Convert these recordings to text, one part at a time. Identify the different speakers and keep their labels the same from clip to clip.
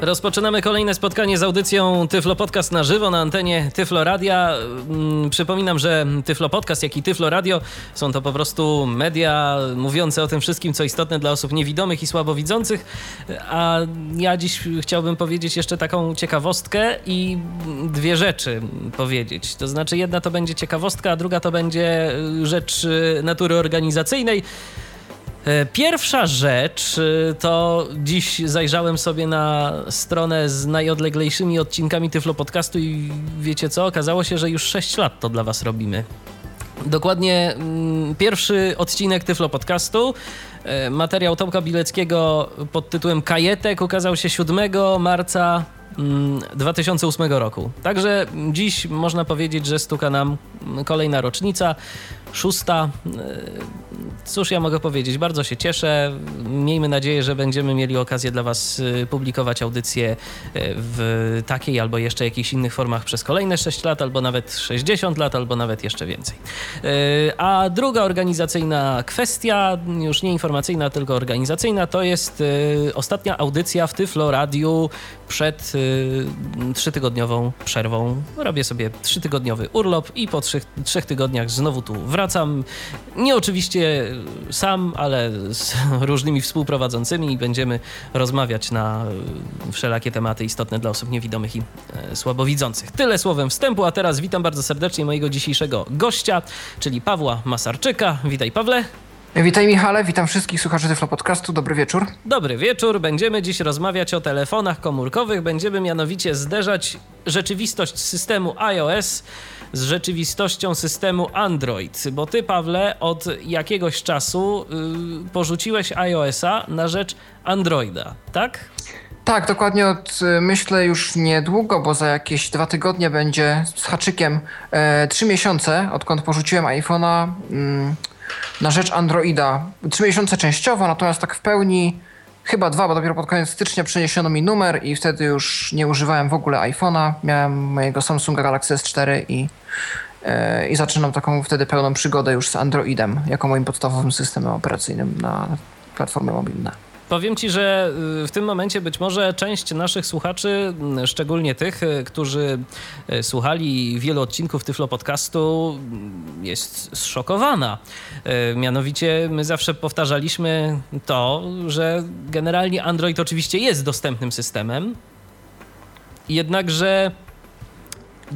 Speaker 1: Rozpoczynamy kolejne spotkanie z audycją Tyflo Podcast na żywo na antenie Tyflo Radia. Mm, przypominam, że Tyflo Podcast, jak i Tyflo Radio są to po prostu media mówiące o tym wszystkim, co istotne dla osób niewidomych i słabowidzących. A ja dziś chciałbym powiedzieć jeszcze taką ciekawostkę i dwie rzeczy powiedzieć. To znaczy, jedna to będzie ciekawostka, a druga to będzie rzecz natury organizacyjnej. E, pierwsza rzecz e, to dziś zajrzałem sobie na stronę z najodleglejszymi odcinkami Tyflo Podcastu i wiecie co? Okazało się, że już 6 lat to dla was robimy. Dokładnie mm, pierwszy odcinek Tyflo Podcastu, e, materiał Tomka Bileckiego pod tytułem Kajetek ukazał się 7 marca 2008 mm, roku. Także dziś można powiedzieć, że stuka nam kolejna rocznica szósta. E, cóż ja mogę powiedzieć? Bardzo się cieszę. Miejmy nadzieję, że będziemy mieli okazję dla Was e, publikować audycje e, w takiej albo jeszcze jakichś innych formach przez kolejne 6 lat, albo nawet 60 lat, albo nawet jeszcze więcej. A druga organizacyjna kwestia, już nie informacyjna, tylko organizacyjna, to jest ostatnia audycja w Tyflo Radiu przed trzytygodniową przerwą. Robię sobie trzytygodniowy urlop i po trzech, trzech tygodniach znowu tu wracam wracam. Nie oczywiście sam, ale z różnymi współprowadzącymi i będziemy rozmawiać na wszelakie tematy istotne dla osób niewidomych i e, słabowidzących. Tyle słowem wstępu, a teraz witam bardzo serdecznie mojego dzisiejszego gościa, czyli Pawła Masarczyka. Witaj Pawle.
Speaker 2: Witaj Michale, witam wszystkich słuchaczy Tyflo Podcastu. Dobry wieczór.
Speaker 1: Dobry wieczór. Będziemy dziś rozmawiać o telefonach komórkowych. Będziemy mianowicie zderzać rzeczywistość systemu iOS z rzeczywistością systemu Android. Bo ty, Pawle, od jakiegoś czasu yy, porzuciłeś iOS-a na rzecz Androida, tak?
Speaker 2: Tak, dokładnie od y, myślę już niedługo, bo za jakieś dwa tygodnie będzie z haczykiem e, trzy miesiące, odkąd porzuciłem iPhone'a mm, na rzecz Androida. Trzy miesiące częściowo, natomiast tak w pełni chyba dwa, bo dopiero pod koniec stycznia przeniesiono mi numer i wtedy już nie używałem w ogóle iPhone'a. Miałem mojego Samsunga Galaxy S4 i, e, i zaczynam taką wtedy pełną przygodę już z Androidem jako moim podstawowym systemem operacyjnym na platformy mobilne.
Speaker 1: Powiem Ci, że y, w tym momencie być może część naszych słuchaczy, y, szczególnie tych, y, którzy słuchali wielu odcinków Tyflo Podcastu, jest zszokowana. Mianowicie my zawsze powtarzaliśmy to, że generalnie Android oczywiście jest dostępnym systemem, jednakże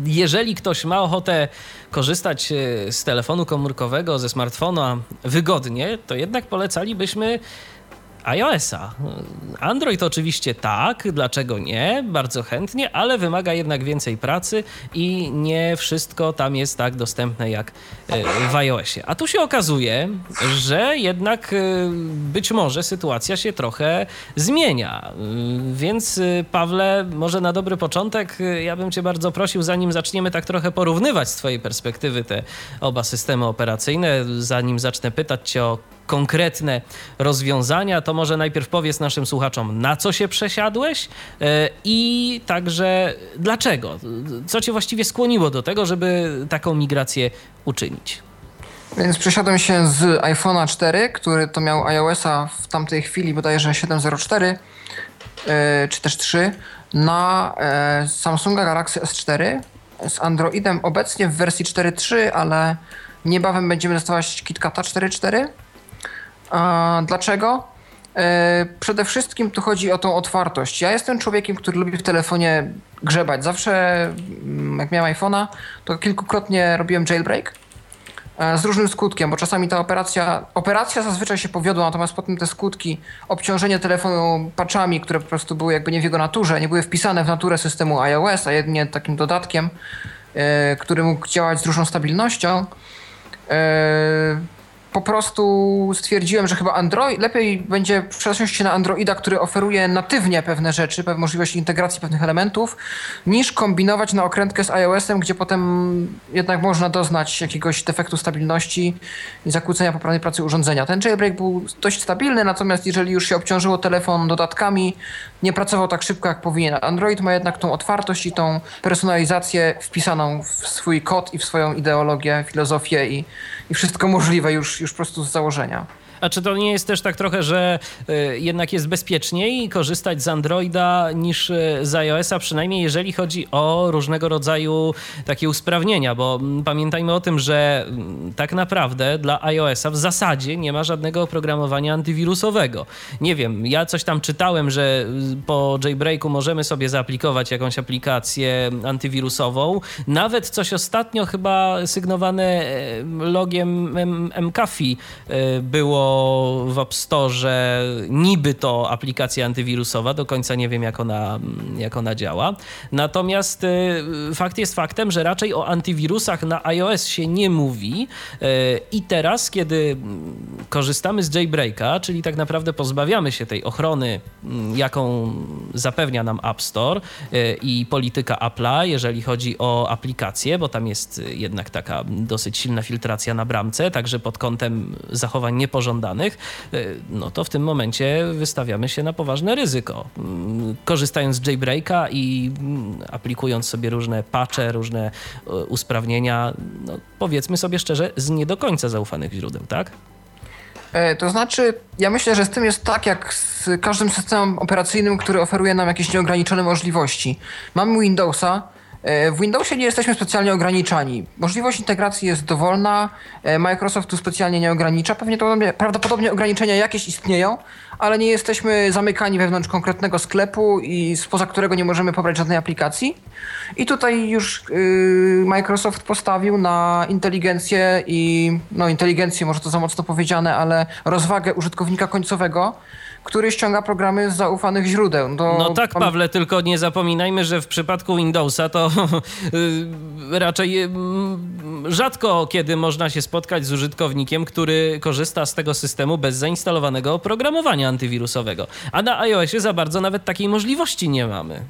Speaker 1: jeżeli ktoś ma ochotę korzystać z telefonu komórkowego, ze smartfona wygodnie, to jednak polecalibyśmy iOS-a. Android oczywiście tak, dlaczego nie? Bardzo chętnie, ale wymaga jednak więcej pracy i nie wszystko tam jest tak dostępne jak e, w iOSie. A tu się okazuje, że jednak e, być może sytuacja się trochę zmienia. E, więc Pawle, może na dobry początek ja bym cię bardzo prosił, zanim zaczniemy tak trochę porównywać z twojej perspektywy te oba systemy operacyjne, zanim zacznę pytać cię o konkretne rozwiązania, to może najpierw powiedz naszym słuchaczom, na co się przesiadłeś e, i także dlaczego? Co cię właściwie skłoniło do tego, żeby taką migrację uczynić?
Speaker 2: Więc przesiadłem się z iPhone'a 4, który to miał iOS-a w tamtej chwili bodajże 7.04 e, czy też 3 na e, Samsunga Galaxy S4 z Androidem obecnie w wersji 4.3, ale niebawem będziemy dostawać KitKata 4.4 a, dlaczego? E, przede wszystkim tu chodzi o tą otwartość. Ja jestem człowiekiem, który lubi w telefonie grzebać. Zawsze, mm, jak miałem iPhone'a, to kilkukrotnie robiłem jailbreak e, z różnym skutkiem, bo czasami ta operacja, operacja zazwyczaj się powiodła, natomiast potem te skutki, obciążenie telefonu patchami, które po prostu były jakby nie w jego naturze, nie były wpisane w naturę systemu iOS, a jedynie takim dodatkiem, e, który mógł działać z różną stabilnością, po prostu stwierdziłem, że chyba Android, lepiej będzie przesiąść się na Androida, który oferuje natywnie pewne rzeczy, pewne możliwości integracji pewnych elementów, niż kombinować na okrętkę z iOS-em, gdzie potem jednak można doznać jakiegoś defektu stabilności i zakłócenia poprawnej pracy urządzenia. Ten jailbreak był dość stabilny, natomiast jeżeli już się obciążyło telefon dodatkami, nie pracował tak szybko, jak powinien. Android ma jednak tą otwartość i tą personalizację wpisaną w swój kod i w swoją ideologię, filozofię i, i wszystko możliwe już, już po prostu z założenia.
Speaker 1: A czy to nie jest też tak trochę, że y, jednak jest bezpieczniej korzystać z Androida niż y, z iOS-a, przynajmniej jeżeli chodzi o różnego rodzaju takie usprawnienia, bo pamiętajmy o tym, że tak naprawdę dla iOS-a w zasadzie nie ma żadnego oprogramowania antywirusowego. Nie wiem, ja coś tam czytałem, że po jailbreaku możemy sobie zaaplikować jakąś aplikację antywirusową. Nawet coś ostatnio chyba sygnowane logiem McAfee było w App Store niby to aplikacja antywirusowa, do końca nie wiem jak ona, jak ona działa. Natomiast y, fakt jest faktem, że raczej o antywirusach na iOS się nie mówi y, i teraz, kiedy korzystamy z jailbreaka, czyli tak naprawdę pozbawiamy się tej ochrony, mm, jaką zapewnia nam App Store y, i polityka Apple'a, jeżeli chodzi o aplikacje, bo tam jest jednak taka dosyć silna filtracja na bramce, także pod kątem zachowań niepożądanych żądanych, e, no to w tym momencie wystawiamy się na poważne ryzyko. Mm, korzystając z jailbreaka i mm, aplikując sobie różne patche, różne e, usprawnienia, no powiedzmy sobie szczerze, z nie do końca zaufanych źródeł, tak?
Speaker 2: E, to znaczy, ja myślę, że z tym jest tak jak z każdym systemem operacyjnym, który oferuje nam jakieś nieograniczone możliwości. Mamy Windowsa, w Windowsie nie jesteśmy specjalnie ograniczani. Możliwość integracji jest dowolna, e, Microsoft tu specjalnie nie ogranicza. Pewnie to prawdopodobnie ograniczenia jakieś istnieją, ale nie jesteśmy zamykani wewnątrz konkretnego sklepu i spoza którego nie możemy pobrać żadnej aplikacji. I tutaj już yy, Microsoft postawił na inteligencję i no inteligencję może to za mocno powiedziane, ale rozwagę użytkownika końcowego który ściąga programy z zaufanych źródeł.
Speaker 1: No tak, Pawle, tylko nie zapominajmy, że w przypadku Windowsa to y, raczej y, rzadko kiedy można się spotkać z użytkownikiem, który korzysta z tego systemu bez zainstalowanego oprogramowania antywirusowego. A na iOSie za bardzo nawet takiej możliwości nie mamy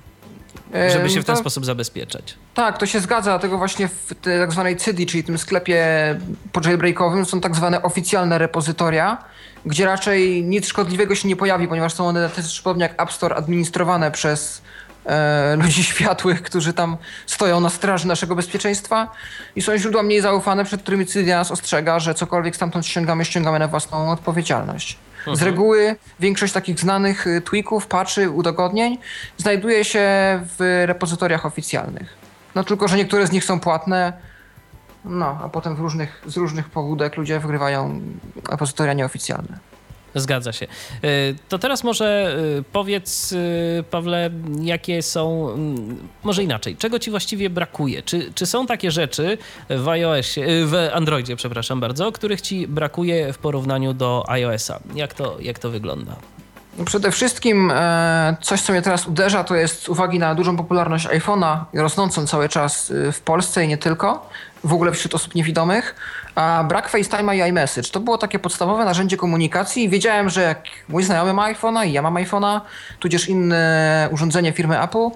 Speaker 1: żeby się w ten to, sposób zabezpieczać.
Speaker 2: Tak, to się zgadza, dlatego właśnie w tak zwanej CIDI, czyli tym sklepie po jailbreakowym są tak zwane oficjalne repozytoria, gdzie raczej nic szkodliwego się nie pojawi, ponieważ są one też podobnie jak App Store administrowane przez e, ludzi światłych, którzy tam stoją na straży naszego bezpieczeństwa i są źródła mniej zaufane, przed którymi Cydia nas ostrzega, że cokolwiek stamtąd ściągamy, ściągamy na własną odpowiedzialność. Z mhm. reguły większość takich znanych y, tweaków, patchy, udogodnień znajduje się w repozytoriach oficjalnych. No tylko, że niektóre z nich są płatne, no, a potem w różnych, z różnych powódek ludzie wygrywają repozytoria nieoficjalne.
Speaker 1: Zgadza się. E, to teraz może e, powiedz, e, Pawle, jakie są, mm, może inaczej, czego ci właściwie brakuje? Czy, czy są takie rzeczy w iOSie, w Androidzie, przepraszam bardzo, których ci brakuje w porównaniu do iOS-a? Jak to, jak to wygląda?
Speaker 2: Przede wszystkim coś, co mnie teraz uderza, to jest z uwagi na dużą popularność iPhone'a rosnącą cały czas w Polsce i nie tylko, w ogóle wśród osób niewidomych, a brak FaceTime'a i iMessage. To było takie podstawowe narzędzie komunikacji wiedziałem, że jak mój znajomy ma iPhone'a i ja mam iPhone'a, tudzież inne urządzenie firmy Apple,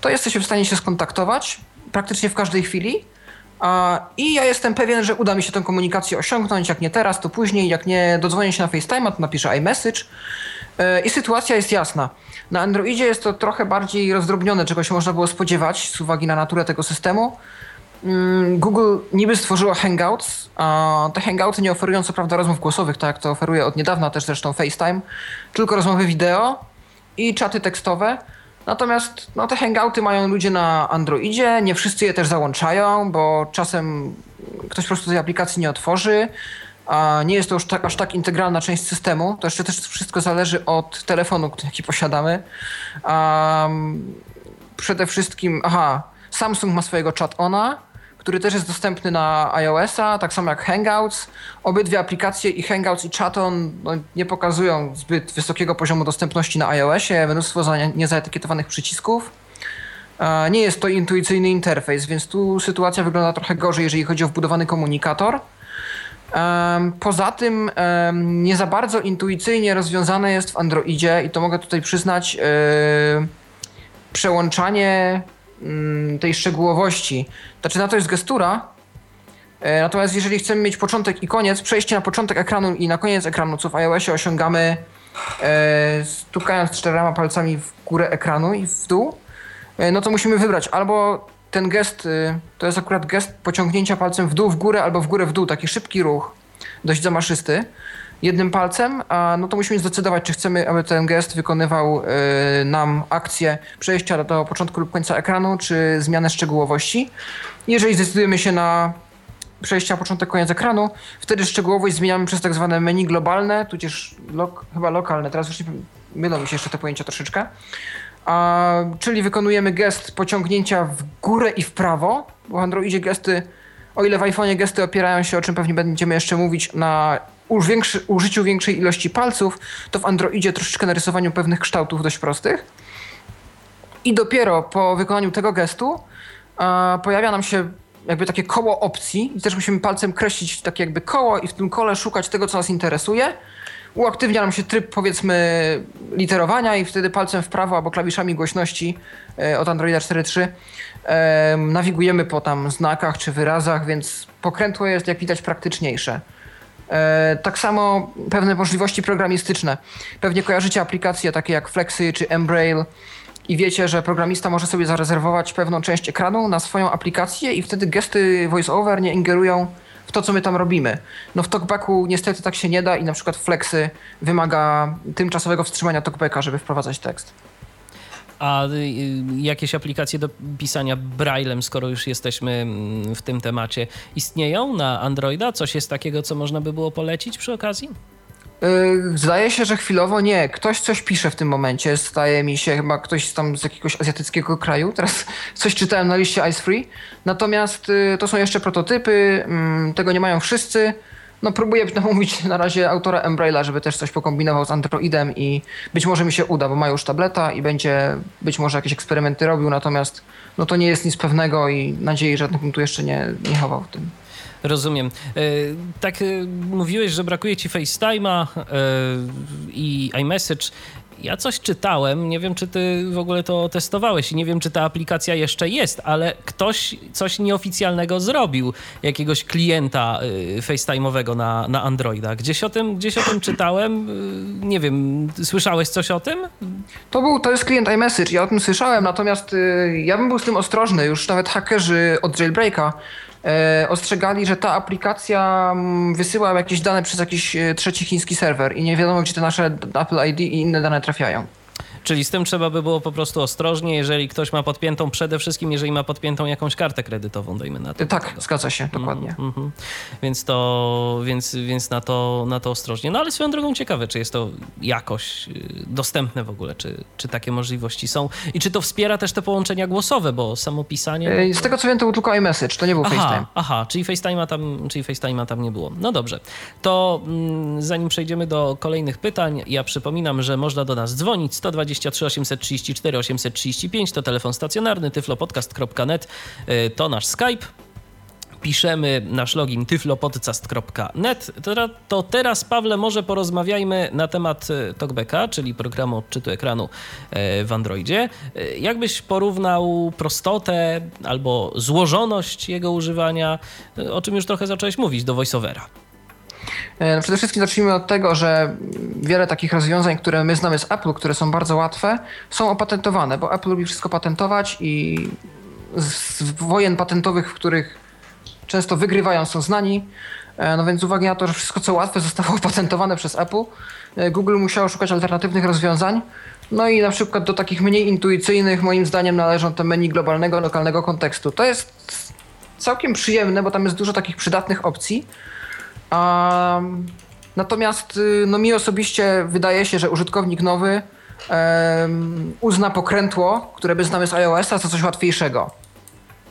Speaker 2: to jesteśmy w stanie się skontaktować praktycznie w każdej chwili. I ja jestem pewien, że uda mi się tę komunikację osiągnąć. Jak nie teraz, to później. Jak nie dodzwonię się na FaceTime'a, to napiszę iMessage. E, I sytuacja jest jasna. Na Androidzie jest to trochę bardziej rozdrobnione, czego się można było spodziewać z uwagi na naturę tego systemu. Mm, Google niby stworzyło Hangouts. Te Hangouty nie oferują co prawda rozmów głosowych, tak jak to oferuje od niedawna też zresztą FaceTime, tylko rozmowy wideo i czaty tekstowe. Natomiast no, te hangouty mają ludzie na Androidzie, nie wszyscy je też załączają, bo czasem ktoś po prostu tej aplikacji nie otworzy, a nie jest to już tak, aż tak integralna część systemu. To jeszcze też wszystko zależy od telefonu, jaki posiadamy. Um, przede wszystkim, aha, Samsung ma swojego chat-ona, który też jest dostępny na iOS-a, tak samo jak Hangouts. Obydwie aplikacje i Hangouts i Chaton no, nie pokazują zbyt wysokiego poziomu dostępności na iOSie, mnóstwo za niezaetykietowanych przycisków. Nie jest to intuicyjny interfejs, więc tu sytuacja wygląda trochę gorzej, jeżeli chodzi o wbudowany komunikator. Poza tym nie za bardzo intuicyjnie rozwiązane jest w Androidzie i to mogę tutaj przyznać e, przełączanie tej szczegółowości. Znaczy na to jest gestura, e, natomiast jeżeli chcemy mieć początek i koniec, przejście na początek ekranu i na koniec ekranu, co w iOSie osiągamy e, stukając czterema palcami w górę ekranu i w dół, no to musimy wybrać albo ten gest, to jest akurat gest pociągnięcia palcem w dół, w górę albo w górę, w dół, taki szybki ruch, dość zamaszysty, jednym palcem, a no to musimy zdecydować, czy chcemy, aby ten gest wykonywał y, nam akcję przejścia do początku lub końca ekranu, czy zmianę szczegółowości. Jeżeli zdecydujemy się na przejście na początek, koniec ekranu, wtedy szczegółowość zmieniamy przez tak zwane menu globalne, tudzież lok, chyba lokalne, teraz już nie mylą mi się jeszcze te pojęcia troszeczkę a, czyli wykonujemy gest pociągnięcia w górę i w prawo, bo w Androidzie gesty, o ile w iPhone'ie gesty opierają się, o czym pewnie będziemy jeszcze mówić, na użyciu większej ilości palców, to w Androidzie troszeczkę na rysowaniu pewnych kształtów dość prostych. I dopiero po wykonaniu tego gestu a, pojawia nam się jakby takie koło opcji i też musimy palcem kreślić takie jakby koło i w tym kole szukać tego, co nas interesuje uaktywnia nam się tryb powiedzmy literowania i wtedy palcem w prawo albo klawiszami głośności e, od Androida 4.3 e, nawigujemy po tam znakach czy wyrazach, więc pokrętło jest jak widać praktyczniejsze. E, tak samo pewne możliwości programistyczne. Pewnie kojarzycie aplikacje takie jak Flexy czy Embrail i wiecie, że programista może sobie zarezerwować pewną część ekranu na swoją aplikację i wtedy gesty voiceover nie ingerują w to, co my tam robimy. No w talkbacku niestety tak się nie da i na przykład Flexy wymaga tymczasowego wstrzymania talkbacka, żeby wprowadzać tekst.
Speaker 1: A y, jakieś aplikacje do pisania braillem, skoro już jesteśmy mm, w tym temacie, istnieją na Androida? Coś jest takiego, co można by było polecić przy okazji?
Speaker 2: Yy, zdaje się, że chwilowo nie. Ktoś coś pisze w tym momencie. Zdaje mi się, chyba ktoś tam z jakiegoś azjatyckiego kraju. Teraz coś czytałem na liście Ice Free. Natomiast to są jeszcze prototypy. Mm, tego nie mają wszyscy. No próbuję namówić na razie autora Embraila, żeby też coś pokombinował z Androidem i być może mi się uda, bo ma już tableta i będzie być może jakieś eksperymenty robił, natomiast no to nie jest nic pewnego i nadziei żadnych bym tu jeszcze nie, nie chował w tym.
Speaker 1: Rozumiem. E, tak e, mówiłeś, że brakuje ci FaceTime'a e, i iMessage. Ja coś czytałem, nie wiem czy ty w ogóle to testowałeś i nie wiem czy ta aplikacja jeszcze jest, ale ktoś coś nieoficjalnego zrobił, jakiegoś klienta FaceTime'owego na, na Androida. Gdzieś o, tym, gdzieś o tym czytałem, nie wiem, słyszałeś coś o tym?
Speaker 2: To, był, to jest klient iMessage, ja o tym słyszałem, natomiast ja bym był z tym ostrożny, już nawet hakerzy od Jailbreaka ostrzegali, że ta aplikacja mm, wysyła jakieś dane przez jakiś e, trzeci chiński serwer i nie wiadomo, gdzie te nasze Apple ID i inne dane trafiają.
Speaker 1: Czyli z tym trzeba by było po prostu ostrożnie, jeżeli ktoś ma podpiętą, przede wszystkim jeżeli ma podpiętą jakąś kartę kredytową, dajmy na to.
Speaker 2: Tak, zgadza się, dokładnie. Mm -hmm.
Speaker 1: Więc to, więc, więc na, to, na to ostrożnie. No ale swoją drogą ciekawe, czy jest to jakoś y, dostępne w ogóle, czy, czy takie możliwości są i czy to wspiera też te połączenia głosowe, bo samo pisanie...
Speaker 2: No z tego co wiem, to był tylko iMessage, to nie był
Speaker 1: aha,
Speaker 2: FaceTime.
Speaker 1: Aha, czyli FaceTime'a tam, czyli FaceTime'a tam nie było. No dobrze, to mm, zanim przejdziemy do kolejnych pytań, ja przypominam, że można do nas dzwonić 120 23 834 835 to telefon stacjonarny, tyflopodcast.net y, to nasz Skype piszemy nasz login tyflopodcast.net, to teraz, Pawle, może porozmawiajmy na temat y, TalkBacka, czyli programu odczytu ekranu y, w Androidzie. Jakbyś porównał prostotę albo złożoność jego używania, o czym już trochę zacząłeś mówić, do VoiceOvera?
Speaker 2: E, no przede wszystkim zacznijmy od tego, że wiele takich rozwiązań, które my znamy z Apple, które są bardzo łatwe, są opatentowane, bo Apple lubi wszystko patentować i z wojen patentowych, w których często wygrywają, są znani. E, no więc z uwagi na to, że wszystko co łatwe zostało opatentowane przez Apple, e, Google musiało szukać alternatywnych rozwiązań. No i na przykład do takich mniej intuicyjnych moim zdaniem należą te menu globalnego, lokalnego kontekstu. To jest całkiem przyjemne, bo tam jest dużo takich przydatnych opcji. Um, natomiast y, no, mi osobiście wydaje się, że użytkownik nowy um, uzna pokrętło, które by znamy z iOS-a, za coś łatwiejszego.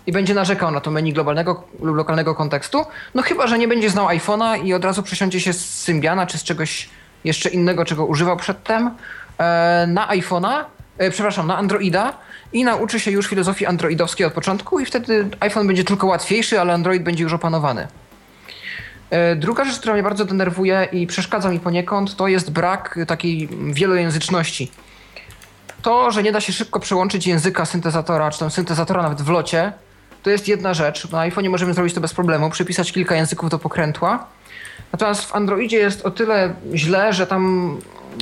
Speaker 2: I będzie narzekał na to menu globalnego lub lokalnego kontekstu. No chyba, że nie będzie znał iPhone'a i od razu przesiądzie się z Symbiana czy z czegoś jeszcze innego, czego używał przedtem, e, na iPhone'a, e, przepraszam, na Androida i nauczy się już filozofii androidowskiej od początku i wtedy iPhone będzie tylko łatwiejszy, ale Android będzie już opanowany. Druga rzecz, która mnie bardzo denerwuje i przeszkadza mi poniekąd, to jest brak takiej wielojęzyczności. To, że nie da się szybko przełączyć języka syntezatora, czy tam syntezatora nawet w locie, to jest jedna rzecz. Na iPhone'ie możemy zrobić to bez problemu, przypisać kilka języków do pokrętła. Natomiast w Androidzie jest o tyle źle, że tam,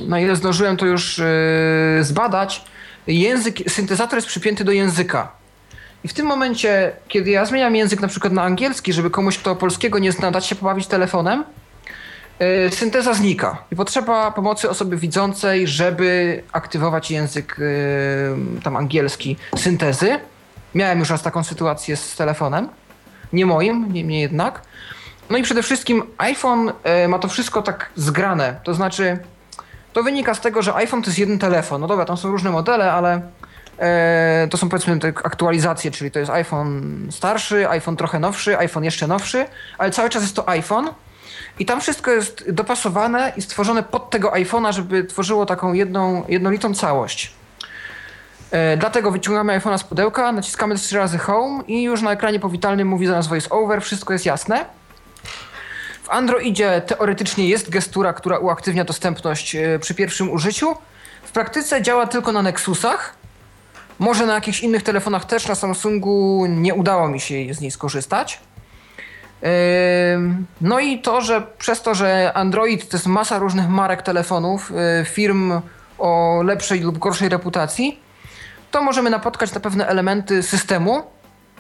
Speaker 2: na ile zdążyłem to już yy, zbadać, język, syntezator jest przypięty do języka. I w tym momencie, kiedy ja zmieniam język na przykład na angielski, żeby komuś, kto polskiego nie zna, dać się pobawić telefonem, yy, synteza znika. I potrzeba pomocy osoby widzącej, żeby aktywować język yy, tam angielski syntezy. Miałem już raz taką sytuację z telefonem. Nie moim, niemniej jednak. No i przede wszystkim iPhone e, ma to wszystko tak zgrane. To znaczy, to wynika z tego, że iPhone to jest jeden telefon. No dobra, tam są różne modele, ale to są powiedzmy te aktualizacje, czyli to jest iPhone starszy, iPhone trochę nowszy, iPhone jeszcze nowszy, ale cały czas jest to iPhone. I tam wszystko jest dopasowane i stworzone pod tego iPhone'a, żeby tworzyło taką jedną, jednolitą całość. E, dlatego wyciągamy iPhone'a z pudełka, naciskamy trzy razy Home i już na ekranie powitalnym mówi za nas Voice Over, wszystko jest jasne. W Androidzie teoretycznie jest gestura, która uaktywnia dostępność e, przy pierwszym użyciu. W praktyce działa tylko na Nexusach. Może na jakichś innych telefonach też, na Samsungu nie udało mi się z niej skorzystać. No i to, że przez to, że Android to jest masa różnych marek telefonów, e, firm o lepszej lub gorszej reputacji, to możemy napotkać na pewne elementy systemu,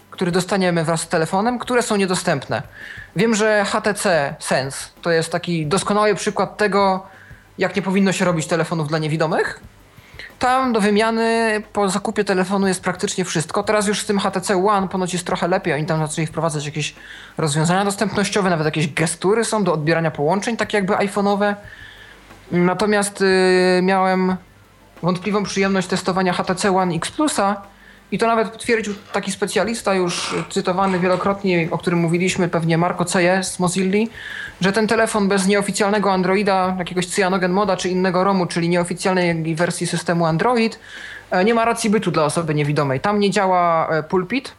Speaker 2: który dostaniemy wraz z telefonem, które są niedostępne. Wiem, że HTC Sense to jest taki doskonały przykład tego, jak nie powinno się robić telefonów dla niewidomych. Tam do wymiany po zakupie telefonu jest praktycznie wszystko. Teraz już z tym HTC One ponoć jest trochę lepiej. Oni tam zaczęli wprowadzać jakieś rozwiązania dostępnościowe, nawet jakieś gestury są do odbierania połączeń, takie jakby iPhone'owe. Natomiast yy, miałem wątpliwą przyjemność testowania HTC One X Plusa i to nawet potwierdził taki specjalista już cytowany wielokrotnie, o którym mówiliśmy, pewnie Marco Ceje z Mozilla, że ten telefon bez nieoficjalnego Androida, jakiegoś Cyanogen Moda czy innego ROMu, czyli nieoficjalnej wersji systemu Android, e, nie ma racji bytu dla osoby niewidomej. Tam nie działa e, pulpit,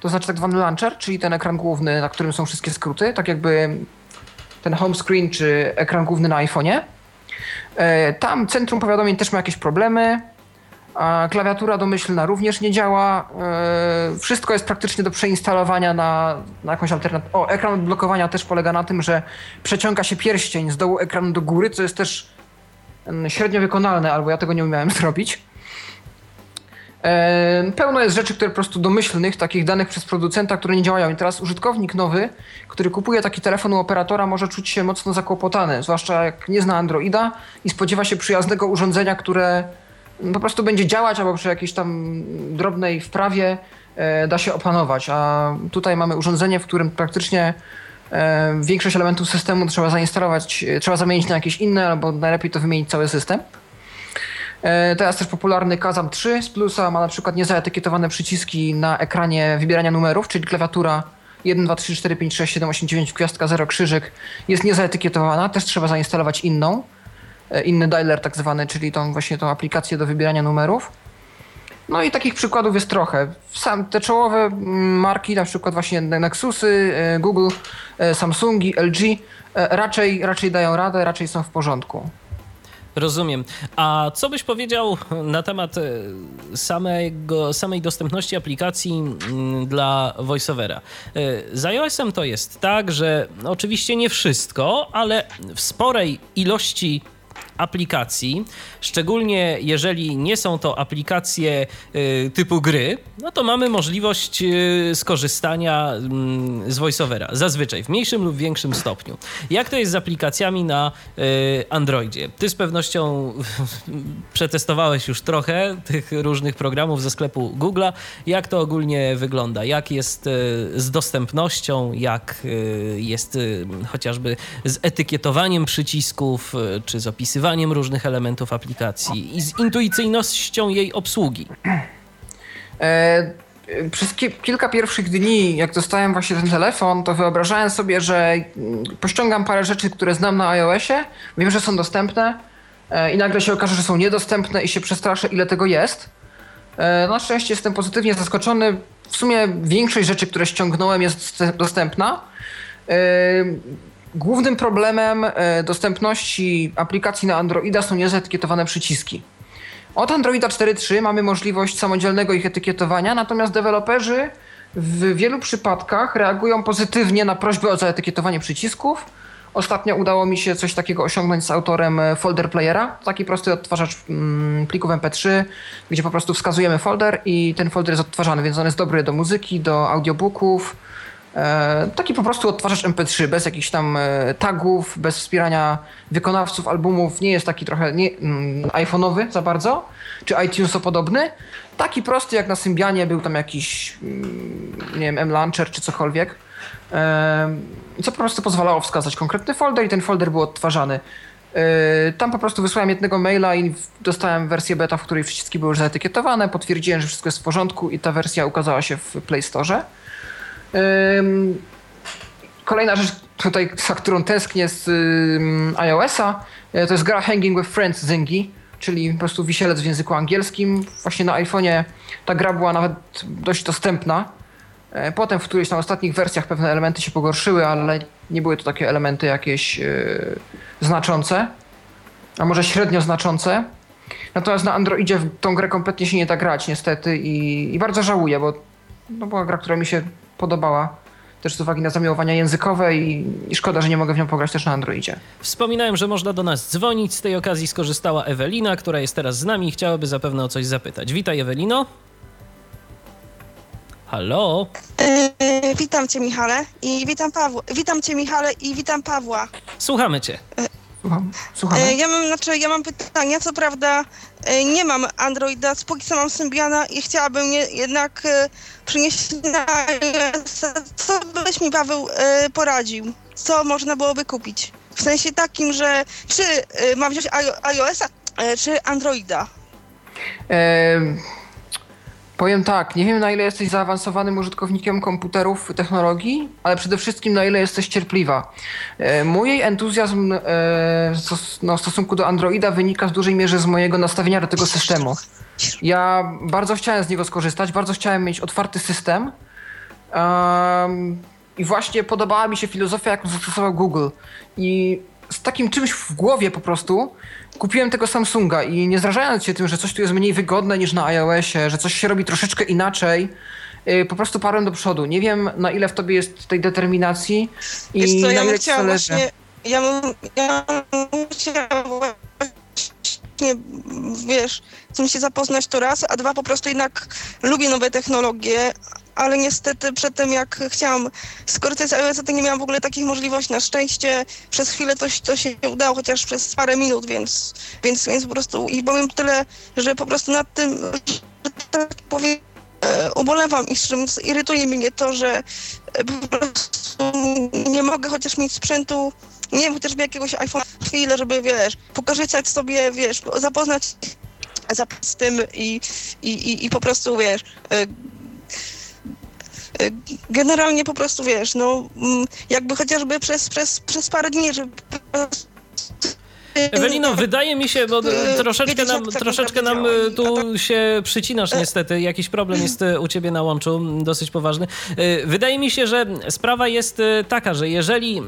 Speaker 2: to znaczy tak zwany launcher, czyli ten ekran główny, na którym są wszystkie skróty, tak jakby ten home screen czy ekran główny na iPhone'ie. E, tam centrum powiadomień też ma jakieś problemy. A klawiatura domyślna również nie działa. E, wszystko jest praktycznie do przeinstalowania na, na jakąś alternatywę. O, ekran odblokowania też polega na tym, że przeciąga się pierścień z dołu ekranu do góry, co jest też mm, średnio wykonalne, albo ja tego nie umiałem zrobić. E, pełno jest rzeczy, które po prostu domyślnych, takich danych przez producenta, które nie działają. I teraz użytkownik nowy, który kupuje taki telefon u operatora, może czuć się mocno zakłopotany, zwłaszcza jak nie zna Androida i spodziewa się przyjaznego urządzenia, które po prostu będzie działać albo przy jakiejś tam drobnej wprawie e, da się opanować. A tutaj mamy urządzenie, w którym praktycznie e, większość elementów systemu trzeba zainstalować, trzeba zamienić na jakieś inne, albo najlepiej to wymienić cały system. E, teraz też popularny Kazam 3 z plusa ma na przykład niezaetykietowane przyciski na ekranie wybierania numerów, czyli klawiatura 1, 2, 3, 4, 5, 6, 7, 8, 9, gwiazdka 0, krzyżyk jest niezaetykietowana, też trzeba zainstalować inną, e, inny dialer tak zwany, czyli tą właśnie tą aplikację do wybierania numerów. No i takich przykładów jest trochę. Sam, te czołowe mm, marki, na przykład właśnie Nexusy, e, Google, Samsungi, LG, raczej, raczej dają radę, raczej są w porządku.
Speaker 1: Rozumiem. A co byś powiedział na temat e, samego, samej dostępności aplikacji mm, dla VoiceOvera? E, z iOS-em to jest tak, że oczywiście nie wszystko, ale w sporej ilości aplikacji, szczególnie jeżeli nie są to aplikacje y, typu gry, no to mamy możliwość y, skorzystania y, z VoiceOvera, zazwyczaj w mniejszym lub większym stopniu. Jak to jest z aplikacjami na y, Androidzie? Ty z pewnością przetestowałeś już trochę tych różnych programów ze sklepu Google'a. Jak to ogólnie wygląda? Jak jest z dostępnością? Jak jest chociażby z etykietowaniem przycisków, czy z opisywaniem różnych elementów aplikacji i z intuicyjnością jej obsługi?
Speaker 2: E, przez ki kilka pierwszych dni, jak dostałem właśnie ten telefon, to wyobrażałem sobie, że mm, pościągam parę rzeczy, które znam na iOSie, wiem, że są dostępne e, i nagle się okaże, że są niedostępne i się przestraszę, ile tego jest. E, na szczęście jestem pozytywnie zaskoczony. W sumie większość rzeczy, które ściągnąłem jest dostępna. Głównym problemem e, dostępności aplikacji na Androida są niezetykietowane przyciski. Od Androida 4.3 mamy możliwość samodzielnego ich etykietowania, natomiast deweloperzy w wielu przypadkach reagują pozytywnie na prośby o zaetykietowanie przycisków. Ostatnio udało mi się coś takiego osiągnąć z autorem e, folder playera, taki prosty odtwarzacz mm, plików MP3, gdzie po prostu wskazujemy folder i ten folder jest odtwarzany, więc on jest dobry do muzyki, do audiobooków. E, taki po prostu odtwarzacz MP3, bez jakichś tam e, tagów, bez wspierania wykonawców albumów. Nie jest taki trochę mm, iPhone'owy za bardzo, czy iTuneso podobny. Taki prosty jak na Symbianie, był tam jakiś, mm, nie wiem, M-Launcher czy cokolwiek. E, co po prostu pozwalało wskazać konkretny folder i ten folder był odtwarzany. Tam po prostu wysłałem jednego maila i dostałem wersję beta, w której wszystkie były już zaetykietowane. Potwierdziłem, że wszystko jest w porządku i ta wersja ukazała się w Play Store. Kolejna rzecz tutaj, za którą tęsknię z iOS-a, e, to jest gra Hanging with Friends Zyngi, czyli po prostu wisielec w języku angielskim. Właśnie na iPhone'ie ta gra była nawet dość dostępna. E, Potem w którejś na ostatnich wersjach pewne elementy się pogorszyły, ale nie były to takie elementy jakieś yy, znaczące, a może średnio znaczące. Natomiast na Androidzie w tą grę kompletnie się nie da grać niestety i, i bardzo żałuję, bo no była gra, która mi się podobała też z uwagi na zamiłowania językowe i, i szkoda, że nie mogę w nią pograć też na Androidzie.
Speaker 1: Wspominałem, że można do nas dzwonić. Z tej okazji skorzystała Ewelina, która jest teraz z nami i chciałaby zapewne o coś zapytać. Witaj, Ewelino. Halo?
Speaker 3: Yy, witam cię Michale i witam Pawła. Witam cię Michale i witam Pawła.
Speaker 1: Słuchamy cię.
Speaker 2: Słucham.
Speaker 3: Yy, ja mam znaczy ja mam pytania, co prawda yy, nie mam Androida, póki co mam Symbiana i chciałabym je, jednak yy, przynieść na iOS. Co byś mi Paweł poradził? Co można byłoby kupić? W sensie takim, że czy mam wziąć iO- iOS-a, czy Androida?
Speaker 2: Powiem tak, nie wiem na ile jesteś zaawansowanym użytkownikiem komputerów, technologii, ale przede wszystkim na ile jesteś cierpliwa. E, mój entuzjazm e, no, w stosunku do Androida wynika w dużej mierze z mojego nastawienia do tego systemu. Ja bardzo chciałem z niego skorzystać, bardzo chciałem mieć otwarty system. Em, I właśnie podobała mi się filozofia, jaką zastosował Google. I z takim czymś w głowie po prostu kupiłem tego Samsunga i nie zrażając się tym, że coś tu jest mniej wygodne niż na iOSie, że coś się robi troszeczkę inaczej, yy, po prostu parłem do przodu. Nie wiem na ile w tobie jest tej determinacji i
Speaker 3: Wiesz co,
Speaker 2: na
Speaker 3: ja
Speaker 2: ile
Speaker 3: bym
Speaker 2: ci zależy.
Speaker 3: właśnie, ja ja właśnie, wiesz, z tym się zapoznać to raz, a dwa po prostu jednak lubię nowe technologie, ale niestety przed tym jak chciałam skorzystać z iOS, to nie miałam w ogóle takich możliwości. Na szczęście przez chwilę to, to się udało, chociaż przez parę minut, więc, więc, więc po prostu i powiem tyle, że po prostu nad tym, że tak powiem, e, ubolewam i irytuje mnie to, że e, po prostu nie mogę chociaż mieć sprzętu, nie wiem, chociażby jakiegoś iPhone chwilę, żeby, wiesz, pokorzystać sobie, wiesz, zapoznać zap- z tym i, i, i, i po prostu, wiesz, e, generalnie po prostu, wiesz, no, mm, jakby chociażby przez, przez, przez parę dni, żeby
Speaker 1: Ewelino, wydaje mi się, bo troszeczkę nam, troszeczkę nam
Speaker 3: działa.
Speaker 1: tu się przycinasz niestety. Jakiś problem jest y, u ciebie na łączu, dosyć poważny. Y, Wydaje mi się, że sprawa jest taka, że jeżeli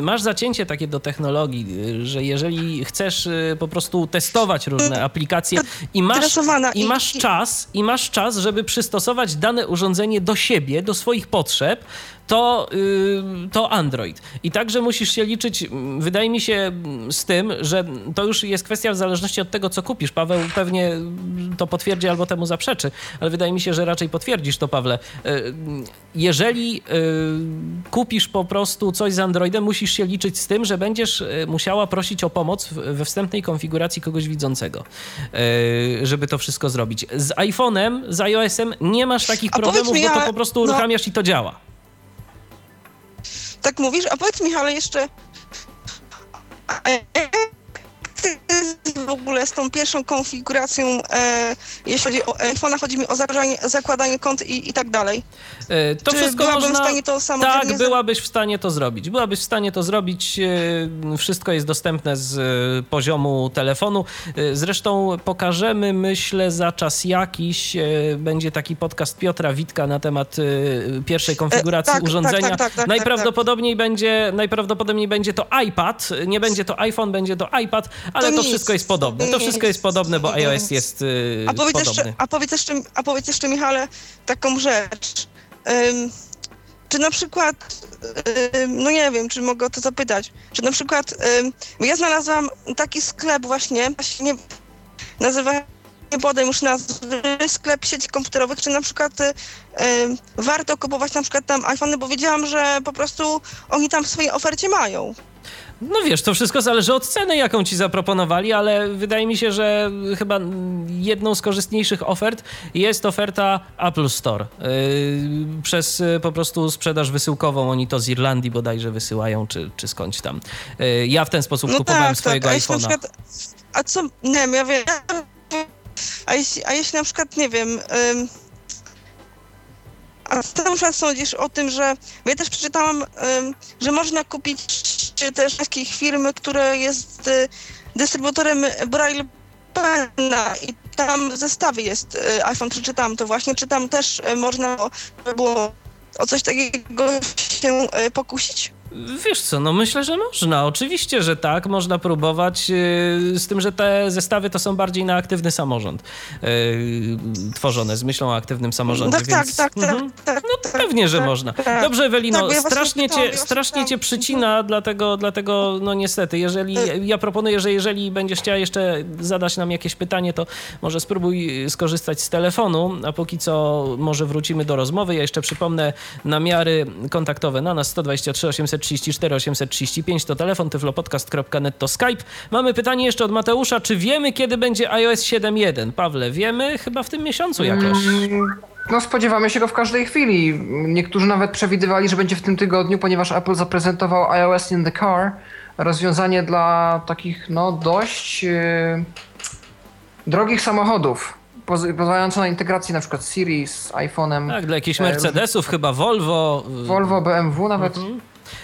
Speaker 1: masz zacięcie takie do technologii, że jeżeli chcesz po prostu testować różne aplikacje i masz, i masz czas, i masz czas, żeby przystosować dane urządzenie do siebie, do swoich potrzeb, to, y, to Android. I także musisz się liczyć, wydaje mi się, z tym, że to już jest kwestia w zależności od tego, co kupisz. Paweł pewnie to potwierdzi albo temu zaprzeczy, ale wydaje mi się, że raczej potwierdzisz to, Pawle. Y, Jeżeli y, kupisz po prostu coś z Androidem, musisz się liczyć z tym, że będziesz musiała prosić o pomoc we wstępnej konfiguracji kogoś widzącego, żeby to wszystko zrobić. Z iPhone'em, z iOS-em nie masz takich
Speaker 3: A
Speaker 1: problemów,
Speaker 3: mi,
Speaker 1: bo to po prostu
Speaker 3: no-
Speaker 1: uruchamiasz i to działa.
Speaker 3: Tak mówisz, a powiedz Michale jeszcze, w ogóle z tą pierwszą konfiguracją, e, jeśli chodzi o iPhone'a, chodzi mi o zakładanie, kont i, i tak dalej.
Speaker 1: E, to
Speaker 3: Czy
Speaker 1: wszystko
Speaker 3: byłabym
Speaker 1: można...
Speaker 3: w stanie to samodzielnie
Speaker 1: Tak, byłabyś w stanie to zrobić. Byłabyś w stanie to zrobić. e, Wszystko jest dostępne z e, poziomu telefonu. E, Zresztą pokażemy, myślę, za czas jakiś. e, Będzie taki podcast Piotra Witka na temat e, pierwszej konfiguracji
Speaker 3: tak, tak,
Speaker 1: urządzenia.
Speaker 3: tak, tak, tak,
Speaker 1: najprawdopodobniej, Będzie, najprawdopodobniej będzie to iPad. Nie będzie to iPhone, będzie to iPad, ale
Speaker 3: To
Speaker 1: to, wszystko jest podobne. To wszystko jest podobne, bo iOS jest e,
Speaker 3: A powiedz,
Speaker 1: podobny.
Speaker 3: jeszcze, a, powiedz jeszcze, a powiedz jeszcze, Michale, taką rzecz. Ym, czy na przykład, ym, no nie wiem, czy mogę o to zapytać, czy na przykład, bo ja znalazłam taki sklep właśnie, właśnie nazywa nie podaj już nazwy, sklep sieci komputerowych, czy na przykład y, warto kupować na przykład tam iPhony, bo wiedziałam, że po prostu oni tam w swojej ofercie mają.
Speaker 1: No wiesz, to wszystko zależy od ceny, jaką ci zaproponowali, ale wydaje mi się, że chyba jedną z korzystniejszych ofert jest oferta Apple Store. Yy, przez y, po prostu sprzedaż wysyłkową. Oni to z Irlandii bodajże wysyłają, czy, czy skądś tam. Yy, ja w ten sposób
Speaker 3: No
Speaker 1: kupowałem
Speaker 3: tak, tak,
Speaker 1: swojego
Speaker 3: na
Speaker 1: iPhone'a.
Speaker 3: przykład, a co, nie wiem, ja wiem, a jeśli, a jeśli na przykład, nie wiem, ym, a co na przykład sądzisz o tym, że, ja też przeczytałam, że można kupić też takich firmy, które jest y, dystrybutorem Braille Pena i tam w zestawie jest y, iPhone, przeczytałam to właśnie, czy tam też y, można by było o coś takiego się pokusić?
Speaker 1: Wiesz co, no myślę, że można. Oczywiście, że tak, można próbować. yy, Z tym, że te zestawy to są bardziej na aktywny samorząd yy, tworzone z myślą o aktywnym samorządzie.
Speaker 3: Tak, tak,
Speaker 1: więc...
Speaker 3: tak, tak,
Speaker 1: Mhm.
Speaker 3: tak,
Speaker 1: No
Speaker 3: tak,
Speaker 1: pewnie, że
Speaker 3: tak,
Speaker 1: można.
Speaker 3: tak.
Speaker 1: Dobrze, Ewelino,
Speaker 3: Tak,
Speaker 1: strasznie, cię, strasznie cię przycina, dlatego, dlatego no niestety, jeżeli, ja proponuję, że jeżeli będziesz chciała jeszcze zadać nam jakieś pytanie, to może spróbuj skorzystać z telefonu, a póki co może wrócimy do rozmowy. Ja jeszcze przypomnę namiary kontaktowe na nas 123 834 835 to telefon, tyflopodcast.net to Skype. Mamy pytanie jeszcze od Mateusza, czy wiemy kiedy będzie iOS 7.1? Pawle, wiemy? Chyba w tym miesiącu jakoś.
Speaker 2: Mm, No spodziewamy się go w każdej chwili. Niektórzy nawet przewidywali, że będzie w tym tygodniu, ponieważ Apple zaprezentował iOS in the car, rozwiązanie dla takich no dość yy, drogich samochodów, poz- pozwalające na integrację na przykład Siri z iPhone'em,
Speaker 1: Tak, dla jakichś
Speaker 2: E,
Speaker 1: Mercedesów, chyba Volvo.
Speaker 2: Volvo, BMW nawet.
Speaker 1: Mhm.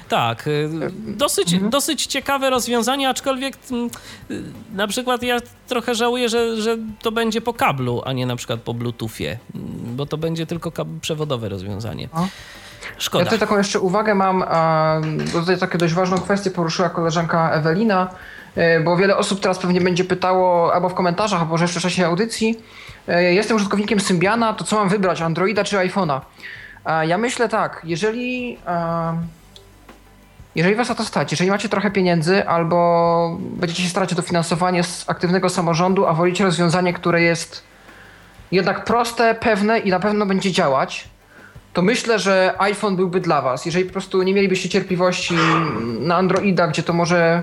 Speaker 1: Tak, y, dosyć,
Speaker 2: Mhm.
Speaker 1: dosyć ciekawe rozwiązanie, aczkolwiek mm, y, na przykład ja trochę żałuję, że, że to będzie po kablu, a nie na przykład po Bluetoothie, mm, bo to będzie tylko przewodowe rozwiązanie.
Speaker 2: No. Ja
Speaker 1: Szkoda.
Speaker 2: tutaj taką jeszcze uwagę mam, bo tutaj taką dość ważną kwestię poruszyła koleżanka Ewelina, e, bo wiele osób teraz pewnie będzie pytało albo w komentarzach, albo jeszcze w czasie audycji. Jestem użytkownikiem Symbiana, to co mam wybrać, Androida czy iPhone'a? Ja myślę tak, jeżeli, jeżeli was na to stać, jeżeli macie trochę pieniędzy albo będziecie się starać o dofinansowanie z aktywnego samorządu, a wolicie rozwiązanie, które jest jednak proste, pewne i na pewno będzie działać, to myślę, że iPhone byłby dla was. Jeżeli po prostu nie mielibyście cierpliwości na Androida, gdzie to może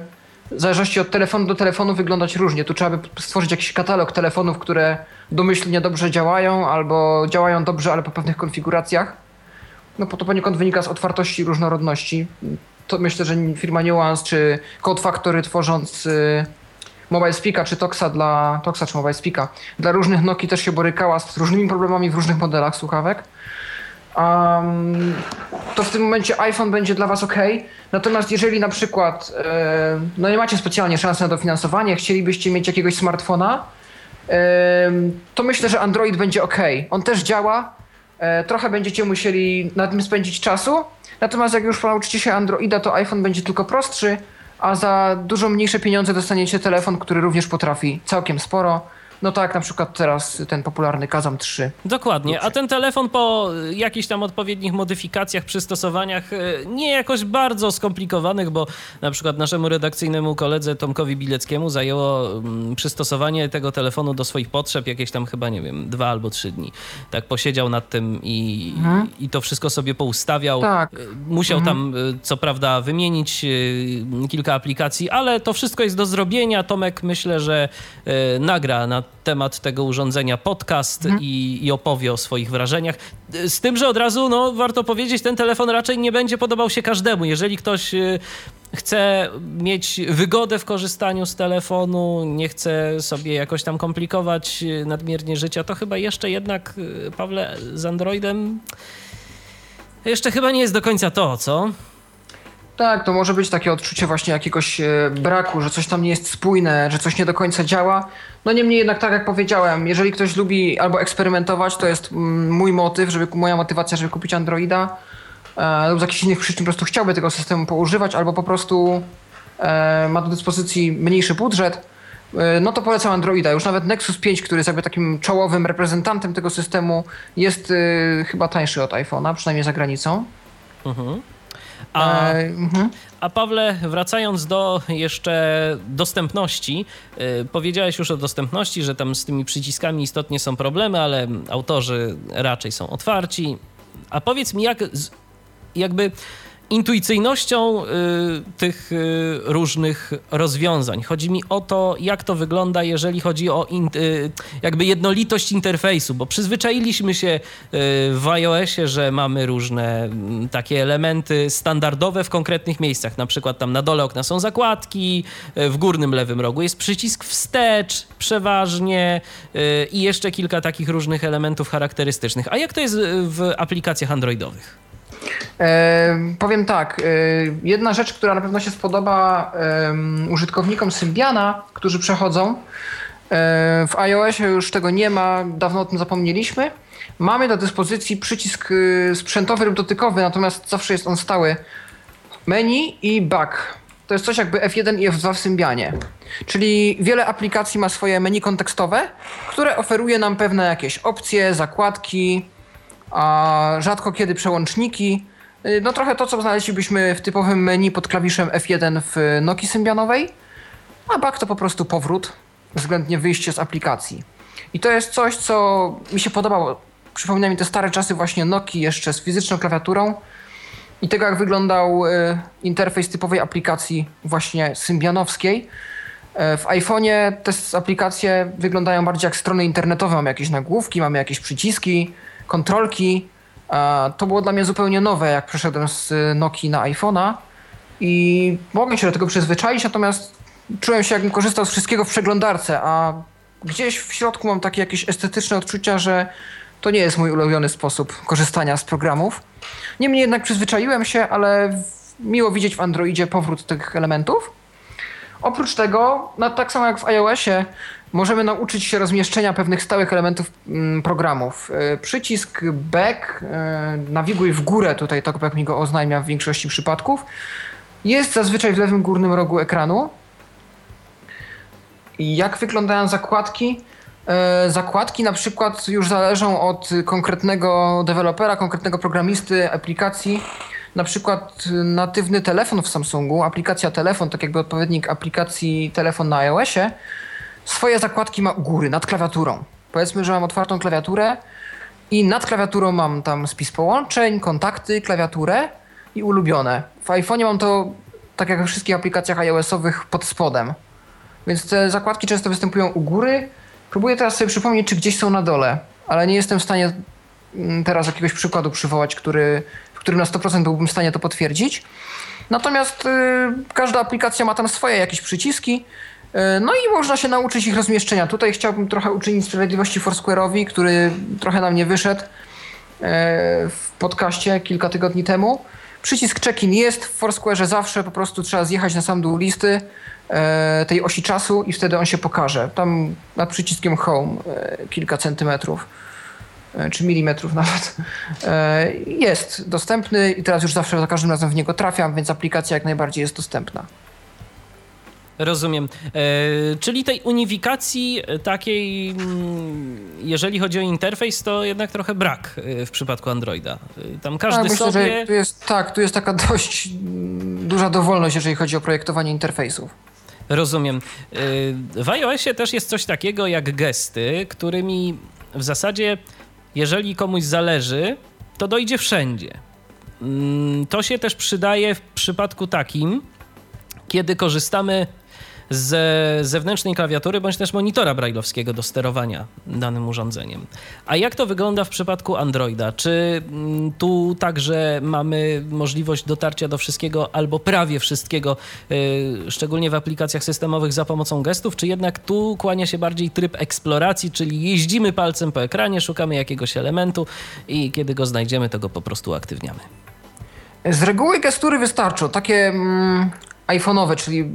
Speaker 2: w zależności od telefonu do telefonu wyglądać różnie. Tu trzeba by stworzyć jakiś katalog telefonów, które domyślnie dobrze działają, albo działają dobrze, ale po pewnych konfiguracjach. No bo to poniekąd wynika z otwartości i różnorodności. To myślę, że firma Nuance czy Code Factory tworząc y, Mobile Speaka czy Toxa dla Toxa czy Mobile Speaka dla różnych Nokii też się borykała z różnymi problemami w różnych modelach słuchawek. Um, to w tym momencie iPhone będzie dla Was ok. Natomiast jeżeli na przykład e, no nie macie specjalnie szansy na dofinansowanie, chcielibyście mieć jakiegoś smartfona, to myślę, że Android będzie ok. On też działa. E, trochę będziecie musieli na tym spędzić czasu. Natomiast jak już nauczycie się Androida, to iPhone będzie tylko prostszy, a za dużo mniejsze pieniądze dostaniecie telefon, który również potrafi całkiem sporo. No tak, na przykład teraz ten popularny Kazam 3.
Speaker 1: Dokładnie, a ten telefon po jakichś tam odpowiednich modyfikacjach, przystosowaniach, e, nie jakoś bardzo skomplikowanych, bo na przykład naszemu redakcyjnemu koledze Tomkowi Bileckiemu zajęło mm, przystosowanie tego telefonu do swoich potrzeb jakieś tam chyba, nie wiem, dwa albo trzy dni. Tak posiedział nad tym i, i to wszystko sobie poustawiał.
Speaker 2: Tak.
Speaker 1: E, Musiał tam, e, co prawda, wymienić kilka aplikacji, ale to wszystko jest do zrobienia. Tomek myślę, że nagra na temat tego urządzenia podcast mhm. i, i, opowie o swoich wrażeniach. Z tym, że od razu no, warto powiedzieć, ten telefon raczej nie będzie podobał się każdemu. Jeżeli ktoś y, chce mieć wygodę w korzystaniu z telefonu, nie chce sobie jakoś tam komplikować y, nadmiernie życia, to chyba jeszcze jednak, y, Pawle, z Androidem jeszcze chyba nie jest do końca to, co?
Speaker 2: Tak, to może być takie odczucie właśnie jakiegoś e, braku, że coś tam nie jest spójne, że coś nie do końca działa. No niemniej jednak, tak jak powiedziałem, jeżeli ktoś lubi albo eksperymentować, to jest mm, mój motyw, żeby moja motywacja, żeby kupić Androida e, lub z jakichś innych przyczyn po prostu chciałby tego systemu poużywać, albo po prostu e, ma do dyspozycji mniejszy budżet, e, no to polecam Androida. Już nawet Nexus 5, który jest jakby takim czołowym reprezentantem tego systemu, jest e, chyba tańszy od iPhone'a, przynajmniej za granicą. Mhm.
Speaker 1: Mhm. a Pawle, wracając do jeszcze dostępności, yy, powiedziałeś już o dostępności, że tam z tymi przyciskami istotnie są problemy, ale autorzy raczej są otwarci. A powiedz mi, jak jakby intuicyjnością y, tych y, różnych rozwiązań. Chodzi mi o to, jak to wygląda, jeżeli chodzi o in, y, jakby jednolitość interfejsu, bo przyzwyczailiśmy się y, w iOSie, że mamy różne mm, takie elementy standardowe w konkretnych miejscach. Na przykład tam na dole okna są zakładki, y, w górnym lewym rogu jest przycisk wstecz przeważnie y, i jeszcze kilka takich różnych elementów charakterystycznych. A jak to jest w aplikacjach androidowych?
Speaker 2: Powiem tak, e, jedna rzecz, która na pewno się spodoba użytkownikom Symbiana, którzy przechodzą, e, w iOSie już tego nie ma, dawno o tym zapomnieliśmy. Mamy do dyspozycji przycisk e, sprzętowy lub dotykowy, natomiast zawsze jest on stały. Menu i back. To jest coś jakby F1 i F2 w Symbianie. Czyli wiele aplikacji ma swoje menu kontekstowe, które oferuje nam pewne jakieś opcje, zakładki, a rzadko kiedy przełączniki. Y, no trochę to, co znaleźlibyśmy w typowym menu pod klawiszem F1 w Nokii Symbianowej, a back to po prostu powrót, względnie wyjście z aplikacji. I to jest coś, co mi się podobało. Przypomina mi te stare czasy właśnie Nokii jeszcze z fizyczną klawiaturą i tego, jak wyglądał y, interfejs typowej aplikacji właśnie symbianowskiej. Y, w iPhone'ie te aplikacje wyglądają bardziej jak strony internetowe. Mamy jakieś nagłówki, mamy jakieś przyciski, kontrolki. To było dla mnie zupełnie nowe, jak przeszedłem z Nokii na iPhone'a i mogłem się do tego przyzwyczaić, natomiast czułem się, jakbym korzystał z wszystkiego w przeglądarce, a gdzieś w środku mam takie jakieś estetyczne odczucia, że to nie jest mój ulubiony sposób korzystania z programów. Niemniej jednak przyzwyczaiłem się, ale miło widzieć w Androidzie powrót tych elementów. Oprócz tego, no tak samo jak w iOSie, możemy nauczyć się rozmieszczenia pewnych stałych elementów mm, programów. E, przycisk back, e, nawiguj w górę, tutaj TalkBack mi go oznajmia w większości przypadków, jest zazwyczaj w lewym górnym rogu ekranu. Jak wyglądają zakładki? E, zakładki na przykład już zależą od konkretnego dewelopera, konkretnego programisty aplikacji. Na przykład natywny telefon w Samsungu, aplikacja telefon, tak jakby odpowiednik aplikacji telefon na iOSie, swoje zakładki ma u góry, nad klawiaturą. Powiedzmy, że mam otwartą klawiaturę i nad klawiaturą mam tam spis połączeń, kontakty, klawiaturę i ulubione. W iPhone'ie mam to, tak jak we wszystkich aplikacjach iOS-owych, pod spodem. Więc te zakładki często występują u góry. Próbuję teraz sobie przypomnieć, czy gdzieś są na dole, ale nie jestem w stanie mm, teraz jakiegoś przykładu przywołać, który, w którym na 100% byłbym w stanie to potwierdzić. Natomiast y, każda aplikacja ma tam swoje jakieś przyciski, no i można się nauczyć ich rozmieszczenia. Tutaj chciałbym trochę uczynić sprawiedliwości Foursquare'owi, który trochę nam nie wyszedł e, w podcaście kilka tygodni temu. Przycisk check-in jest w Foursquare'ze zawsze, po prostu trzeba zjechać na sam dół listy e, tej osi czasu i wtedy on się pokaże. Tam nad przyciskiem home kilka centymetrów czy milimetrów nawet, jest dostępny i teraz już zawsze za każdym razem w niego trafiam, więc aplikacja jak najbardziej jest dostępna.
Speaker 1: Rozumiem. E, czyli tej unifikacji e, takiej, mm, jeżeli chodzi o interfejs, to jednak trochę brak e, w przypadku Androida. E, tam każdy
Speaker 2: myślę,
Speaker 1: sobie...
Speaker 2: Tu jest, tak, tu jest taka dość mm, duża dowolność, jeżeli chodzi o projektowanie interfejsów.
Speaker 1: Rozumiem. W iOSie też jest coś takiego jak gesty, którymi w zasadzie, jeżeli komuś zależy, to dojdzie wszędzie. Mm, to się też przydaje w przypadku takim, kiedy korzystamy ze zewnętrznej klawiatury bądź też monitora brailleowskiego do sterowania danym urządzeniem. A jak to wygląda w przypadku Androida? Czy mm, tu także mamy możliwość dotarcia do wszystkiego albo prawie wszystkiego, yy, szczególnie w aplikacjach systemowych za pomocą gestów, czy jednak tu kłania się bardziej tryb eksploracji, czyli jeździmy palcem po ekranie, szukamy jakiegoś elementu i kiedy go znajdziemy, to go po prostu aktywniamy?
Speaker 2: Z reguły gestury wystarczą. Takie mm, iPhone'owe, czyli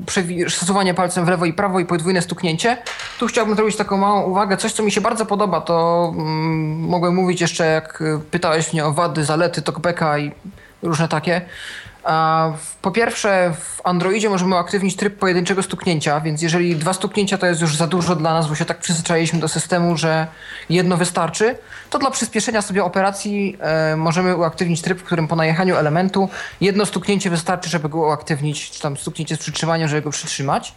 Speaker 2: stosowanie palcem w lewo i prawo i podwójne stuknięcie. Tu chciałbym zrobić taką małą uwagę. Coś, co mi się bardzo podoba, to mm, mogłem mówić jeszcze, jak pytałeś mnie o wady, zalety talkbacka i różne takie. Po pierwsze, w Androidzie możemy uaktywnić tryb pojedynczego stuknięcia, więc jeżeli dwa stuknięcia to jest już za dużo dla nas, bo się tak przyzwyczailiśmy do systemu, że jedno wystarczy, to dla przyspieszenia sobie operacji e, możemy uaktywnić tryb, w którym po najechaniu elementu jedno stuknięcie wystarczy, żeby go uaktywnić, czy tam stuknięcie z przytrzymaniem, żeby go przytrzymać.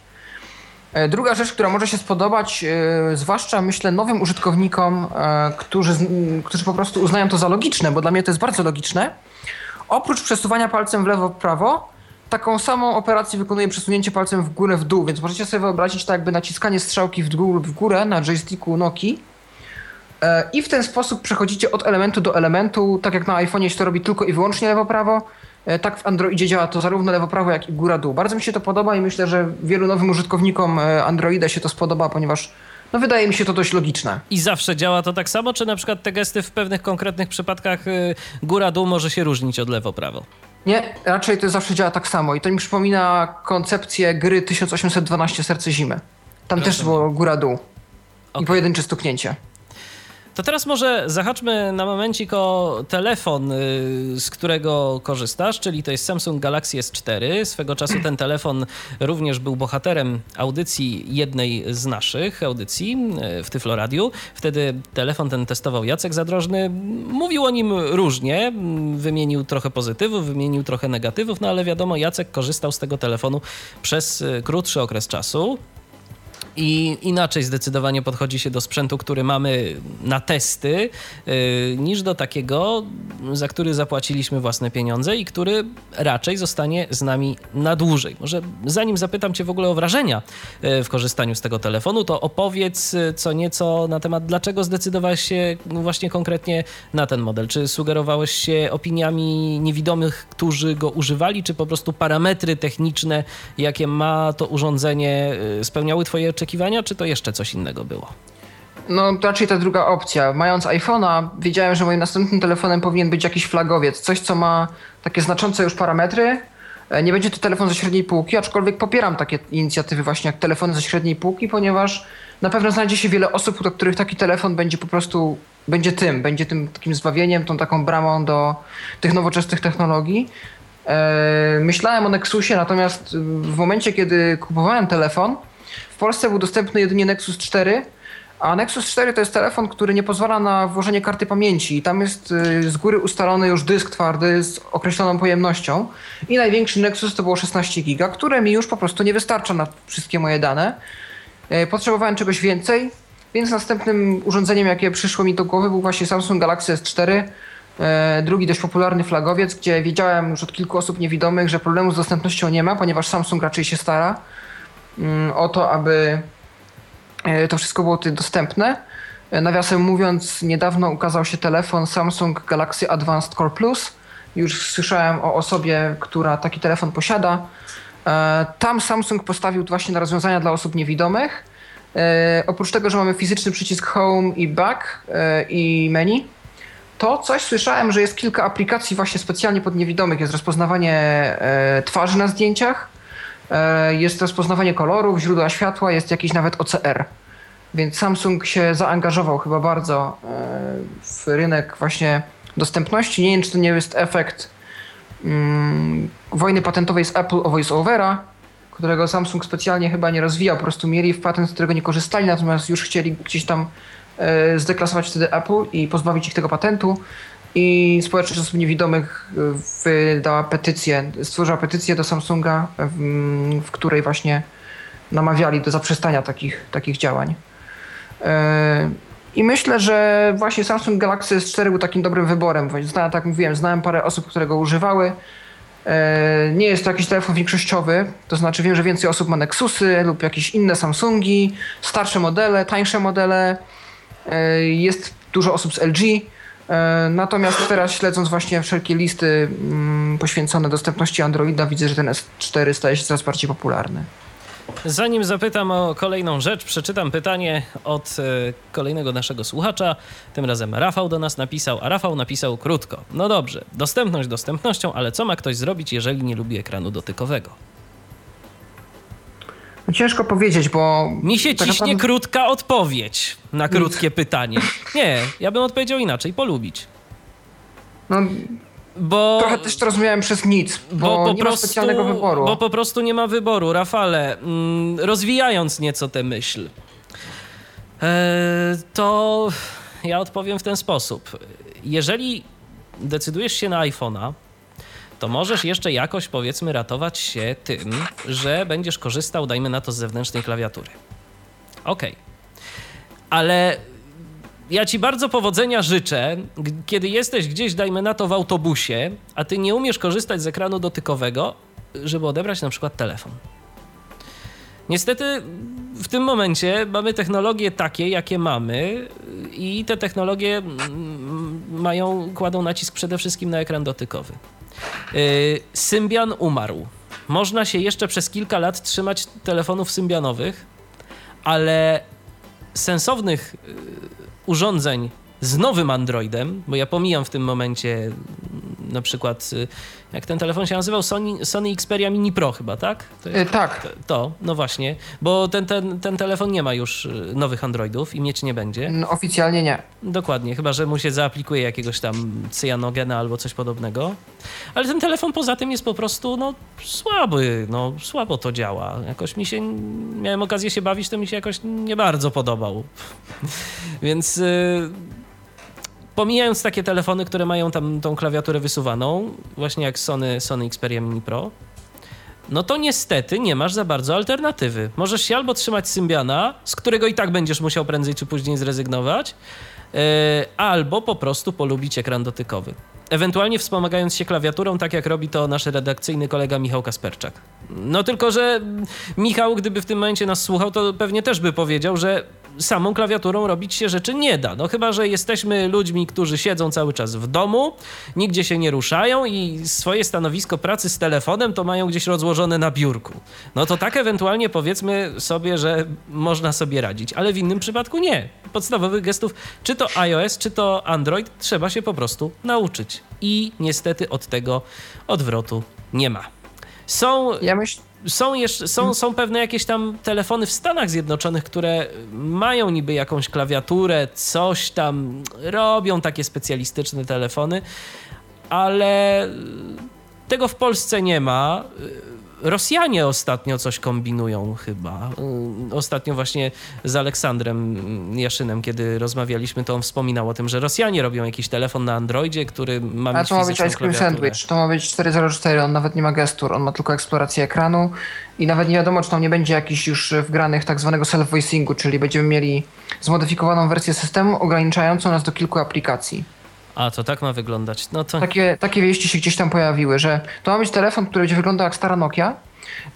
Speaker 2: E, druga rzecz, która może się spodobać, e, zwłaszcza myślę nowym użytkownikom, którzy, którzy po prostu uznają to za logiczne, bo dla mnie to jest bardzo logiczne, Oprócz przesuwania palcem w lewo, w prawo, taką samą operację wykonuje przesunięcie palcem w górę, w dół, więc możecie sobie wyobrazić tak jakby naciskanie strzałki w dół lub w górę na joysticku Noki. E, i w ten sposób przechodzicie od elementu do elementu, tak jak na iPhone'ie się to robi tylko i wyłącznie lewo-prawo, e, tak w Androidzie działa to zarówno lewo-prawo, jak i góra-dół. Bardzo mi się to podoba i myślę, że wielu nowym użytkownikom e, Androida się to spodoba, ponieważ no wydaje mi się to dość logiczne.
Speaker 1: I zawsze działa to tak samo, czy na przykład te gesty w pewnych konkretnych przypadkach y, góra-dół może się różnić od lewo-prawo?
Speaker 2: Nie, raczej to zawsze działa tak samo i to mi przypomina koncepcję gry 1812 Serce Zimy. Tam też było góra-dół okay. i pojedyncze stuknięcie.
Speaker 1: To teraz może zahaczmy na momencik o telefon, y, z którego korzystasz, czyli to jest Samsung Galaxy S4. Swego czasu ten telefon również był bohaterem audycji jednej z naszych audycji y, w Tyfloradiu. Wtedy telefon ten testował Jacek Zadrożny. Mówił o nim różnie, wymienił trochę pozytywów, wymienił trochę negatywów, no ale wiadomo, Jacek korzystał z tego telefonu przez y, krótszy okres czasu. I inaczej zdecydowanie podchodzi się do sprzętu, który mamy na testy, yy, niż do takiego, za który zapłaciliśmy własne pieniądze i który raczej zostanie z nami na dłużej. Może zanim zapytam Cię w ogóle o wrażenia yy, w korzystaniu z tego telefonu, to opowiedz yy, co nieco na temat, dlaczego zdecydowałeś się właśnie konkretnie na ten model. Czy sugerowałeś się opiniami niewidomych, którzy go używali, czy po prostu parametry techniczne, jakie ma to urządzenie, spełniały Twoje oczekiwania, czy to jeszcze coś innego było?
Speaker 2: No, raczej ta druga opcja. Mając iPhone'a, wiedziałem, że moim następnym telefonem powinien być jakiś flagowiec, coś, co ma takie znaczące już parametry. E, nie będzie to telefon ze średniej półki, aczkolwiek popieram takie inicjatywy właśnie jak telefony ze średniej półki, ponieważ na pewno znajdzie się wiele osób, do których taki telefon będzie po prostu, będzie tym, będzie tym takim zbawieniem, tą taką bramą do tych nowoczesnych technologii. E, myślałem o Nexusie, natomiast w momencie, kiedy kupowałem telefon, Polsce był dostępny jedynie Nexus 4, a Nexus 4 to jest telefon, który nie pozwala na włożenie karty pamięci. I tam jest y, z góry ustalony już dysk twardy z określoną pojemnością. I największy Nexus to było 16 giga, które mi już po prostu nie wystarcza na wszystkie moje dane. Y, potrzebowałem czegoś więcej, więc następnym urządzeniem, jakie przyszło mi do głowy, był właśnie Samsung Galaxy S4. Y, drugi dość popularny flagowiec, gdzie wiedziałem już od kilku osób niewidomych, że problemu z dostępnością nie ma, ponieważ Samsung raczej się stara. Mm, o to, aby e, to wszystko było tutaj dostępne. E, nawiasem mówiąc, niedawno ukazał się telefon Samsung Galaxy Advanced Core Plus. Już słyszałem o osobie, która taki telefon posiada. E, tam Samsung postawił właśnie na rozwiązania dla osób niewidomych. Oprócz tego, że mamy fizyczny przycisk Home i Back i menu, to coś słyszałem, że jest kilka aplikacji właśnie specjalnie pod niewidomych. Jest rozpoznawanie twarzy na zdjęciach, jest rozpoznawanie kolorów, źródła światła, jest jakiś nawet OCR. Więc Samsung się zaangażował chyba bardzo e, w rynek właśnie dostępności. Nie wiem, czy to nie jest efekt mm, wojny patentowej z Apple o VoiceOvera, którego Samsung specjalnie chyba nie rozwijał, po prostu mieli w patent, z którego nie korzystali, natomiast już chcieli gdzieś tam e, zdeklasować wtedy Apple i pozbawić ich tego patentu. I społeczność osób niewidomych y, wydała petycję, stworzyła petycję do Samsunga, w, której właśnie namawiali do zaprzestania takich, takich działań. Y, I myślę, że właśnie Samsung Galaxy S4 był takim dobrym wyborem. Znałem, tak mówiłem, znałem parę osób, które go używały. E, nie jest to jakiś telefon większościowy, to znaczy wiem, że więcej osób ma Nexusy lub jakieś inne Samsungi, starsze modele, tańsze modele. Jest dużo osób z LG. E, natomiast teraz śledząc właśnie wszelkie listy mm, poświęcone dostępności Androida, widzę, że ten S4 staje się coraz bardziej popularny.
Speaker 1: Zanim zapytam o kolejną rzecz, przeczytam pytanie od e, kolejnego naszego słuchacza. Tym razem Rafał do nas napisał, a Rafał napisał krótko. No dobrze, dostępność dostępnością, ale co ma ktoś zrobić, jeżeli nie lubi ekranu dotykowego?
Speaker 2: No ciężko powiedzieć, bo.
Speaker 1: Mi się tak ciśnie naprawdę... krótka odpowiedź na krótkie pytanie. Nie, ja bym odpowiedział inaczej polubić.
Speaker 2: No, bo, Trochę też to rozumiałem przez nic, bo, bo nie prostu, ma specjalnego wyboru.
Speaker 1: Bo po prostu nie ma wyboru. Rafale, mm, rozwijając nieco tę myśl, e, to ja odpowiem w ten sposób. Jeżeli decydujesz się na iPhone'a, to możesz jeszcze jakoś, powiedzmy, ratować się tym, że będziesz korzystał, dajmy na to, z zewnętrznej klawiatury. Okej. Okay. Ale ja ci bardzo powodzenia życzę, kiedy jesteś gdzieś, dajmy na to, w autobusie, a ty nie umiesz korzystać z ekranu dotykowego, żeby odebrać na przykład telefon. Niestety w tym momencie mamy technologie takie, jakie mamy i te technologie mm, mają, kładą nacisk przede wszystkim na ekran dotykowy. Y, Symbian umarł. Można się jeszcze przez kilka lat trzymać telefonów symbianowych, ale sensownych y, urządzeń z nowym Androidem, bo ja pomijam w tym momencie mm, na przykład, y, jak ten telefon się nazywał, Sony, Sony Xperia Mini Pro chyba, tak?
Speaker 2: Jest, e, tak.
Speaker 1: To, to, no właśnie, bo ten, ten, ten telefon nie ma już y, nowych Androidów i mieć nie będzie.
Speaker 2: No, oficjalnie nie.
Speaker 1: Dokładnie, chyba, że mu się zaaplikuje jakiegoś tam cyjanogena albo coś podobnego. Ale ten telefon poza tym jest po prostu, no, słaby, no, słabo to działa. Jakoś mi się, miałem okazję się bawić, to mi się jakoś nie bardzo podobał. Więc... Yy, pomijając takie telefony, które mają tam tą klawiaturę wysuwaną, właśnie jak Sony, Sony Xperia Mini Pro, no to niestety nie masz za bardzo alternatywy. Możesz się albo trzymać Symbiana, z którego i tak będziesz musiał prędzej czy później zrezygnować, yy, albo po prostu polubić ekran dotykowy. Ewentualnie wspomagając się klawiaturą, tak jak robi to nasz redakcyjny kolega Michał Kasperczak. No tylko, że Michał, gdyby w tym momencie nas słuchał, to pewnie też by powiedział, że samą klawiaturą robić się rzeczy nie da. No chyba, że jesteśmy ludźmi, którzy siedzą cały czas w domu, nigdzie się nie ruszają i swoje stanowisko pracy z telefonem to mają gdzieś rozłożone na biurku. No to tak ewentualnie powiedzmy sobie, że można sobie radzić, ale w innym przypadku nie. Podstawowych gestów, czy to iOS, czy to Android, trzeba się po prostu nauczyć. I niestety od tego odwrotu nie ma. Są.
Speaker 2: Ja myślę
Speaker 1: są, jeszcze, są, są pewne jakieś tam telefony w Stanach Zjednoczonych, które mają niby jakąś klawiaturę, coś tam, robią takie specjalistyczne telefony, ale tego w Polsce nie ma. Rosjanie ostatnio coś kombinują chyba. Y, ostatnio właśnie z Aleksandrem Jaszynem, kiedy rozmawialiśmy, to on wspominał o tym, że Rosjanie robią jakiś telefon na Androidzie, który ma
Speaker 2: mieć
Speaker 1: A to ma
Speaker 2: być Ice Cream Sandwich, to ma być 404, on nawet nie ma gestur, on ma tylko eksplorację ekranu i nawet nie wiadomo, czy tam nie będzie jakiś już wgranych tak zwanego self-voicingu, czyli będziemy mieli zmodyfikowaną wersję systemu ograniczającą nas do kilku aplikacji.
Speaker 1: A, to tak ma wyglądać. No to...
Speaker 2: takie, takie wieści się gdzieś tam pojawiły, że to ma być telefon, który będzie wyglądał jak stara Nokia,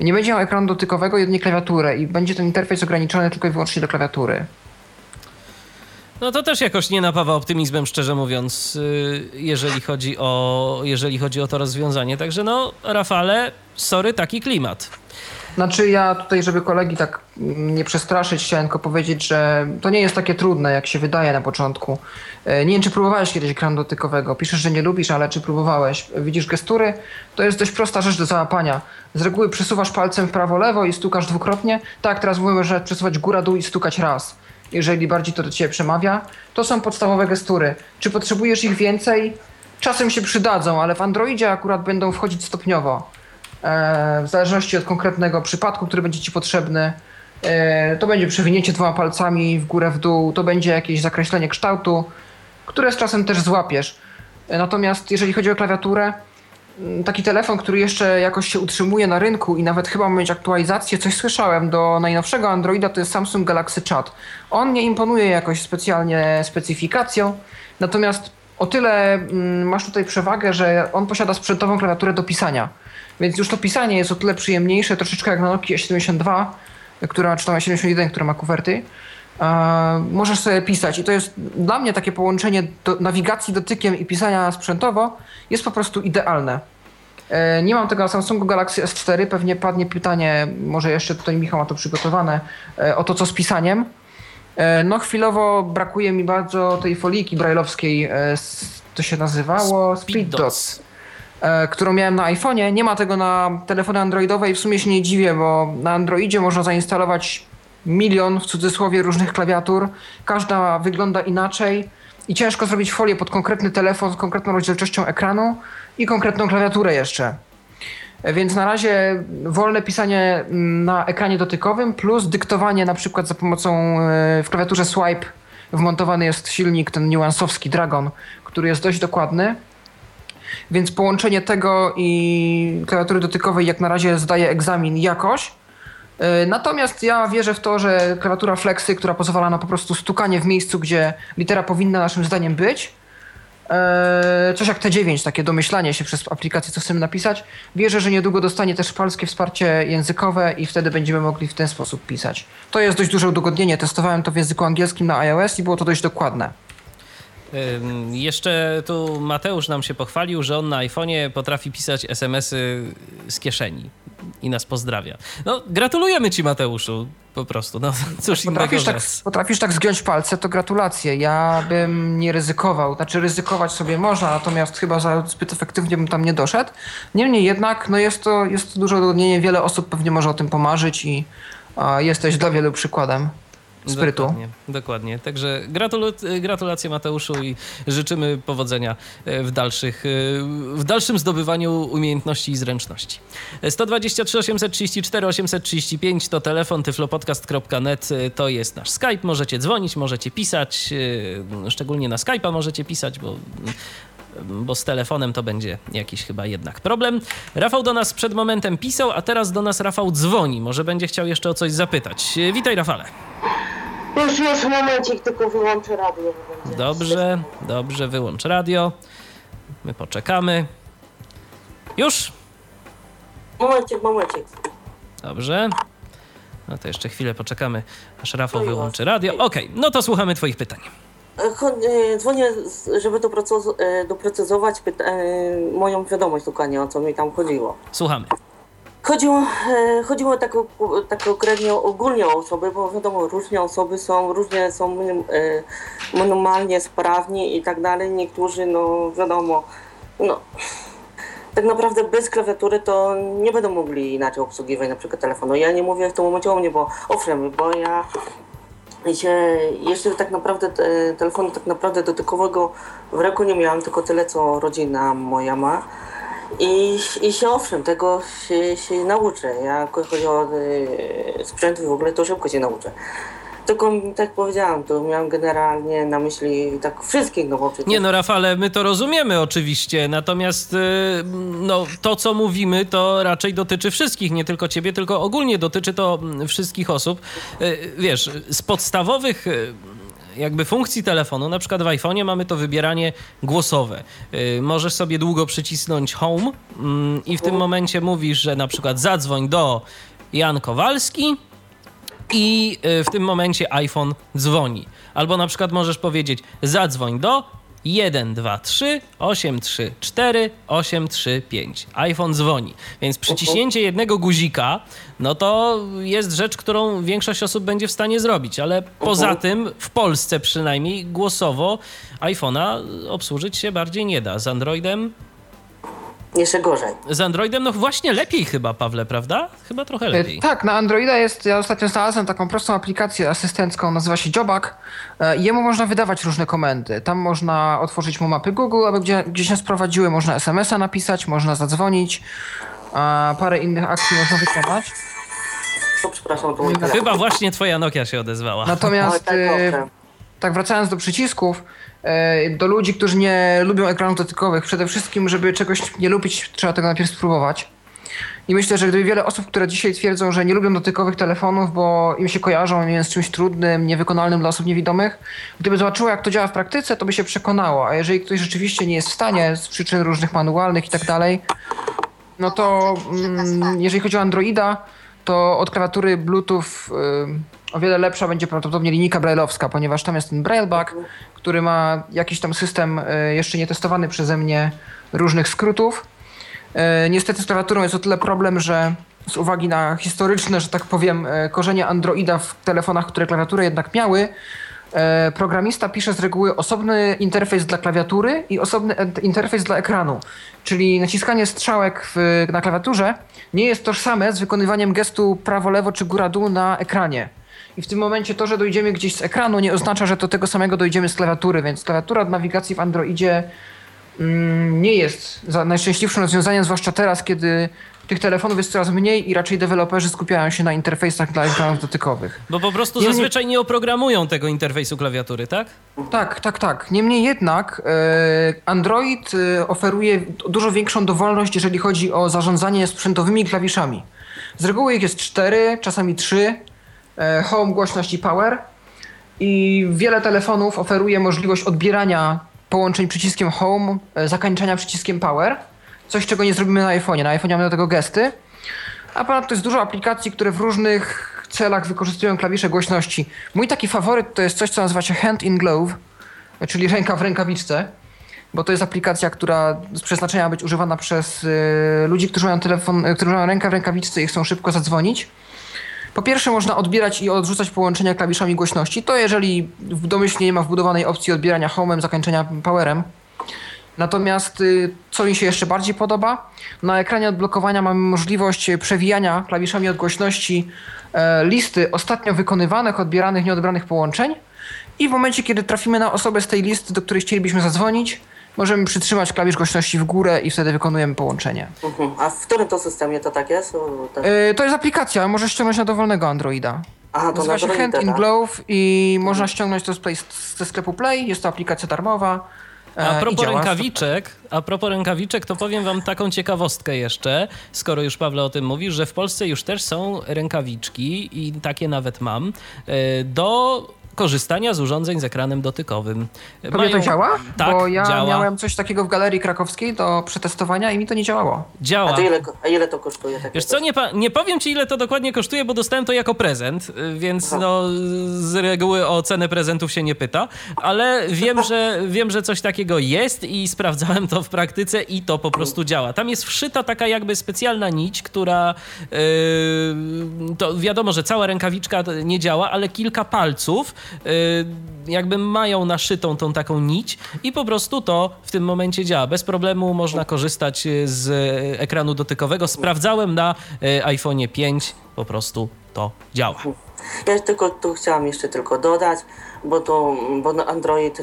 Speaker 2: nie będzie miał ekranu dotykowego, jedynie klawiaturę i będzie ten interfejs ograniczony tylko i wyłącznie do klawiatury.
Speaker 1: No to też jakoś nie napawa optymizmem, szczerze mówiąc, y, jeżeli chodzi o, jeżeli chodzi o to rozwiązanie. Także no, Rafale, sorry, taki klimat.
Speaker 2: Znaczy ja tutaj, żeby kolegi tak nie przestraszyć, chciałem tylko powiedzieć, że to nie jest takie trudne, jak się wydaje na początku. E, nie wiem, czy próbowałeś kiedyś ekranu dotykowego. Piszesz, że nie lubisz, ale czy próbowałeś? Widzisz gestury? To jest dość prosta rzecz do załapania. Z reguły przesuwasz palcem w prawo-lewo i stukasz dwukrotnie. Tak, teraz mówimy, że przesuwać góra-dół i stukać raz. Jeżeli bardziej to do ciebie przemawia. To są podstawowe gestury. Czy potrzebujesz ich więcej? Czasem się przydadzą, ale w Androidzie akurat będą wchodzić stopniowo. E, w zależności od konkretnego przypadku, który będzie Ci potrzebny. E, to będzie przewinięcie dwoma palcami w górę, w dół, to będzie jakieś zakreślenie kształtu, które z czasem też złapiesz. E, natomiast jeżeli chodzi o klawiaturę, mm, taki telefon, który jeszcze jakoś się utrzymuje na rynku i nawet chyba ma mieć aktualizację, coś słyszałem, do najnowszego Androida to jest Samsung Galaxy Chat. On nie imponuje jakoś specjalnie specyfikacją, natomiast o tyle mm, masz tutaj przewagę, że on posiada sprzętową klawiaturę do pisania. Więc już to pisanie jest o tyle przyjemniejsze, troszeczkę jak na Nokia 72, która, czy tam 71, która ma kuwerty. E, możesz sobie pisać i to jest dla mnie takie połączenie do, nawigacji dotykiem i pisania sprzętowo jest po prostu idealne. E, nie mam tego na Samsungu Galaxy S4, pewnie padnie pytanie, może jeszcze tutaj Michał ma to przygotowane, e, o to co z pisaniem. E, no chwilowo brakuje mi bardzo tej foliki brajlowskiej, e, to się nazywało Speed Dots, którą miałem na iPhone'ie. Nie ma tego na telefony androidowe i w sumie się nie dziwię, bo na Androidzie można zainstalować milion w cudzysłowie różnych klawiatur. Każda wygląda inaczej i ciężko zrobić folię pod konkretny telefon z konkretną rozdzielczością ekranu i konkretną klawiaturę jeszcze. E, Więc na razie wolne pisanie mm, na ekranie dotykowym plus dyktowanie na przykład za pomocą e, w klawiaturze swipe wmontowany jest silnik ten niuansowski Dragon, który jest dość dokładny. Więc połączenie tego i klawiatury dotykowej jak na razie zdaje egzamin jakoś. E, Natomiast ja wierzę w to, że klawiatura Flexy, która pozwala na po prostu stukanie w miejscu, gdzie litera powinna naszym zdaniem być, e, coś jak T9, takie domyślanie się przez aplikację, co chcemy napisać, wierzę, że niedługo dostanie też polskie wsparcie językowe i wtedy będziemy mogli w ten sposób pisać. To jest dość duże udogodnienie. Testowałem to w języku angielskim na iOS i było to dość dokładne.
Speaker 1: Jeszcze tu Mateusz nam się pochwalił, że on na iPhone'ie potrafi pisać SMS-y z kieszeni i nas pozdrawia. No, gratulujemy ci, Mateuszu, po prostu. No, cóż
Speaker 2: Potrafisz tak, potrafisz tak zgiąć palce, to gratulacje. Ja bym nie ryzykował. Znaczy ryzykować sobie można, natomiast chyba za zbyt efektywnie bym tam nie doszedł. Niemniej jednak no jest, to, jest to duże udogodnienie. Wiele osób pewnie może o tym pomarzyć i a, jesteś dla wielu przykładem sprytu.
Speaker 1: Dokładnie, dokładnie. Także gratulacje Mateuszu i życzymy powodzenia e, w, dalszych, e, w dalszym zdobywaniu umiejętności i zręczności. E, 123 834 835 to telefon tyflopodcast.net e, to jest nasz Skype. Możecie dzwonić, możecie pisać, szczególnie na Skype'a możecie pisać, bo bo z telefonem to będzie jakiś chyba jednak problem. Rafał do nas przed momentem pisał, a teraz do nas Rafał dzwoni. Może będzie chciał jeszcze o coś zapytać. Witaj Rafale.
Speaker 4: Już, już, momencik, tylko wyłączę radio.
Speaker 1: Dobrze, dobrze, wyłącz radio. My poczekamy. Już?
Speaker 4: Momencik, momencik.
Speaker 1: Dobrze. No to jeszcze chwilę poczekamy, aż Rafał wyłączy radio. Okej, no to słuchamy Twoich pytań.
Speaker 4: E, e, Dzwonię, żeby e, doprecyzować moją wiadomość dokładnie, o co mi tam chodziło.
Speaker 1: Słuchamy.
Speaker 4: Chodziło, chodziło tak, tak konkretnie ogólnie o osoby, bo wiadomo, różne osoby są, różnie są e, normalnie sprawni i tak dalej. Niektórzy, no wiadomo, no tak naprawdę bez klawiatury to nie będą mogli inaczej obsługiwać na przykład telefonu. Ja nie mówię w tym momencie o mnie, bo owszem, bo ja się jeszcze tak naprawdę te, telefonu tak naprawdę dotykowego w ręku nie miałam, tylko tyle co rodzina moja ma. I, i się owszem, tego się, się nauczę. Ja chodzi o y, sprzęt w ogóle, to szybko się nauczę. Tylko tak powiedziałam, to miałam generalnie na myśli tak wszystkich, bo przecież...
Speaker 1: Nie no, Rafale, my to rozumiemy oczywiście, natomiast y, no, to, co mówimy, to raczej dotyczy wszystkich, nie tylko ciebie, tylko ogólnie dotyczy to mm, wszystkich osób. Y, Wiesz, z podstawowych y, jakby funkcji telefonu, na przykład w iPhone'ie mamy to wybieranie głosowe. Y, Możesz sobie długo przycisnąć home mm, i w tym momencie mówisz, że na przykład zadzwoń do Jan Kowalski, i y, w tym momencie iPhone dzwoni. Albo na przykład możesz powiedzieć zadzwoń do 123 834 835. iPhone dzwoni. Więc przyciśnięcie jednego guzika, no to jest rzecz, którą większość osób będzie w stanie zrobić, ale poza tym w Polsce przynajmniej głosowo iPhone'a obsłużyć się bardziej nie da. Z Androidem,
Speaker 4: Jeszcze gorzej.
Speaker 1: z Androidem no właśnie lepiej chyba, Pawle, prawda? Chyba trochę
Speaker 2: E,
Speaker 1: lepiej.
Speaker 2: Tak, na Androida jest, ja ostatnio znalazłem taką prostą aplikację asystencką, nazywa się Jobak. E, Jemu można wydawać różne komendy. Tam można otworzyć mu mapy Google, aby gdzie, gdzie się sprowadziły, można SMS-a napisać, można zadzwonić, a parę innych akcji można wykonać.
Speaker 4: Przepraszam, to mój.
Speaker 1: Chyba właśnie twoja Nokia się odezwała.
Speaker 2: Natomiast
Speaker 4: tak,
Speaker 2: e, tak wracając do przycisków, do ludzi, którzy nie lubią ekranów dotykowych, przede wszystkim, żeby czegoś nie lubić, trzeba tego najpierw spróbować. I myślę, że gdyby wiele osób, które dzisiaj twierdzą, że nie lubią dotykowych telefonów, bo im się kojarzą je z czymś trudnym, niewykonalnym dla osób niewidomych, gdyby zobaczyło, jak to działa w praktyce, to by się przekonało. A jeżeli ktoś rzeczywiście nie jest w stanie z przyczyn różnych manualnych i tak dalej, no to mm, jeżeli chodzi o Androida, to od klawiatury Bluetooth y, o wiele lepsza będzie prawdopodobnie linijka brailleowska, ponieważ tam jest ten brailleback, który ma jakiś tam system y, jeszcze nietestowany przeze mnie różnych skrótów. Y, niestety z klawiaturą jest o tyle problem, że z uwagi na historyczne, że tak powiem, y, korzenie Androida w telefonach, które klawiaturę jednak miały, e, programista pisze z reguły osobny interfejs dla klawiatury i osobny interfejs dla ekranu. Czyli naciskanie strzałek w, na klawiaturze nie jest tożsame z wykonywaniem gestu prawo-lewo czy góra-dół na ekranie. I w tym momencie to, że dojdziemy gdzieś z ekranu nie oznacza, że do tego samego dojdziemy z klawiatury, więc klawiatura od nawigacji w Androidzie mm, nie jest za najszczęśliwszym rozwiązaniem, zwłaszcza teraz, kiedy tych telefonów jest coraz mniej i raczej deweloperzy skupiają się na interfejsach dla ekranów dotykowych.
Speaker 1: Bo po prostu
Speaker 2: Nie, nie-
Speaker 1: zazwyczaj nie oprogramują tego interfejsu klawiatury, tak?
Speaker 2: Tak, tak, tak. Niemniej jednak e, Android e, oferuje dużo większą dowolność, jeżeli chodzi o zarządzanie sprzętowymi klawiszami. Z reguły ich jest cztery, czasami trzy. E, home, głośność i power. I wiele telefonów oferuje możliwość odbierania połączeń przyciskiem home, e, zakończenia przyciskiem power. Coś, czego nie zrobimy na iPhone'ie. Na iPhone'ie mamy do tego gesty. A ponadto jest dużo aplikacji, które w różnych celach wykorzystują klawisze głośności. Mój taki faworyt to jest coś, co nazywa się Hand in Glove, czyli ręka w rękawiczce, bo to jest aplikacja, która z przeznaczenia być używana przez y, ludzi, którzy mają telefon, y, którzy mają rękę w rękawiczce i chcą szybko zadzwonić. Po pierwsze można odbierać i odrzucać połączenia klawiszami głośności. To jeżeli domyślnie nie ma wbudowanej opcji odbierania home'em, zakończenia powerem. Natomiast y, co mi się jeszcze bardziej podoba, na ekranie odblokowania mamy możliwość przewijania klawiszami od głośności e, listy ostatnio wykonywanych, odbieranych, nieodebranych połączeń i w momencie, kiedy trafimy na osobę z tej listy, do której chcielibyśmy zadzwonić, możemy przytrzymać klawisz głośności w górę i wtedy wykonujemy połączenie.
Speaker 4: Mhm. A w którym to systemie to tak jest? Tak.
Speaker 2: E, To jest aplikacja, możesz ściągnąć na dowolnego Androida.
Speaker 4: Aha, to
Speaker 2: Nazywa
Speaker 4: na
Speaker 2: się Hand in
Speaker 4: tak?
Speaker 2: Glove i można ściągnąć to z play, ze sklepu Play. Jest to aplikacja darmowa. e,
Speaker 1: A propos rękawiczek, a propos rękawiczek, to powiem wam taką ciekawostkę jeszcze, skoro już Pawle o tym mówisz, że w Polsce już też są rękawiczki i takie nawet mam, e, do korzystania z urządzeń z ekranem dotykowym.
Speaker 2: Tobie to działa?
Speaker 1: Tak,
Speaker 2: Bo ja
Speaker 1: działa.
Speaker 2: miałem coś takiego w galerii krakowskiej do przetestowania i mi to nie działało.
Speaker 1: Działa.
Speaker 4: A to ile, a ile to kosztuje? Takie
Speaker 1: Wiesz co, nie, nie powiem ci ile to dokładnie kosztuje, bo dostałem to jako prezent, y, więc no z reguły o cenę prezentów się nie pyta, ale wiem, że wiem, że coś takiego jest i sprawdzałem to w praktyce i to po prostu działa. Tam jest wszyta taka jakby specjalna nić, która yy, to wiadomo, że cała rękawiczka nie działa, ale kilka palców yy, jakby mają naszytą tą taką nić i po prostu to w tym momencie działa. Bez problemu można korzystać y, z y, ekranu dotykowego. Sprawdzałem na y, iPhone'ie 5, po prostu to działa.
Speaker 4: Ja tylko tu chciałam jeszcze tylko dodać, bo to bo Android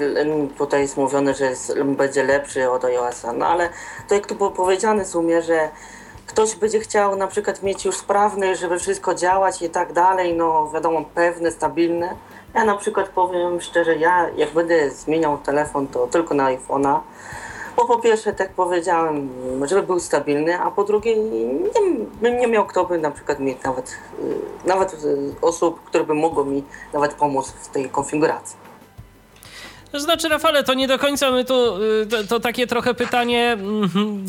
Speaker 4: tutaj jest mówione, że jest, będzie lepszy od iOS-a, no ale to jak tu było powiedziane w sumie, że ktoś będzie chciał na przykład mieć już sprawny, żeby wszystko działać i tak dalej, no wiadomo, pewne, stabilne. Ja na przykład powiem szczerze, ja jak będę zmieniał telefon, to tylko na iPhone'a, bo po pierwsze, tak powiedziałem, żeby był stabilny, a po drugie, nie, bym nie miał kto by na przykład mieć nawet, y, nawet y, osób, które by mogły mi nawet pomóc w tej konfiguracji.
Speaker 1: To znaczy, Rafale, to nie do końca my tu, y, to, to takie trochę pytanie mhm,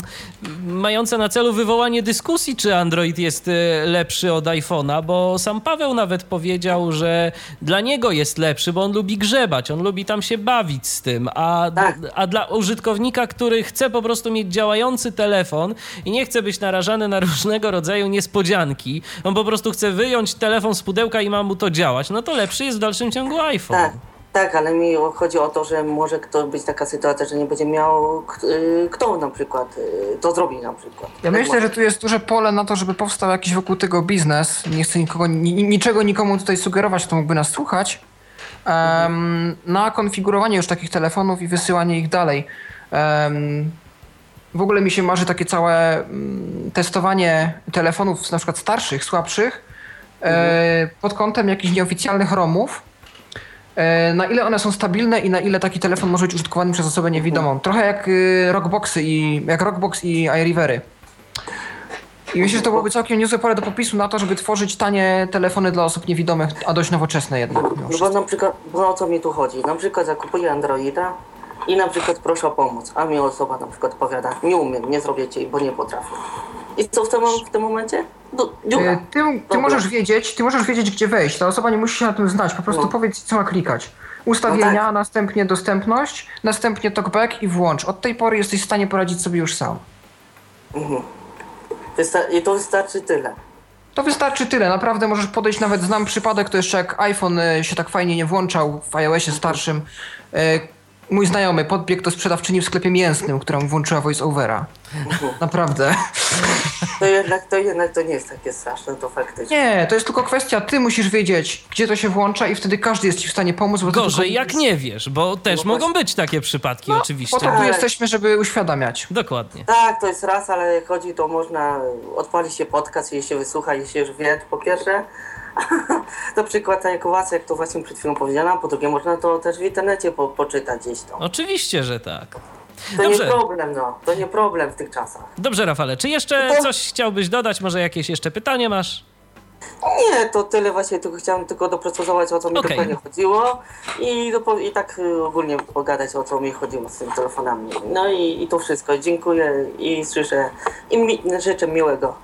Speaker 1: mające na celu wywołanie dyskusji, czy Android jest y, lepszy od iPhone'a, bo sam Paweł nawet powiedział, że dla niego jest lepszy, bo on lubi grzebać, on lubi tam się bawić z tym, a,
Speaker 4: Tak.
Speaker 1: a dla użytkownika, który chce po prostu mieć działający telefon i nie chce być narażany na różnego rodzaju niespodzianki, on po prostu chce wyjąć telefon z pudełka i ma mu to działać, no to lepszy jest w dalszym ciągu iPhone.
Speaker 4: Tak, tak, ale mi chodzi o to, że może kto być taka sytuacja, że nie będzie miał k- y, kto na przykład y, to zrobi na przykład.
Speaker 2: Ja
Speaker 4: Tak
Speaker 2: myślę,
Speaker 4: może.
Speaker 2: że tu jest duże pole na to, żeby powstał jakiś wokół tego biznes. Nie chcę nikogo, ni, niczego nikomu tutaj sugerować, kto mógłby nas słuchać. Em, na konfigurowanie już takich telefonów i wysyłanie ich dalej. Em, w ogóle mi się marzy takie całe mm, testowanie telefonów na przykład starszych, słabszych e, pod kątem jakichś nieoficjalnych ROMów. E, na ile one są stabilne i na ile taki telefon może być użytkowany przez osobę niewidomą. Trochę jak y, Rockboxy i jak Rockbox i iRivery. I myślę, że to byłoby całkiem niezłe pole do popisu na to, żeby tworzyć tanie telefony dla osób niewidomych, a dość nowoczesne jednak.
Speaker 4: No bo na przykład, bo o co mi tu chodzi? Na przykład zakupuję Androida i na przykład proszę o pomoc, a mi osoba na przykład powiada, nie umiem, nie zrobię ci, bo nie potrafię. I co w tym, w tym momencie? Dziura.
Speaker 2: E, Ty, ty możesz wiedzieć, ty możesz wiedzieć, gdzie wejść. Ta osoba nie musi się na tym znać. Po prostu
Speaker 4: No.
Speaker 2: powiedz, co ma klikać. Ustawienia,
Speaker 4: No tak.
Speaker 2: następnie dostępność, następnie talkback i włącz. Od tej pory jesteś w stanie poradzić sobie już sam.
Speaker 4: Wysta- I to wystarczy tyle.
Speaker 2: To wystarczy tyle. Naprawdę możesz podejść, nawet znam przypadek, to jeszcze jak iPhone e, się tak fajnie nie włączał w iOSie starszym. Mój znajomy podbiegł do sprzedawczyni w sklepie mięsnym, która mu włączyła voice-overa. Naprawdę.
Speaker 4: To jednak, to jednak to nie jest takie straszne, to faktycznie.
Speaker 2: Nie, to jest tylko kwestia, ty musisz wiedzieć, gdzie to się włącza i wtedy każdy jest ci w stanie pomóc. Bo
Speaker 1: Gorzej
Speaker 2: tylko-
Speaker 1: jak nie wiesz, bo też
Speaker 4: No
Speaker 1: mogą
Speaker 4: właśnie.
Speaker 1: być takie przypadki
Speaker 2: Po
Speaker 1: oczywiście.
Speaker 2: to tu
Speaker 4: Tak.
Speaker 2: jesteśmy, żeby uświadamiać.
Speaker 1: Dokładnie.
Speaker 4: Tak, to jest raz, ale jak chodzi, to można odpalić się podcast i się wysłucha, i się już wie, po pierwsze. na przykład ta ekowacja, jak to właśnie przed chwilą powiedziałam, po drugie można to też w internecie po, poczytać gdzieś to.
Speaker 1: Oczywiście, że tak.
Speaker 4: To nie
Speaker 1: Dobrze.
Speaker 4: problem, no. To nie problem w tych czasach.
Speaker 1: Dobrze, Rafale, czy jeszcze
Speaker 4: No to-
Speaker 1: coś chciałbyś dodać? Może jakieś jeszcze pytanie masz?
Speaker 4: Nie, to tyle właśnie, tylko chciałem tylko doprecyzować, o co mi
Speaker 1: Okej.
Speaker 4: dokładnie chodziło i, dopo- i tak y, ogólnie pogadać, o co mi chodziło z tymi telefonami. No i, i to wszystko. Dziękuję i słyszę i mi, życzę miłego,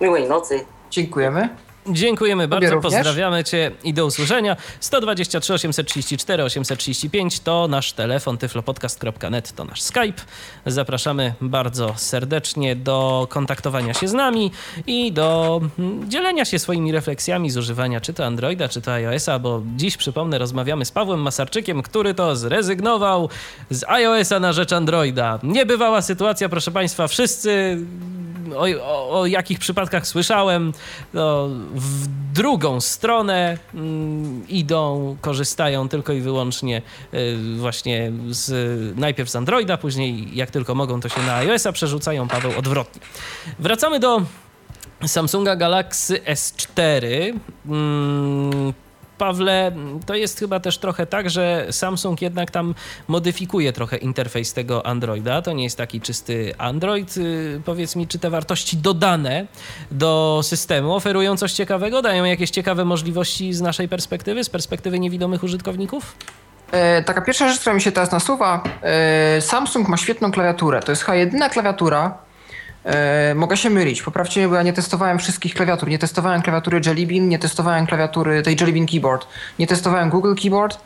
Speaker 4: miłej nocy.
Speaker 2: Dziękujemy.
Speaker 1: Dziękujemy bardzo,
Speaker 2: również.
Speaker 1: pozdrawiamy Cię i do usłyszenia. 123 834 835 to nasz telefon, tyflopodcast.net to nasz Skype. Zapraszamy bardzo serdecznie do kontaktowania się z nami i do dzielenia się swoimi refleksjami z używania czy to Androida, czy to iOS-a, bo dziś, przypomnę, rozmawiamy z Pawłem Masarczykiem, który to zrezygnował z iOS-a na rzecz Androida. Niebywała sytuacja, proszę Państwa, wszyscy o, o, o jakich przypadkach słyszałem, no, w drugą stronę mm, idą, korzystają tylko i wyłącznie y, właśnie z, najpierw z Androida, później jak tylko mogą, to się na iOS-a przerzucają, Paweł odwrotnie. Wracamy do Samsunga Galaxy S4. Pawle, to jest chyba też trochę tak, że Samsung jednak tam modyfikuje trochę interfejs tego Androida. To nie jest taki czysty Android. Y, Powiedz mi, czy te wartości dodane do systemu oferują coś ciekawego? Dają jakieś ciekawe możliwości z naszej perspektywy, z perspektywy niewidomych użytkowników?
Speaker 2: E, taka pierwsza rzecz, która mi się teraz nasuwa. E, Samsung ma świetną klawiaturę. To jest chyba jedyna klawiatura. E, mogę się mylić. Poprawcie mnie, bo ja nie testowałem wszystkich klawiatur. Nie testowałem klawiatury Jelly Bean, nie testowałem klawiatury tej Jelly Bean Keyboard. Nie testowałem Google Keyboard.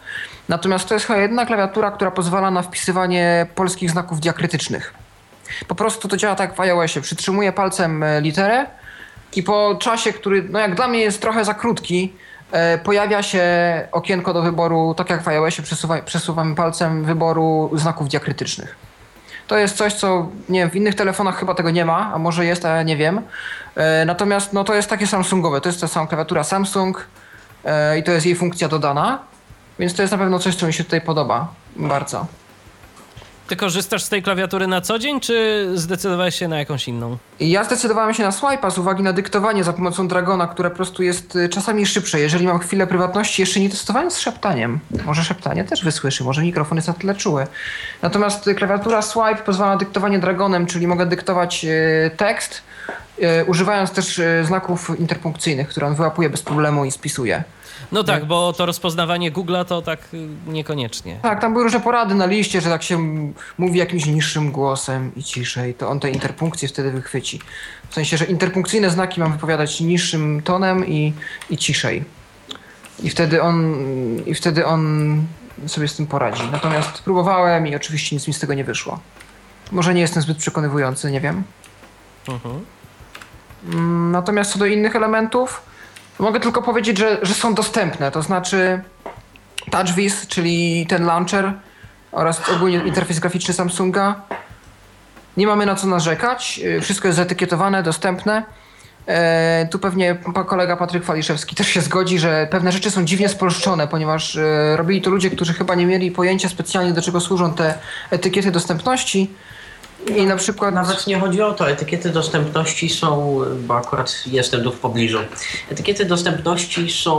Speaker 2: Natomiast to jest chyba jedyna klawiatura, która pozwala na wpisywanie polskich znaków diakrytycznych. Po prostu to działa tak w iOSie. Przytrzymuję palcem e, literę i po czasie, który no jak dla mnie jest trochę za krótki, e, pojawia się okienko do wyboru, tak jak w iOSie przesuwa, przesuwamy palcem wyboru znaków diakrytycznych. To jest coś, co nie wiem, w innych telefonach chyba tego nie ma, a może jest, a nie wiem. E, natomiast no, to jest takie Samsungowe, to jest ta sama klawiatura Samsung e, i to jest jej funkcja dodana, więc to jest na pewno coś, co mi się tutaj podoba bardzo.
Speaker 1: Ty korzystasz z tej klawiatury na co dzień, czy zdecydowałeś się na jakąś inną?
Speaker 2: Ja zdecydowałem się na swipe'a z uwagi na dyktowanie za pomocą Dragona, które po prostu jest y, czasami szybsze. Jeżeli mam chwilę prywatności, jeszcze nie testowałem z szeptaniem. Może szeptanie też wysłyszy, może mikrofon jest na tyle czuły. Natomiast y, klawiatura swipe pozwala na dyktowanie Dragonem, czyli mogę dyktować y, tekst, używając też znaków interpunkcyjnych, które on wyłapuje bez problemu i spisuje.
Speaker 1: No tak, bo to rozpoznawanie Google'a to tak y, niekoniecznie.
Speaker 2: Tak, tam były różne porady na liście, że tak się mówi jakimś niższym głosem i ciszej, to on te interpunkcje wtedy wychwyci. W sensie, że interpunkcyjne znaki mam wypowiadać niższym tonem i, i ciszej. I wtedy on i wtedy on sobie z tym poradzi. Natomiast próbowałem i oczywiście nic mi z tego nie wyszło. Może nie jestem zbyt przekonywujący, nie wiem.
Speaker 1: Mhm.
Speaker 2: Mm, Natomiast co do innych elementów, mogę tylko powiedzieć, że, że są dostępne. To znaczy TouchWiz, czyli ten launcher oraz ogólnie interfejs graficzny Samsunga. Nie mamy na co narzekać. Yy, Wszystko jest zetykietowane, dostępne. E, tu pewnie kolega Patryk Waliszewski też się zgodzi, że pewne rzeczy są dziwnie spolszczone, ponieważ e, robili to ludzie, którzy chyba nie mieli pojęcia specjalnie do czego służą te etykiety dostępności I na przykład...
Speaker 5: Nawet nie chodzi o to. Etykiety dostępności są, bo akurat jestem tu w pobliżu. Etykiety dostępności są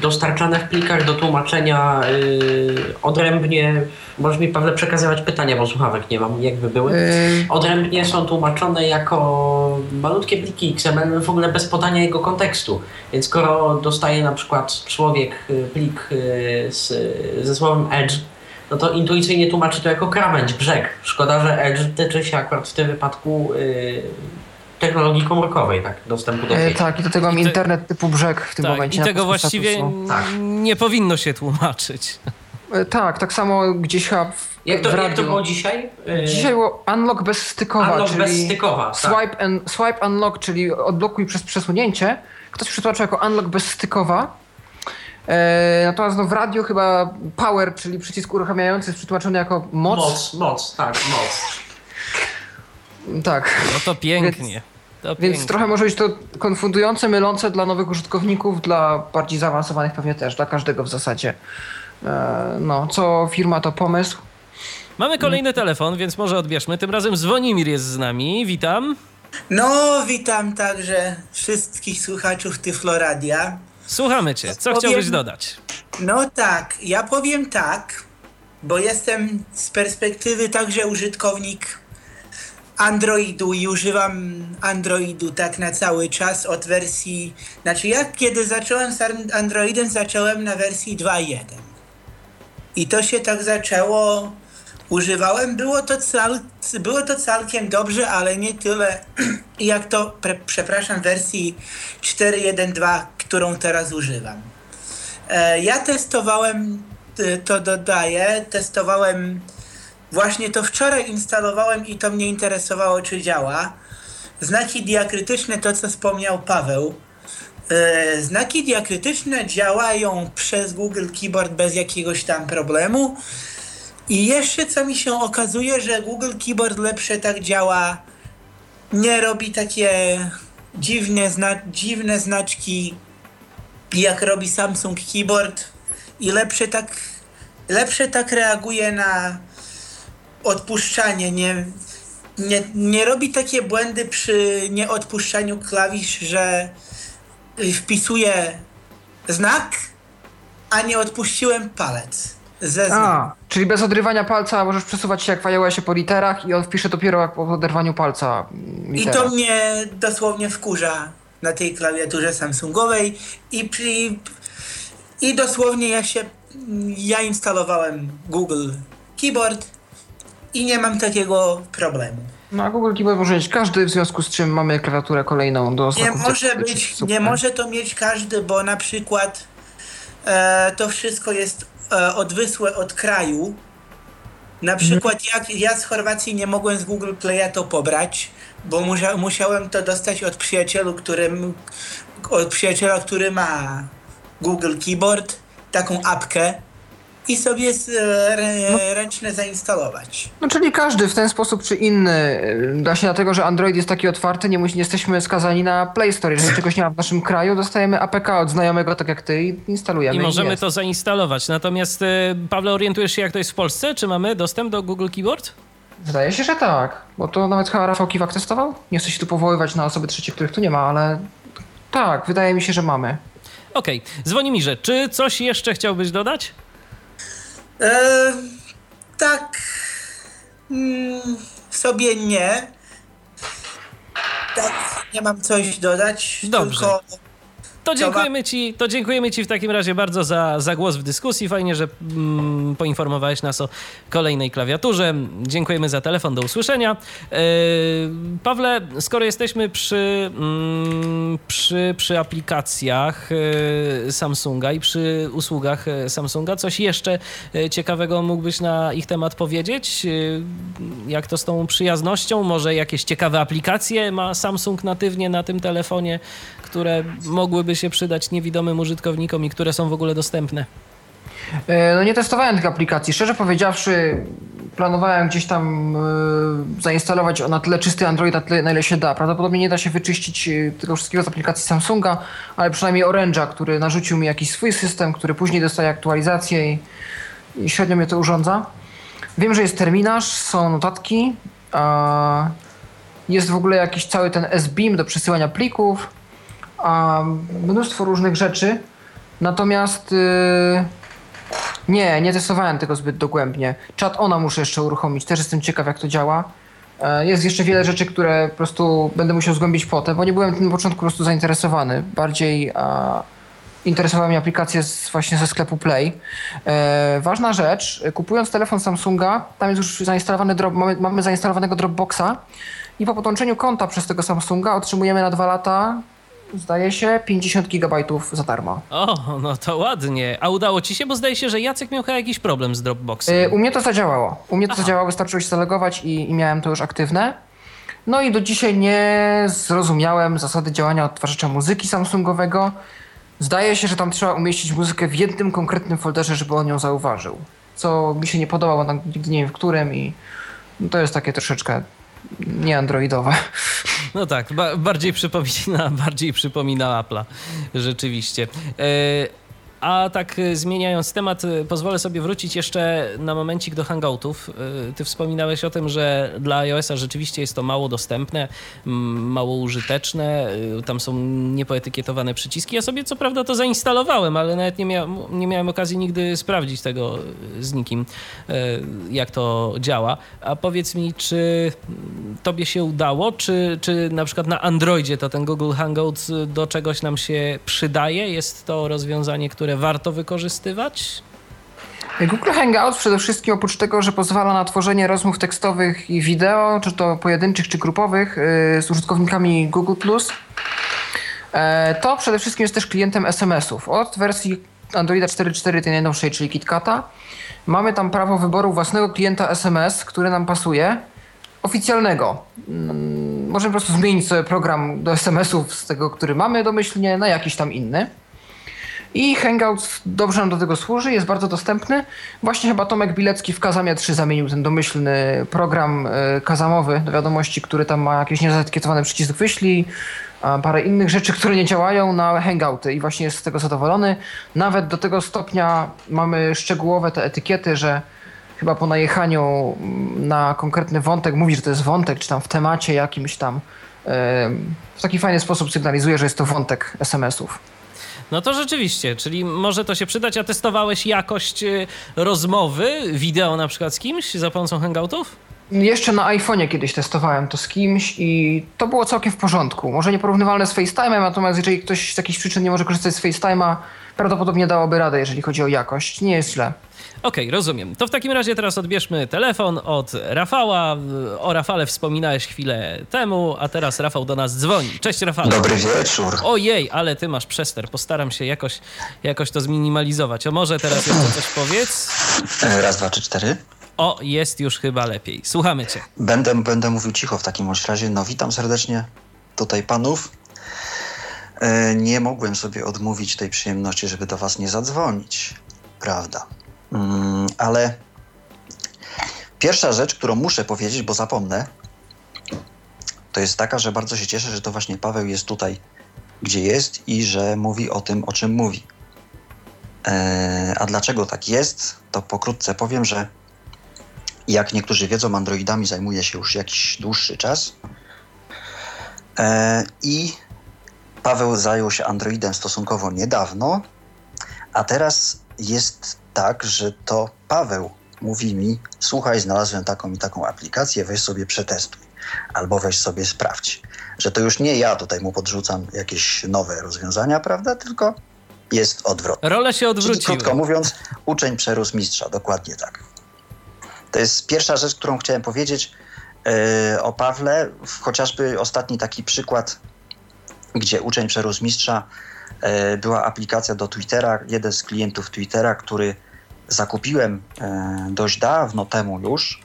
Speaker 5: dostarczane w plikach do tłumaczenia yy, odrębnie. Możesz mi Pawle przekazywać pytania, bo słuchawek nie mam, jakby były.
Speaker 2: Yy,
Speaker 5: Odrębnie są tłumaczone jako malutkie pliki XML, w ogóle bez podania jego kontekstu. Więc skoro dostaje na przykład człowiek y, plik y, z, ze słowem edge, no to intuicyjnie tłumaczy to jako krawędź, brzeg. Szkoda, że edge tyczy się akurat w tym wypadku y, technologii komórkowej, tak, dostępu do
Speaker 2: yy,
Speaker 5: sieci.
Speaker 2: tak, i do tego mam
Speaker 1: te-
Speaker 2: internet typu brzeg w tym
Speaker 1: Tak,
Speaker 2: momencie.
Speaker 1: i tego właściwie.
Speaker 5: Tak.
Speaker 1: nie powinno się tłumaczyć.
Speaker 2: Yy, Tak, tak samo gdzieś chyba w,
Speaker 5: Jak to,
Speaker 2: w
Speaker 5: jak to było dzisiaj? Y,
Speaker 2: Dzisiaj było unlock bezstykowa,
Speaker 5: Unlock
Speaker 2: czyli
Speaker 5: bezstykowa, tak.
Speaker 2: swipe, and, swipe unlock, czyli odblokuj przez przesunięcie. Ktoś przetłumaczył jako unlock bezstykowa. E, natomiast no, w radiu chyba power, czyli przycisk uruchamiający jest przetłumaczony jako moc.
Speaker 5: Moc, moc, tak, moc.
Speaker 2: Tak,
Speaker 1: No to pięknie. To
Speaker 2: więc
Speaker 1: pięknie.
Speaker 2: trochę może być to konfundujące, mylące dla nowych użytkowników, dla bardziej zaawansowanych pewnie też, dla każdego w zasadzie. E, no, co firma to pomysł.
Speaker 1: Mamy kolejny telefon, więc może odbierzmy. Tym razem Zwonimir jest z nami. Witam.
Speaker 6: No, witam także wszystkich słuchaczów Tyfloradia.
Speaker 1: Słuchamy cię. Co
Speaker 6: Powiem-
Speaker 1: chciałbyś dodać?
Speaker 6: No tak, ja powiem tak, bo jestem z perspektywy także użytkownik Androidu i używam Androidu tak na cały czas od wersji... Znaczy ja kiedy zacząłem z Androidem zacząłem na wersji 2.1. I to się tak zaczęło, używałem, było to, cal, było to całkiem dobrze, ale nie tyle jak to, pre, przepraszam, wersji 4.1.2, którą teraz używam. E, Ja testowałem, y, to dodaję, testowałem, właśnie to wczoraj instalowałem i to mnie interesowało, czy działa. Znaki diakrytyczne, to co wspomniał Paweł. E, Znaki diakrytyczne działają przez Google Keyboard bez jakiegoś tam problemu. I jeszcze co mi się okazuje, że Google Keyboard lepsze tak działa, nie robi takie dziwne, zna- dziwne znaczki jak robi Samsung Keyboard i lepsze tak, lepsze tak reaguje na odpuszczanie. Nie, nie, nie robi takie błędy przy nieodpuszczaniu klawisz, że wpisuję znak, a nie odpuściłem palec. Ze znaku.
Speaker 2: A, czyli bez odrywania palca możesz przesuwać się jak w iOSie po literach i on wpisze dopiero jak po oderwaniu palca mm,
Speaker 6: I to mnie dosłownie wkurza na tej klawiaturze Samsungowej i przy, i dosłownie ja się ja instalowałem Google Keyboard i nie mam takiego problemu.
Speaker 2: No, a Google Keyboard może mieć każdy, w związku z czym mamy klawiaturę kolejną do
Speaker 6: Nie może być,
Speaker 2: Super.
Speaker 6: nie może to mieć każdy, bo na przykład e, to wszystko jest odwisłe od kraju. Na przykład jak ja z Chorwacji nie mogłem z Google Play'a to pobrać, bo musia, musiałem to dostać od przyjacielu, którym, od przyjaciela, który ma Google Keyboard, taką apkę i sobie e, re, ręcznie zainstalować.
Speaker 2: No czyli każdy w ten sposób czy inny da się dlatego, że Android jest taki otwarty, nie, musi, nie jesteśmy skazani na Play Store. Jeżeli czegoś nie ma w naszym kraju, dostajemy APK od znajomego, tak jak ty i instalujemy.
Speaker 1: I możemy
Speaker 2: jest.
Speaker 1: to zainstalować. Natomiast, y, Pawle, orientujesz się, jak to jest w Polsce? Czy mamy dostęp do Google Keyboard?
Speaker 2: Wydaje się, że tak, bo to nawet chyba Rafał Kiwak testował. Nie chcę się tu powoływać na osoby trzecie, których tu nie ma, ale tak, wydaje mi się, że mamy.
Speaker 1: Okej. Zwonimirze, czy coś jeszcze chciałbyś dodać?
Speaker 6: E, tak. Mm, sobie nie. Tak, nie mam coś dodać.
Speaker 1: Dobrze.
Speaker 6: Tylko
Speaker 1: To dziękujemy ci, to dziękujemy ci w takim razie bardzo za, za głos w dyskusji. Fajnie, że mm, poinformowałeś nas o kolejnej klawiaturze. Dziękujemy za telefon, do usłyszenia. Yy, Pawle, skoro jesteśmy przy, mm, przy, przy aplikacjach yy, Samsunga i przy usługach yy, Samsunga, coś jeszcze yy, ciekawego mógłbyś na ich temat powiedzieć? Yy, jak to z tą przyjaznością? Może jakieś ciekawe aplikacje ma Samsung natywnie na tym telefonie, które mogłyby się przydać niewidomym użytkownikom i które są w ogóle dostępne?
Speaker 2: E, No nie testowałem tych aplikacji. Szczerze powiedziawszy, planowałem gdzieś tam e, zainstalować na tyle czysty Android, na tyle na ile się da. Prawdopodobnie nie da się wyczyścić e, tego wszystkiego z aplikacji Samsunga, ale przynajmniej Orange'a, który narzucił mi jakiś swój system, który później dostaje aktualizację i, i średnio mnie to urządza. Wiem, że jest terminarz, są notatki, Jest w ogóle jakiś cały ten S-Beam do przesyłania plików, mnóstwo różnych rzeczy. Natomiast y, nie, nie testowałem tego zbyt dogłębnie. Chat ona muszę jeszcze uruchomić, też jestem ciekaw jak to działa. E, jest jeszcze wiele rzeczy, które po prostu będę musiał zgłębić potem, bo nie byłem na początku po prostu zainteresowany. Bardziej a, interesowały mnie aplikacje z, właśnie ze sklepu Play. E, ważna rzecz, kupując telefon Samsunga, tam jest już zainstalowany drop, mamy, mamy zainstalowanego Dropboxa i po podłączeniu konta przez tego Samsunga otrzymujemy na dwa lata zdaje się, 50 gigabajtów za darmo.
Speaker 1: O, no to ładnie. A udało ci się, bo zdaje się, że Jacek miał chyba jakiś problem z Dropboxem.
Speaker 2: Yy, u mnie to zadziałało. U mnie to Aha. zadziałało, wystarczyło się zalogować i, i miałem to już aktywne. No i do dzisiaj nie zrozumiałem zasady działania odtwarzacza muzyki Samsungowego. Zdaje się, że tam trzeba umieścić muzykę w jednym konkretnym folderze, żeby on ją zauważył. Co mi się nie podobało, nigdy nie wiem w którym i to jest takie troszeczkę nie androidowe.
Speaker 1: No tak, ba bardziej przypomina, bardziej przypomina Apple'a, rzeczywiście. E, a tak e, zmieniając temat, e, pozwolę sobie wrócić jeszcze na momencik do hangoutów. E, ty wspominałeś o tym, że dla iOS-a rzeczywiście jest to mało dostępne, mało użyteczne, tam są niepoetykietowane przyciski. Ja sobie co prawda to zainstalowałem, ale nawet nie, nie miałem okazji nigdy sprawdzić tego z nikim, jak to działa. A powiedz mi, czy tobie się udało, czy, czy na przykład na Androidzie to ten Google Hangout do czegoś nam się przydaje? Jest to rozwiązanie, które które warto wykorzystywać?
Speaker 2: Google Hangouts przede wszystkim oprócz tego, że pozwala na tworzenie rozmów tekstowych i wideo, czy to pojedynczych, czy grupowych yy, z użytkownikami Google+, e, to przede wszystkim jest też klientem SMS-ów. Od wersji Androida 4.4 tej najnowszej, czyli KitKata, mamy tam prawo wyboru własnego klienta SMS, który nam pasuje, oficjalnego. Mm, możemy po prostu zmienić sobie program do SMS-ów z tego, który mamy domyślnie, na jakiś tam inny. I Hangouts dobrze nam do tego służy, jest bardzo dostępny. Właśnie chyba Tomek Bilecki w Kazamie 3 zamienił ten domyślny program e, kazamowy do wiadomości, który tam ma jakiś niezaetykietowany przycisk wyślij, parę innych rzeczy, które nie działają na Hangouty i właśnie jest z tego zadowolony. Nawet do tego stopnia mamy szczegółowe te etykiety, że chyba po najechaniu na konkretny wątek mówi, że to jest wątek, czy tam w temacie jakimś tam w taki fajny sposób sygnalizuje, że jest to wątek SMS-ów.
Speaker 1: No to rzeczywiście, czyli może to się przydać. A testowałeś jakość y, rozmowy, wideo na przykład z kimś za pomocą hangoutów?
Speaker 2: Jeszcze na iPhone'ie kiedyś testowałem to z kimś i to było całkiem w porządku. Może nieporównywalne z FaceTime'em, natomiast jeżeli ktoś z jakichś przyczyn nie może korzystać z FaceTime'a, prawdopodobnie dałoby radę, jeżeli chodzi o jakość. Nie jest źle.
Speaker 1: Okej, okay, rozumiem. To w takim razie teraz odbierzmy telefon od Rafała. O Rafale wspominałeś chwilę temu, a teraz Rafał do nas dzwoni. Cześć Rafał.
Speaker 7: Dobry wieczór.
Speaker 1: Ojej, ale ty masz przester. Postaram się jakoś, jakoś to zminimalizować. O może teraz jeszcze coś powiedz?
Speaker 7: E, raz, dwa, trzy, cztery.
Speaker 1: O, jest już chyba lepiej. Słuchamy cię.
Speaker 7: Będę, będę mówił cicho w takim razie. No witam serdecznie tutaj panów. E, nie mogłem sobie odmówić tej przyjemności, żeby do was nie zadzwonić. Prawda. Mm, ale pierwsza rzecz, którą muszę powiedzieć, bo zapomnę, to jest taka, że bardzo się cieszę, że to właśnie Paweł jest tutaj, gdzie jest i że mówi o tym, o czym mówi. E, a dlaczego tak jest, to pokrótce powiem, że jak niektórzy wiedzą, Androidami zajmuję się już jakiś dłuższy czas. E, I Paweł zajął się Androidem stosunkowo niedawno, a teraz jest tak, że to Paweł mówi mi: Słuchaj, znalazłem taką i taką aplikację, weź sobie przetestuj, albo weź sobie sprawdź. Że to już nie ja tutaj mu podrzucam jakieś nowe rozwiązania, prawda? Tylko jest odwrot.
Speaker 1: Role się odwróciły.
Speaker 7: Czyli, krótko mówiąc, uczeń przerósł mistrza, dokładnie tak. To jest pierwsza rzecz, którą chciałem powiedzieć yy, o Pawle. Chociażby ostatni taki przykład, gdzie uczeń przerósł mistrza E, była aplikacja do Twittera, jeden z klientów Twittera, który zakupiłem e, dość dawno temu już,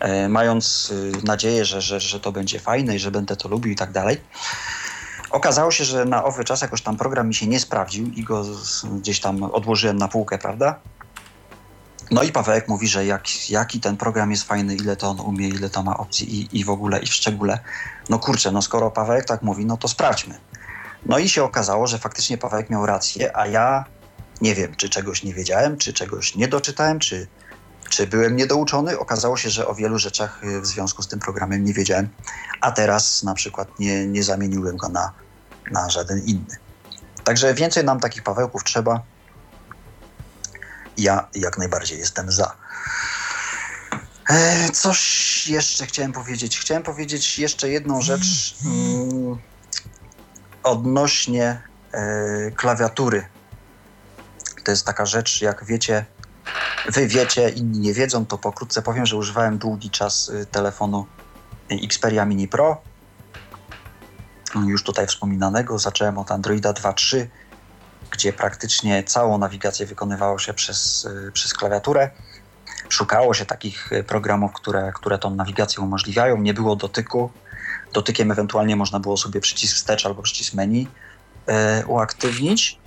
Speaker 7: e, mając nadzieję, że, że, że to będzie fajne i że będę to lubił i tak dalej. Okazało się, że na owy czas jakoś tam program mi się nie sprawdził i go gdzieś tam odłożyłem na półkę, prawda? No i Pawełek mówi, że jak, jaki ten program jest fajny, ile to on umie, ile to ma opcji i, i w ogóle, i w szczególe. No kurczę, no skoro Pawełek tak mówi, no to sprawdźmy. No i się okazało, że faktycznie Pawełek miał rację, a ja nie wiem, czy czegoś nie wiedziałem, czy czegoś nie doczytałem, czy Czy byłem niedouczony? Okazało się, że o wielu rzeczach y, w związku z tym programem nie wiedziałem, a teraz na przykład nie, nie zamieniłem go na, na żaden inny. Także więcej nam takich Pawełków trzeba. Ja jak najbardziej jestem za. E, coś jeszcze chciałem powiedzieć. Chciałem powiedzieć jeszcze jedną rzecz mm, odnośnie e, klawiatury. To jest taka rzecz, jak wiecie, wy wiecie, inni nie wiedzą, to pokrótce powiem, że używałem długi czas y, telefonu Xperia Mini Pro. Już tutaj wspominanego. Zacząłem od Androida 2.3, gdzie praktycznie całą nawigację wykonywało się przez, y, przez klawiaturę. Szukało się takich y, programów, które, które tą nawigację umożliwiają. Nie było dotyku. Dotykiem ewentualnie można było sobie przycisk wstecz albo przycisk menu uaktywnić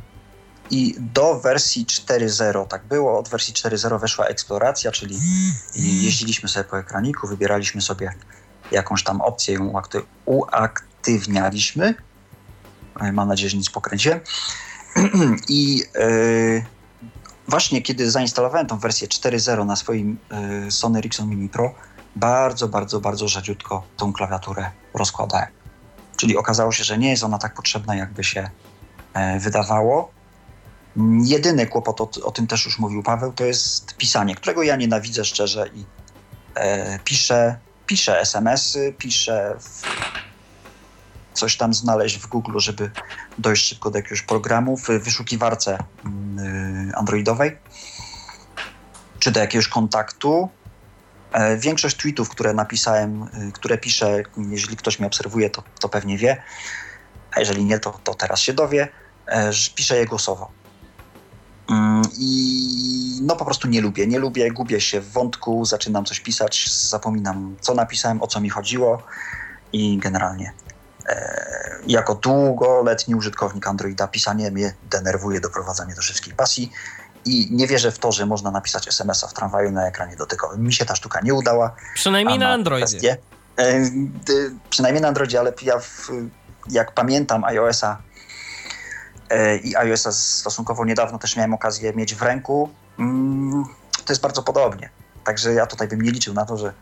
Speaker 7: i do wersji 4.0 tak było. Od wersji 4.0 weszła eksploracja, czyli jeździliśmy sobie po ekraniku, wybieraliśmy sobie jakąś tam opcję, ją uaktywnialiśmy. Mam nadzieję, że nic pokręciłem. I yy, właśnie kiedy zainstalowałem tą wersję 4.0 na swoim yy, Sony Ericsson Mini Pro, bardzo, bardzo, bardzo rzadziutko tą klawiaturę rozkładałem. Czyli okazało się, że nie jest ona tak potrzebna, jakby się yy, wydawało. Jedyny kłopot, o, o, tym też już mówił Paweł, to jest pisanie, którego ja nienawidzę szczerze i e, piszę, piszę SMS-y, piszę coś tam znaleźć w Google, żeby dojść szybko do jakiegoś programu w wyszukiwarce y, androidowej czy do jakiegoś kontaktu. E, większość tweetów, które napisałem, y, które piszę, jeżeli ktoś mnie obserwuje, to, to pewnie wie, a jeżeli nie, to, to teraz się dowie, e, piszę je głosowo Mm, I no po prostu nie lubię, nie lubię, gubię się w wątku, zaczynam coś pisać, zapominam co napisałem, o co mi chodziło i generalnie jako długoletni użytkownik Androida pisanie mnie denerwuje, doprowadza mnie do wszystkich pasji i nie wierzę w to, że można napisać SMS-a w tramwaju na ekranie dotykowym. Mi się ta sztuka nie udała.
Speaker 1: Przynajmniej na Androidzie. Kwestię, e,
Speaker 7: przynajmniej na Androidzie, ale ja w, jak pamiętam iOS-a E, i iOS-a stosunkowo niedawno też miałem okazję mieć w ręku. Mm, to jest bardzo podobnie. Także ja tutaj bym nie liczył na to, że,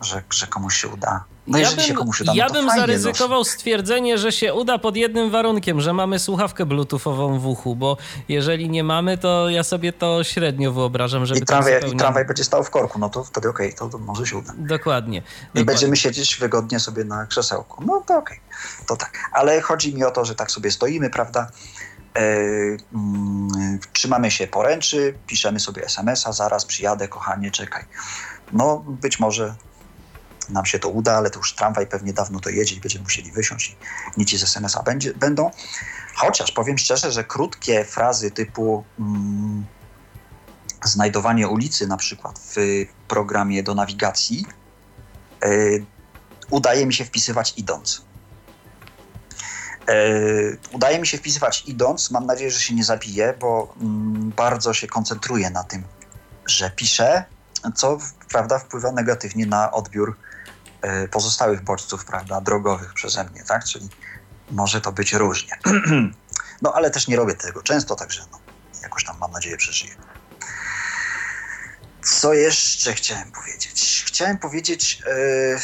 Speaker 7: że, że komuś się uda.
Speaker 1: No ja bym, się komuś uda, no ja bym no. zaryzykował no. stwierdzenie, że się uda pod jednym warunkiem, że mamy słuchawkę bluetoothową w uchu, bo jeżeli nie mamy, to ja sobie to średnio wyobrażam, żeby
Speaker 7: I tramwaj, zupełnie... i tramwaj będzie stał w korku, no to wtedy okej, okay, to, może się uda.
Speaker 1: Dokładnie. I
Speaker 7: dokładnie. będziemy siedzieć wygodnie sobie na krzesełku. No to okej, okay. to tak. Ale chodzi mi o to, że tak sobie stoimy, prawda? Yy, trzymamy się poręczy, piszemy sobie SMS-a, zaraz przyjadę, kochanie, czekaj. No być może nam się to uda, ale to już tramwaj pewnie dawno to jedzie i będziemy musieli wysiąść i nici z SMS-a będzie, będą. Chociaż powiem szczerze, że krótkie frazy typu mm, znajdowanie ulicy na przykład w programie do nawigacji yy, udaje mi się wpisywać idąc. Yy, udaje mi się wpisywać idąc. Mam nadzieję, że się nie zabiję, bo mm, bardzo się koncentruję na tym, że piszę, co prawda wpływa negatywnie na odbiór E, pozostałych bodźców, prawda, drogowych przeze mnie, tak? Czyli może to być różnie. no ale też nie robię tego często, także no, jakoś tam mam nadzieję przeżyję. Co jeszcze chciałem powiedzieć? Chciałem powiedzieć. Yy...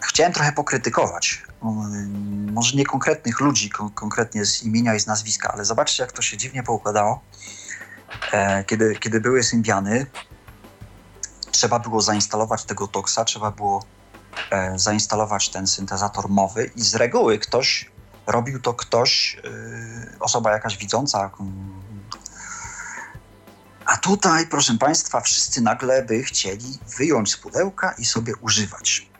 Speaker 7: Chciałem trochę pokrytykować. Może nie konkretnych ludzi, kon konkretnie z imienia i z nazwiska, ale zobaczcie, jak to się dziwnie poukładało. E, kiedy, kiedy były Symbiany, trzeba było zainstalować tego toksa, trzeba było e, zainstalować ten syntezator mowy i z reguły ktoś, robił to ktoś, e, osoba jakaś widząca. A tutaj, proszę Państwa, wszyscy nagle by chcieli wyjąć z pudełka i sobie używać.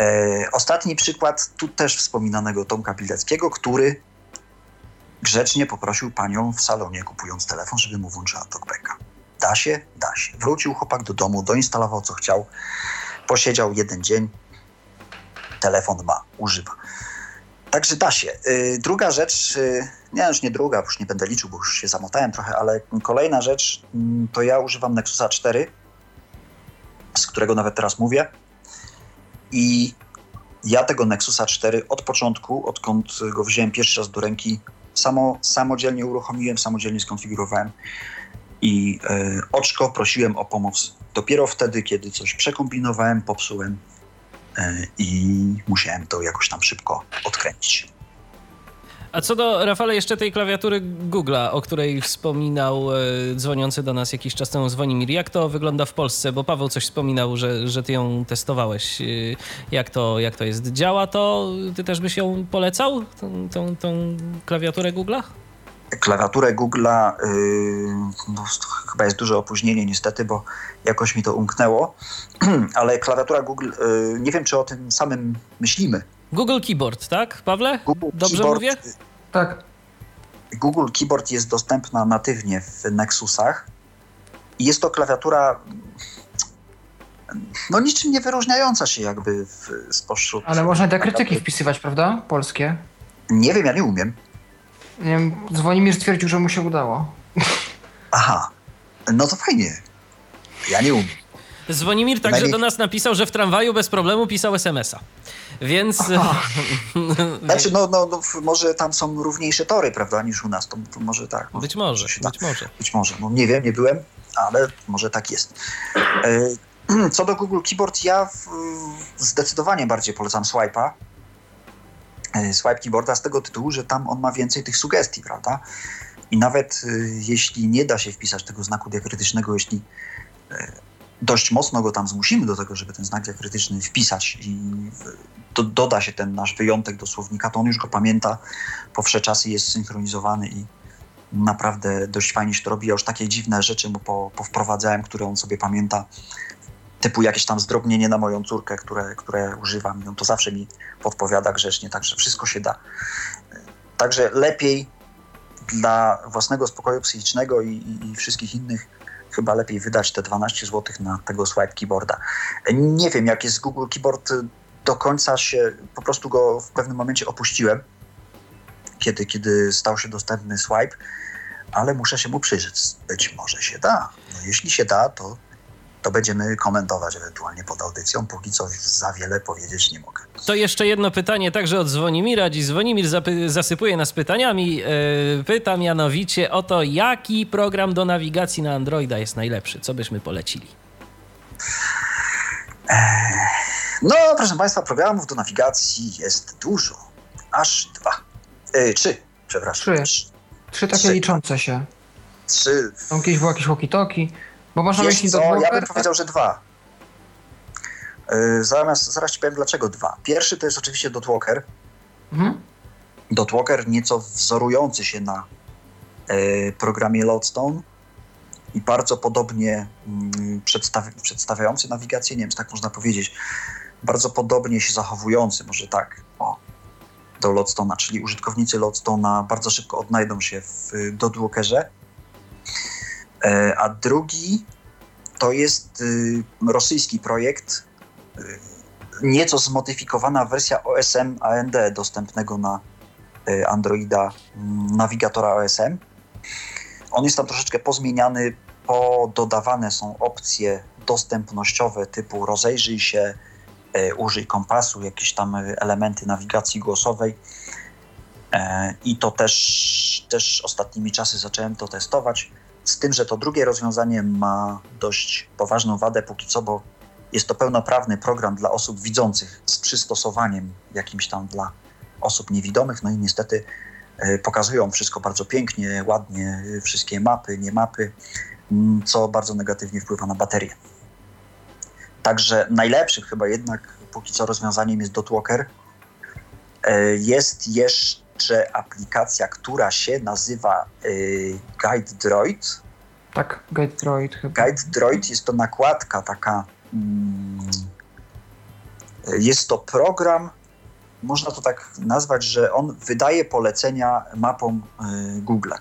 Speaker 7: E, ostatni przykład, tu też wspominanego Tomka Bileckiego, który grzecznie poprosił panią w salonie, kupując telefon, żeby mu włączyła talkbacka. Da się? Da się. Wrócił chłopak do domu, doinstalował co chciał, posiedział jeden dzień, telefon ma, używa. Także da się. Y, druga rzecz, y, nie, już nie druga, już nie będę liczył, bo już się zamotałem trochę, ale kolejna rzecz, mm, to ja używam Nexusa 4, z którego nawet teraz mówię. I ja tego Nexusa 4 od początku, odkąd go wziąłem pierwszy raz do ręki, samo, samodzielnie uruchomiłem, samodzielnie skonfigurowałem i e, oczko prosiłem o pomoc dopiero wtedy, kiedy coś przekombinowałem, popsułem e, i musiałem to jakoś tam szybko odkręcić.
Speaker 1: A co do, Rafale, jeszcze tej klawiatury Google'a, o której wspominał e, dzwoniący do nas jakiś czas temu Zwonimir. Jak to wygląda w Polsce? Bo Paweł coś wspominał, że, że ty ją testowałeś. E, jak to, jak to jest? Działa to? Ty też byś ją polecał? Tą, tą, tą klawiaturę Google'a?
Speaker 7: Klawiaturę Google'a yy, no, chyba jest duże opóźnienie niestety, bo jakoś mi to umknęło, ale klawiatura Google, yy, nie wiem czy o tym samym myślimy.
Speaker 1: Google Keyboard, tak, Pawle?
Speaker 7: Google
Speaker 1: Dobrze
Speaker 7: Keyboard,
Speaker 1: mówię?
Speaker 2: Tak.
Speaker 7: Google Keyboard jest dostępna natywnie w Nexusach i jest to klawiatura no niczym nie wyróżniająca się jakby w, spośród...
Speaker 2: Ale można diakrytyki wpisywać, prawda? Polskie.
Speaker 7: Nie wiem, ja nie umiem.
Speaker 2: Nie wiem, Dzwonimir stwierdził, że mu się udało.
Speaker 7: Aha, no to fajnie. Ja nie umiem.
Speaker 1: Zwonimir także
Speaker 7: Najmniej-
Speaker 1: do nas napisał, że w tramwaju bez problemu pisał SMS-a. Więc
Speaker 7: Znaczy, no, no, no, może tam są równiejsze tory, prawda, niż u nas. To, to może tak.
Speaker 1: być może,
Speaker 7: się da.
Speaker 1: być może.
Speaker 7: Być może. No, nie wiem, nie byłem, ale może tak jest. E, Co do Google Keyboard, ja zdecydowanie bardziej polecam Swipe'a. E, Swipe Keyboarda z tego tytułu, że tam on ma więcej tych sugestii, prawda? I nawet e, jeśli nie da się wpisać tego znaku diakrytycznego, jeśli e, dość mocno go tam zmusimy do tego, żeby ten znak diakrytyczny wpisać i do, doda się ten nasz wyjątek do słownika, to on już go pamięta, po wsze czasy jest synchronizowany i naprawdę dość fajnie się to robi. Ja już takie dziwne rzeczy mu po, powprowadzałem, które on sobie pamięta, typu jakieś tam zdrobnienie na moją córkę, które, które używam on to zawsze mi podpowiada grzecznie, także wszystko się da. Także lepiej dla własnego spokoju psychicznego i, i, i wszystkich innych chyba lepiej wydać te 12 zł na tego swipe keyboarda. Nie wiem, jak jest Google Keyboard, do końca się, po prostu go w pewnym momencie opuściłem, kiedy, kiedy stał się dostępny swipe, ale muszę się mu przyjrzeć. Być może się da. No, jeśli się da, to, to będziemy komentować ewentualnie pod audycją. Póki co za wiele powiedzieć nie mogę.
Speaker 1: To jeszcze jedno pytanie także od Zwonimira. Dziś Zwonimir zasypuje nas pytaniami. Yy, pyta mianowicie o to, jaki program do nawigacji na Androida jest najlepszy. Co byśmy polecili?
Speaker 7: No, proszę Państwa, programów do nawigacji jest dużo. Aż dwa. E, trzy, przepraszam.
Speaker 2: Trzy. Trzy takie
Speaker 7: Trzy.
Speaker 2: liczące się.
Speaker 7: Trzy.
Speaker 2: Kiedyś było jakieś walkie-talkie. Bo można mieć
Speaker 7: Wiesz
Speaker 2: do
Speaker 7: co, ja bym powiedział, że dwa. E, Zaraz, zaraz ci powiem dlaczego dwa. Pierwszy to jest oczywiście Dotwalker.
Speaker 2: Mhm.
Speaker 7: Dotwalker nieco wzorujący się na e, programie Lodestone i bardzo podobnie mm, przedstawi- przedstawiający nawigację, nie wiem, czy tak można powiedzieć, bardzo podobnie się zachowujący, może tak, o, do Lodestone'a, czyli użytkownicy Lodestone'a bardzo szybko odnajdą się w y, Dotwalkerze. E, a drugi to jest y, rosyjski projekt, y, nieco zmodyfikowana wersja OSM AND dostępnego na y, Androida mm, nawigatora OSM. On jest tam troszeczkę pozmieniany, pododawane są opcje dostępnościowe typu rozejrzyj się, y, użyj kompasu, jakieś tam elementy nawigacji głosowej. E, I to też, też ostatnimi czasy zacząłem to testować. Z tym, że to drugie rozwiązanie ma dość poważną wadę póki co, bo jest to pełnoprawny program dla osób widzących z przystosowaniem jakimś tam dla osób niewidomych. No i niestety e, pokazują wszystko bardzo pięknie, ładnie, e, wszystkie mapy, nie mapy, m, co bardzo negatywnie wpływa na baterię. Także najlepszym chyba jednak póki co rozwiązaniem jest Dotwalker. E, Jest jeszcze aplikacja, która się nazywa y, Guide Droid.
Speaker 2: Tak, Guide Droid chyba.
Speaker 7: Guide Droid jest to nakładka taka. mm, Jest to program, można to tak nazwać, że on wydaje polecenia mapom y, Google.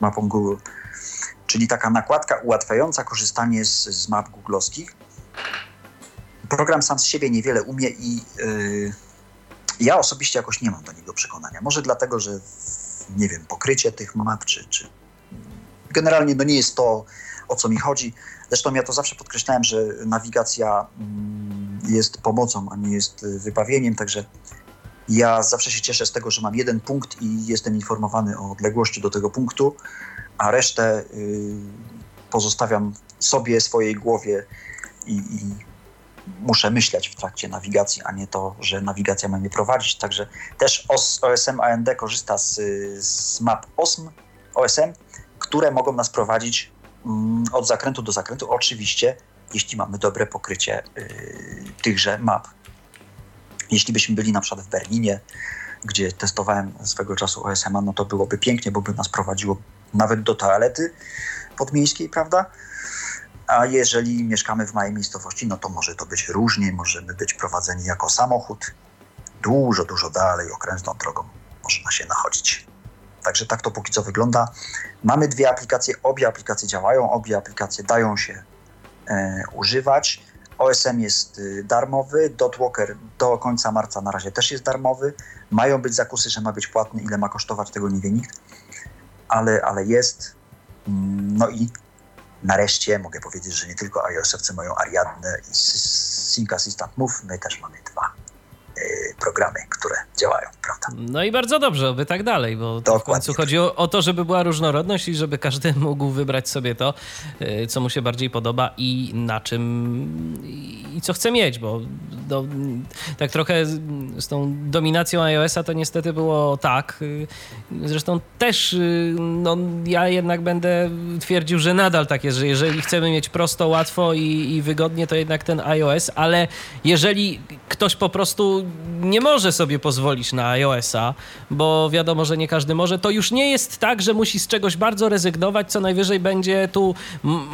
Speaker 7: Mapom Google. Czyli taka nakładka ułatwiająca korzystanie z, z map googlowskich. Program sam z siebie niewiele umie i y, ja osobiście jakoś nie mam do niego przekonania. Może dlatego, że nie wiem, pokrycie tych map, czy, czy generalnie no nie jest to, o co mi chodzi. Zresztą ja to zawsze podkreślałem, że nawigacja mm, jest pomocą, a nie jest y, wybawieniem, także Ja zawsze się cieszę z tego, że mam jeden punkt i jestem informowany o odległości do tego punktu, a resztę y, pozostawiam sobie, swojej głowie i, i muszę myśleć w trakcie nawigacji, a nie to, że nawigacja ma mnie prowadzić. Także też OSM AND korzysta z, z map OSM, OSM, które mogą nas prowadzić mm, od zakrętu do zakrętu. Oczywiście, jeśli mamy dobre pokrycie y, tychże map. Jeśli byśmy byli na przykład w Berlinie, gdzie testowałem swego czasu OSM-a, no to byłoby pięknie, bo by nas prowadziło nawet do toalety podmiejskiej, prawda? A jeżeli mieszkamy w małej miejscowości, no to może to być różnie, możemy być prowadzeni jako samochód dużo, dużo dalej okrężną drogą można się nachodzić. Także tak to póki co wygląda. Mamy dwie aplikacje, obie aplikacje działają, obie aplikacje dają się e, używać. OSM jest y, darmowy, Dotwalker do końca marca na razie też jest darmowy. Mają być zakusy, że ma być płatny, ile ma kosztować, tego nie wie nikt, ale, ale jest. Mm, no i nareszcie mogę powiedzieć, że nie tylko iOS-owcy mają Ariadne i Sync Assistant Move, my też mamy dwa programy, które działają, prawda?
Speaker 1: No i bardzo dobrze, oby tak dalej, bo w końcu chodzi o, o, to, żeby była różnorodność i żeby każdy mógł wybrać sobie to, y, co mu się bardziej podoba i na czym i co chce mieć, bo do, tak trochę z tą dominacją iOS-a to niestety było tak. Y, zresztą też no, ja jednak będę twierdził, że nadal tak jest, że jeżeli chcemy mieć prosto, łatwo i, i wygodnie, to jednak ten iOS, ale jeżeli ktoś po prostu nie może sobie pozwolić na iOS-a, bo wiadomo, że nie każdy może, to już nie jest tak, że musi z czegoś bardzo rezygnować, co najwyżej będzie tu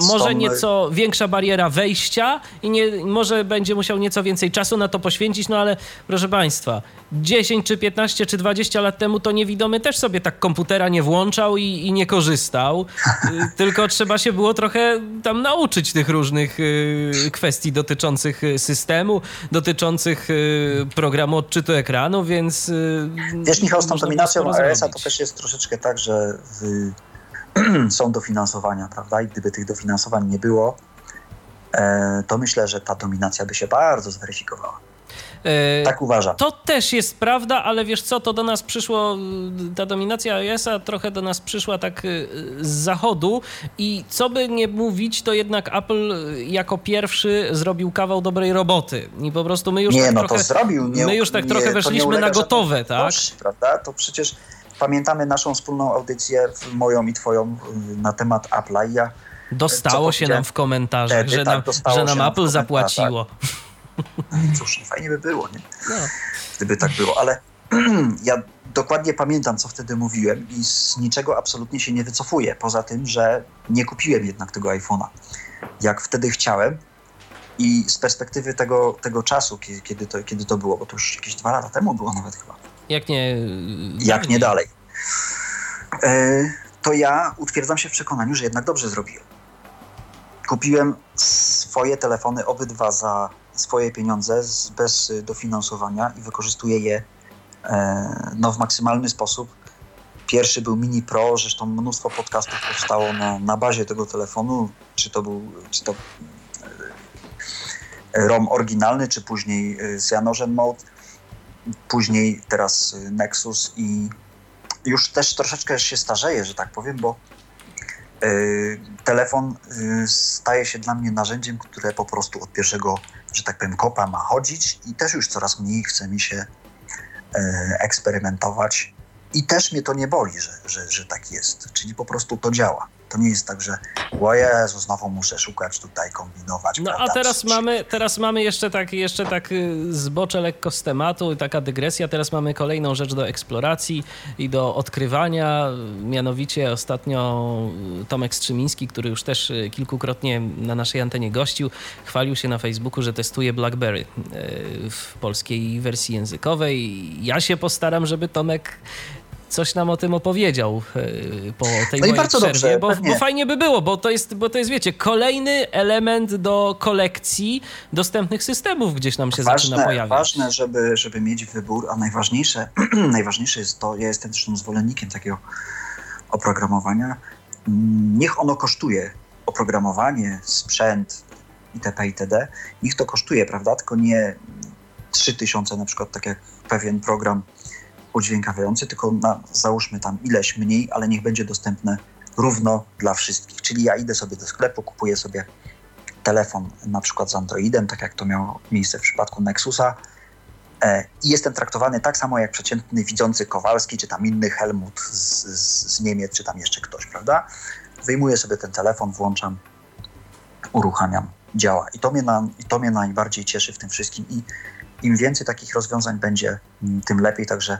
Speaker 1: może nieco większa bariera wejścia i nie, może będzie musiał nieco więcej czasu na to poświęcić, no ale proszę Państwa, 10 czy 15 czy 20 lat temu to niewidomy też sobie tak komputera nie włączał i, i nie korzystał, tylko trzeba się było trochę tam nauczyć tych różnych y, kwestii dotyczących systemu, dotyczących y, programu odczytu ekranu, więc... Y,
Speaker 7: Wiesz Michał, z tą dominacją iOS-a to też jest troszeczkę tak, że w, są dofinansowania, prawda? I gdyby tych dofinansowań nie było, e, to myślę, że ta dominacja by się bardzo zweryfikowała. E, tak uważam.
Speaker 1: To też jest prawda, ale wiesz co, to do nas przyszło, ta dominacja iOS-a trochę do nas przyszła tak y, z zachodu i co by nie mówić, to jednak Apple jako pierwszy zrobił kawał dobrej roboty i po prostu my już
Speaker 7: nie,
Speaker 1: tak
Speaker 7: no
Speaker 1: trochę,
Speaker 7: to zrobił. Nie,
Speaker 1: my już tak nie, trochę weszliśmy na gotowe, tak?
Speaker 7: Proszę, prawda? To przecież pamiętamy naszą wspólną audycję, moją i twoją, y, na temat Apple'a i ja
Speaker 1: Dostało się nam w komentarzach, Wtedy, że, nam, tak, że nam Apple zapłaciło.
Speaker 7: Cóż, fajnie by było, nie? No. Gdyby tak było, ale ja dokładnie pamiętam, co wtedy mówiłem i z niczego absolutnie się nie wycofuję. Poza tym, że nie kupiłem jednak tego iPhone'a, jak wtedy chciałem. I z perspektywy tego, tego czasu, kiedy, kiedy, to, kiedy to było, bo to już jakieś dwa lata temu było nawet chyba.
Speaker 1: Jak nie...
Speaker 7: Jak nie dalej. E, to ja utwierdzam się w przekonaniu, że jednak dobrze zrobiłem. Kupiłem swoje telefony obydwa za swoje pieniądze bez dofinansowania i wykorzystuje je e, no, w maksymalny sposób. Pierwszy był Mini Pro, zresztą mnóstwo podcastów powstało na, na bazie tego telefonu, czy to był czy to e, ROM oryginalny, czy później e, Cyanogen Mode, później teraz Nexus i już też troszeczkę się starzeje, że tak powiem, bo telefon staje się dla mnie narzędziem, które po prostu od pierwszego że tak powiem, kopa ma chodzić i też już coraz mniej chce mi się e, eksperymentować. I też mnie to nie boli, że, że, że tak jest. Czyli po prostu to działa. To nie jest tak, że o Jezu, znowu muszę szukać tutaj, kombinować.
Speaker 1: No
Speaker 7: prawda?
Speaker 1: a teraz mamy, teraz mamy jeszcze tak, jeszcze tak y, zbocze lekko z tematu, taka dygresja. Teraz mamy kolejną rzecz do eksploracji i do odkrywania. Mianowicie ostatnio Tomek Strzymiński, który już też y, kilkukrotnie na naszej antenie gościł, chwalił się na Facebooku, że testuje BlackBerry y, w polskiej wersji językowej. Ja się postaram, żeby Tomek coś nam o tym opowiedział e, po tej no mojej przerwie, dobrze, bo, bo, fajnie by było, bo to, jest, bo to jest, wiecie, kolejny element do kolekcji dostępnych systemów gdzieś nam się ważne, zaczyna pojawiać.
Speaker 7: Ważne, żeby, żeby mieć wybór, a najważniejsze, najważniejsze jest to, ja jestem zresztą zwolennikiem takiego oprogramowania, niech ono kosztuje oprogramowanie, sprzęt itp. itd. Niech to kosztuje, prawda? Tylko nie 3000 na przykład, tak jak pewien program udźwiękawiający, tylko na, załóżmy tam ileś mniej, ale niech będzie dostępne równo dla wszystkich. Czyli ja idę sobie do sklepu, kupuję sobie telefon na przykład z Androidem, tak jak to miało miejsce w przypadku Nexusa e, i jestem traktowany tak samo jak przeciętny widzący Kowalski, czy tam inny Helmut z, z, z Niemiec, czy tam jeszcze ktoś, prawda? Wyjmuję sobie ten telefon, włączam, uruchamiam, działa. I to mnie, na, i to mnie najbardziej cieszy w tym wszystkim i im więcej takich rozwiązań będzie, mm, tym lepiej, także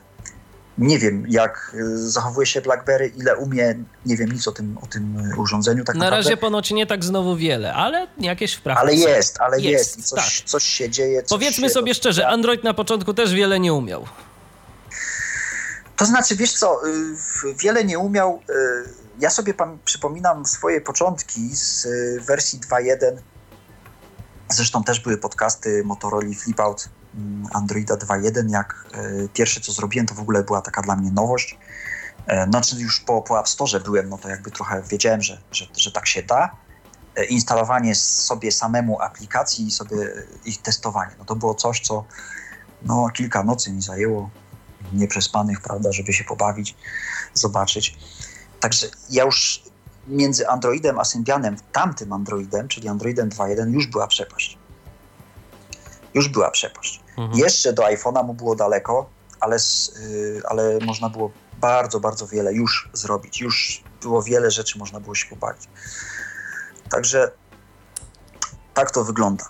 Speaker 7: nie wiem, jak y, zachowuje się BlackBerry, ile umie, nie wiem nic o tym, o tym y, urządzeniu. Tak
Speaker 1: Na
Speaker 7: naprawdę.
Speaker 1: razie ponoć nie tak znowu wiele, ale jakieś wprawdy
Speaker 7: Ale jest, ale jest,
Speaker 1: Jest,
Speaker 7: i coś,
Speaker 1: tak.
Speaker 7: coś się dzieje. Coś
Speaker 1: Powiedzmy
Speaker 7: się
Speaker 1: sobie szczerze, Android na początku też wiele nie umiał.
Speaker 7: To znaczy, wiesz co, y, wiele nie umiał. Ja sobie przypominam swoje początki z wersji 2.1. Zresztą też były podcasty Motorola Flipout Androida 2.1. Jak y, pierwsze co zrobiłem, to w ogóle była taka dla mnie nowość. E, Znaczy już po, po App Store byłem, no to jakby trochę wiedziałem, że, że, że tak się da. E, Instalowanie sobie samemu aplikacji i sobie ich testowanie. No to było coś, co no, kilka nocy mi zajęło nieprzespanych, prawda, żeby się pobawić, zobaczyć. Także ja już między Androidem a Symbianem, tamtym Androidem, czyli Androidem 2.1, już była przepaść. Już była przepaść.
Speaker 1: Mhm.
Speaker 7: Jeszcze do iPhone'a mu było daleko, ale, y, ale można było bardzo, bardzo wiele już zrobić. Już było wiele rzeczy, można było się pobawić. Także tak to wygląda.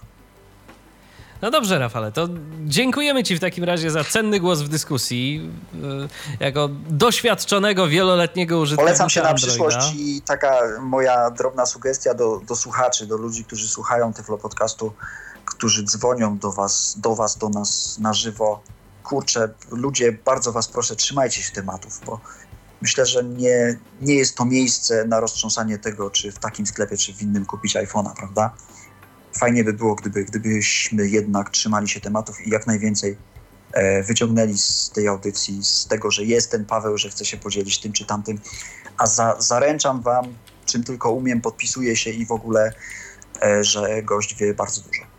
Speaker 1: No dobrze, Rafale, to dziękujemy Ci w takim razie za cenny głos w dyskusji. Yy, Jako doświadczonego, wieloletniego użytkownika
Speaker 7: Polecam się na przyszłość i taka moja drobna sugestia do, do słuchaczy, do ludzi, którzy słuchają Tyflo Podcastu, którzy dzwonią do was, do was, do nas na żywo. Kurczę, ludzie, bardzo was proszę, trzymajcie się tematów, bo myślę, że nie, nie jest to miejsce na roztrząsanie tego, czy w takim sklepie, czy w innym kupić iPhone'a, prawda? Fajnie by było, gdyby, gdybyśmy jednak trzymali się tematów i jak najwięcej e, wyciągnęli z tej audycji, z tego, że jest ten Paweł, że chce się podzielić tym czy tamtym, a za, zaręczam wam, czym tylko umiem, podpisuję się i w ogóle, e, że gość wie bardzo dużo.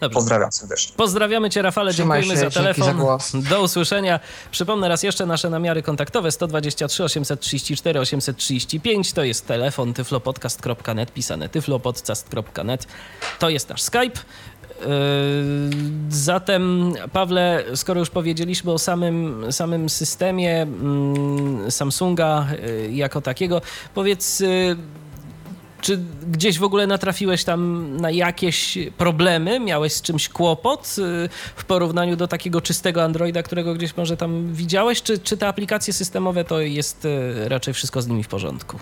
Speaker 1: Dobrze.
Speaker 7: Pozdrawiam serdecznie.
Speaker 1: Pozdrawiamy Cię, Rafale,
Speaker 2: Trzymaj
Speaker 1: dziękujemy
Speaker 2: się,
Speaker 1: za telefon.
Speaker 2: za głos.
Speaker 1: Do usłyszenia. Przypomnę raz jeszcze nasze namiary kontaktowe 123 834 835. To jest telefon tyflopodcast.net, pisane tyflopodcast.net. To jest nasz Skype. Yy, Zatem, Pawle, skoro już powiedzieliśmy o samym, samym systemie mm, Samsunga yy, jako takiego, powiedz, yy, czy gdzieś w ogóle natrafiłeś tam na jakieś problemy? Miałeś z czymś kłopot y, w porównaniu do takiego czystego Androida, którego gdzieś może tam widziałeś? Czy, czy te aplikacje systemowe to jest y, raczej wszystko z nimi w porządku?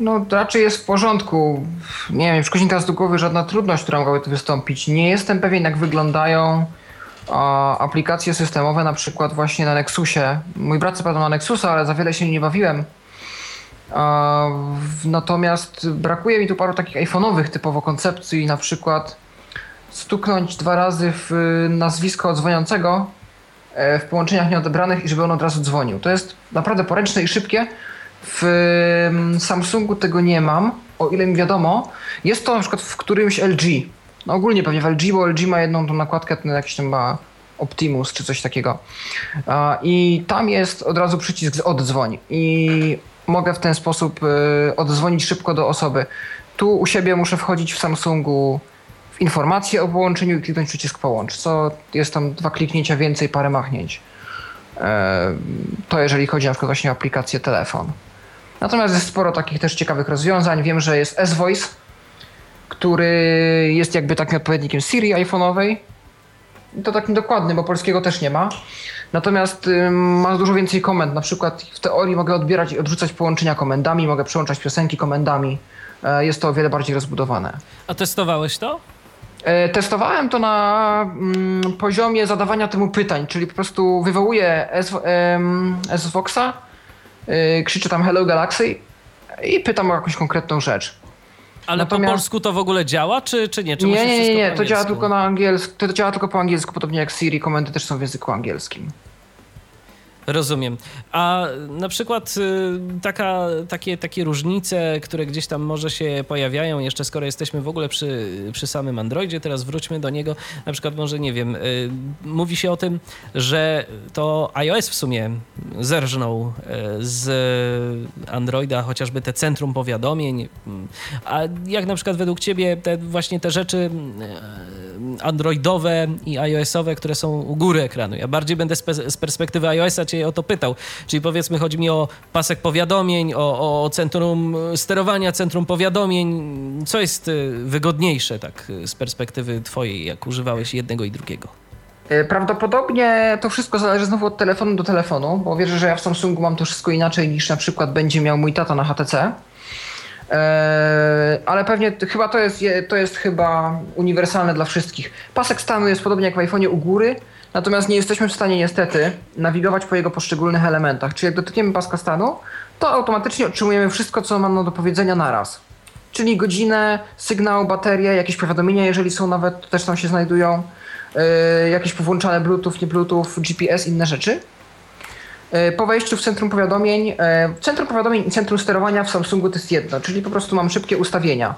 Speaker 2: No raczej jest w porządku. Nie wiem, przychodzi mi teraz do głowy żadna trudność, która mogłaby tu wystąpić. Nie jestem pewien, jak wyglądają a, aplikacje systemowe, na przykład właśnie na Nexusie. Mój brat co ma Nexusa, ale za wiele się nie bawiłem. Natomiast brakuje mi tu paru takich iPhone'owych typowo koncepcji, na przykład stuknąć dwa razy w y, nazwisko dzwoniącego e, w połączeniach nieodebranych i żeby on od razu dzwonił. To jest naprawdę poręczne i szybkie. W ym, Samsungu tego nie mam, o ile mi wiadomo. Jest to na przykład w którymś LG. No ogólnie pewnie w LG, bo LG ma jedną tą nakładkę, ten jakiś tam ma Optimus czy coś takiego. I tam jest od razu przycisk z oddzwoń. I mogę w ten sposób y, oddzwonić szybko do osoby. Tu u siebie muszę wchodzić w Samsungu w informacje o połączeniu i kliknąć przycisk połącz, co jest tam dwa kliknięcia więcej, parę machnięć. E, To jeżeli chodzi na przykład właśnie o aplikację telefon. Natomiast jest sporo takich też ciekawych rozwiązań. Wiem, że jest S-Voice, który jest jakby takim odpowiednikiem Siri iPhone'owej. To takim dokładnym, bo polskiego też nie ma. Natomiast ym, ma dużo więcej komend. Na przykład w teorii mogę odbierać i odrzucać połączenia komendami, mogę przełączać piosenki komendami. E, Jest to o wiele bardziej rozbudowane.
Speaker 1: A testowałeś to?
Speaker 2: E, Testowałem to na mm, poziomie zadawania temu pytań, czyli po prostu wywołuję S-Voxa, y, krzyczę tam Hello Galaxy i pytam o jakąś konkretną rzecz.
Speaker 1: Ale po
Speaker 2: Natomiast-
Speaker 1: polsku to w ogóle działa, czy, czy nie? Czy
Speaker 2: Nie, nie, nie, nie,
Speaker 1: po
Speaker 2: to działa tylko na angielsku, to działa tylko po angielsku, podobnie jak Siri, komendy też są w języku angielskim.
Speaker 1: Rozumiem. A na przykład y, taka, takie, takie różnice, które gdzieś tam może się pojawiają, jeszcze skoro jesteśmy w ogóle przy, przy samym Androidzie, teraz wróćmy do niego. Na przykład może, nie wiem, y, mówi się o tym, że to iOS w sumie zerżnął y, z Androida chociażby te centrum powiadomień. A jak na przykład według ciebie te właśnie te rzeczy androidowe i iOSowe, które są u góry ekranu? Ja bardziej będę z perspektywy iOS-a cię o to pytał. Czyli powiedzmy, chodzi mi o pasek powiadomień, o, o centrum sterowania, centrum powiadomień. Co jest y, wygodniejsze tak y, z perspektywy twojej, jak używałeś jednego i drugiego?
Speaker 2: Y, prawdopodobnie to wszystko zależy znowu od telefonu do telefonu, bo wierzę, że ja w Samsungu mam to wszystko inaczej niż na przykład będzie miał mój tata na HTC. Ale pewnie chyba to jest, to jest chyba uniwersalne dla wszystkich. Pasek stanu jest podobnie jak w iPhone'ie u góry, Natomiast nie jesteśmy w stanie niestety nawigować po jego poszczególnych elementach. Czyli jak dotykniemy paska stanu, to automatycznie otrzymujemy wszystko, co mam do powiedzenia naraz. Czyli godzinę, sygnał, baterię, jakieś powiadomienia, jeżeli są nawet, to też tam się znajdują, yy, jakieś powłączane Bluetooth, nie Bluetooth, GPS, inne rzeczy. Yy, po wejściu w centrum powiadomień, yy, centrum powiadomień i centrum sterowania w Samsungu to jest jedno, czyli po prostu mam szybkie ustawienia.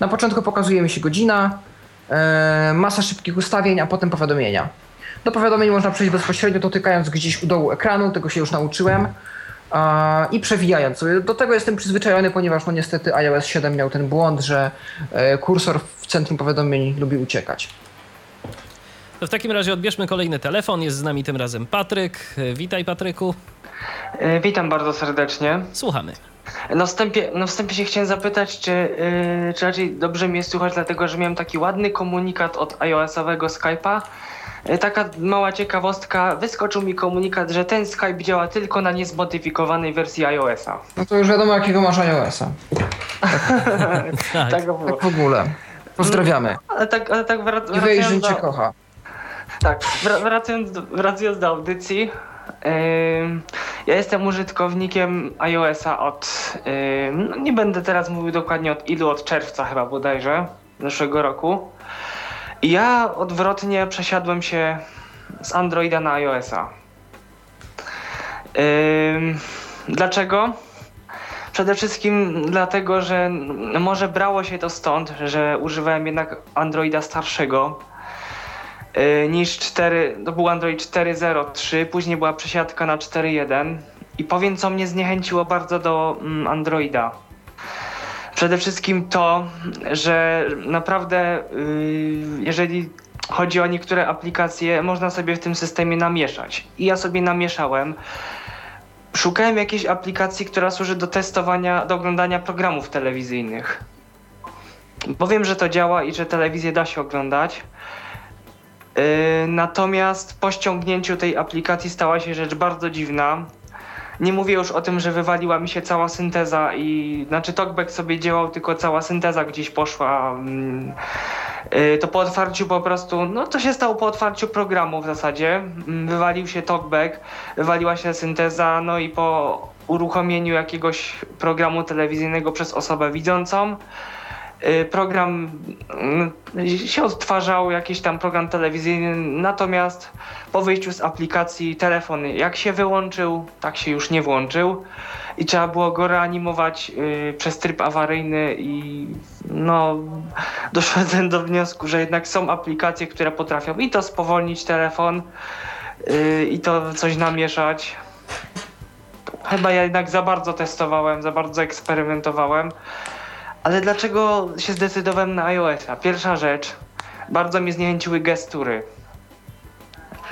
Speaker 2: Na początku pokazuje mi się godzina, yy, masa szybkich ustawień, a potem powiadomienia. Do powiadomień można przejść bezpośrednio, dotykając gdzieś u dołu ekranu, tego się już nauczyłem. I przewijając. Do tego jestem przyzwyczajony, ponieważ no niestety iOS 7 miał ten błąd, że e, kursor w centrum powiadomień lubi uciekać.
Speaker 1: To w takim razie odbierzmy kolejny telefon. Jest z nami tym razem Patryk. Witaj Patryku.
Speaker 8: E, witam bardzo serdecznie.
Speaker 1: Słuchamy.
Speaker 8: Na wstępie, na wstępie się chciałem zapytać, czy, yy, czy raczej dobrze mnie słychać, dlatego że miałem taki ładny komunikat od iOS-owego Skype'a, E, taka mała ciekawostka, wyskoczył mi komunikat, że ten Skype działa tylko na niezmodyfikowanej wersji iOS-a.
Speaker 2: No to już wiadomo, jakiego masz iOS-a.
Speaker 1: tak, tak,
Speaker 2: tak w ogóle. Pozdrawiamy.
Speaker 8: Ale tak, ale tak wrac-
Speaker 2: I wracając do... cię kocha.
Speaker 8: Tak, wracając do, wracając do audycji, ja jestem użytkownikiem iOS-a od, no nie będę teraz mówił dokładnie od ilu, od czerwca chyba bodajże zeszłego roku. Ja odwrotnie przesiadłem się z Androida na iOS-a. Dlaczego? Przede wszystkim dlatego, że może brało się to stąd, że używałem jednak Androida starszego niż 4, to był Android 4.0.3, później była przesiadka na 4.1 i powiem co mnie zniechęciło bardzo do mm, Androida. Przede wszystkim to, że naprawdę y, jeżeli chodzi o niektóre aplikacje, można sobie w tym systemie namieszać. I ja sobie namieszałem. Szukałem jakiejś aplikacji, która służy do testowania, do oglądania programów telewizyjnych. Powiem, że to działa i że telewizję da się oglądać. Yy, natomiast po ściągnięciu tej aplikacji stała się rzecz bardzo dziwna. Nie mówię już o tym, że wywaliła mi się cała synteza i znaczy talkback sobie działał, tylko cała synteza gdzieś poszła. Mm, y, to po otwarciu po prostu, no to się stało po otwarciu programu w zasadzie. Mm, wywalił się talkback, wywaliła się synteza, no i po uruchomieniu jakiegoś programu telewizyjnego przez osobę widzącą, Y, program y, się odtwarzał, jakiś tam program telewizyjny, natomiast po wyjściu z aplikacji telefon jak się wyłączył, tak się już nie włączył i trzeba było go reanimować y, przez tryb awaryjny i no doszedłem do wniosku, że jednak są aplikacje, które potrafią i to spowolnić telefon i to coś namieszać. Chyba ja jednak za bardzo testowałem, za bardzo eksperymentowałem. Ale dlaczego się zdecydowałem na iOS-a? Pierwsza rzecz, bardzo mnie zniechęciły gestury.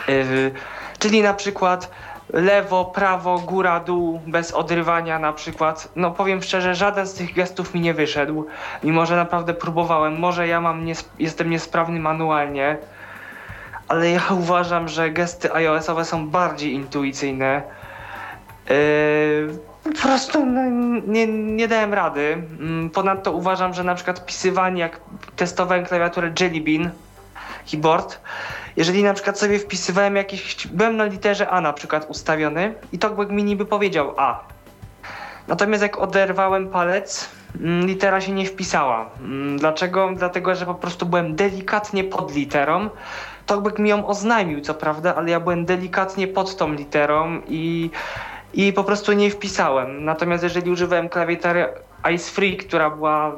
Speaker 8: Yy, czyli na przykład lewo, prawo, góra, dół, bez odrywania na przykład. No powiem szczerze, żaden z tych gestów mi nie wyszedł, mimo że naprawdę próbowałem. Może ja mam jestem niesprawny manualnie, ale ja uważam, że gesty iOS-owe są bardziej intuicyjne. Yy, po prostu no, nie, nie dałem rady. Mm, ponadto uważam, że na przykład wpisywanie, jak testowałem klawiaturę Jelly Bean keyboard, jeżeli na przykład sobie wpisywałem jakiś, byłem na literze A na przykład ustawiony i TalkBack mi niby powiedział A. Natomiast jak oderwałem palec, mm, litera się nie wpisała. Mm, dlaczego? Dlatego, że po prostu byłem delikatnie pod literą. Talkback mi ją oznajmił, co prawda, ale ja byłem delikatnie pod tą literą i, i po prostu nie wpisałem. Natomiast jeżeli używałem klawiatury Ice Free, która była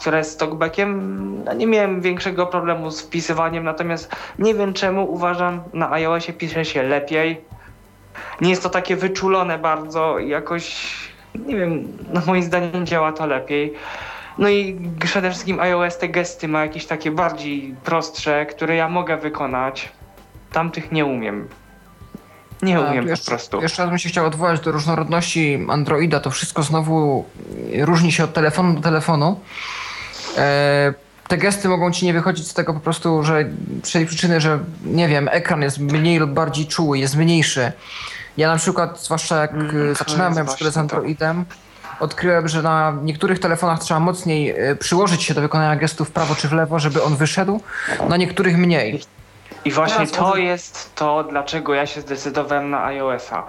Speaker 8: która jest talkbackiem, no nie miałem większego problemu z wpisywaniem, natomiast nie wiem czemu uważam na iOSie pisze się lepiej. Nie jest to takie wyczulone bardzo, jakoś nie wiem, no moim zdaniem działa to lepiej. No i przede wszystkim iOS te gesty ma jakieś takie bardziej prostsze, które ja mogę wykonać. Tamtych nie umiem. Nie
Speaker 2: A,
Speaker 8: umiem
Speaker 2: tu
Speaker 8: po
Speaker 2: jeszcze,
Speaker 8: prostu.
Speaker 2: Jeszcze raz bym się chciał odwołać do różnorodności Androida. To wszystko znowu różni się od telefonu do telefonu. E, te gesty mogą ci nie wychodzić z tego po prostu, że z tej przyczyny, że nie wiem, ekran jest mniej lub bardziej czuły, jest mniejszy. Ja na przykład, zwłaszcza jak
Speaker 8: Mm, to
Speaker 2: zaczynałem moją przygodę z
Speaker 8: to.
Speaker 2: Androidem, odkryłem, że na niektórych telefonach trzeba mocniej e, przyłożyć się do wykonania gestu w prawo czy w lewo, żeby on wyszedł, na niektórych mniej.
Speaker 8: I właśnie to
Speaker 2: może-
Speaker 8: jest to, dlaczego ja się zdecydowałem na iOS-a.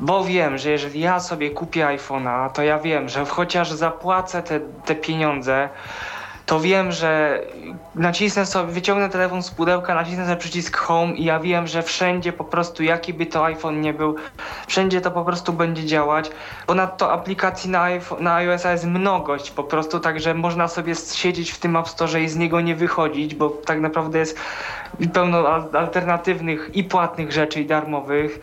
Speaker 8: Bo wiem, że jeżeli ja sobie kupię iPhone'a, to ja wiem, że chociaż zapłacę te, te pieniądze, to wiem, że nacisnę sobie, wyciągnę telefon z pudełka, nacisnę sobie przycisk Home i ja wiem, że wszędzie po prostu, jaki by to iPhone nie był, wszędzie to po prostu będzie działać. Ponadto aplikacji na, iPhone, na iOS-a jest mnogość po prostu, także można sobie siedzieć w tym App Store i z niego nie wychodzić, bo tak naprawdę jest pełno al- alternatywnych i płatnych rzeczy i darmowych.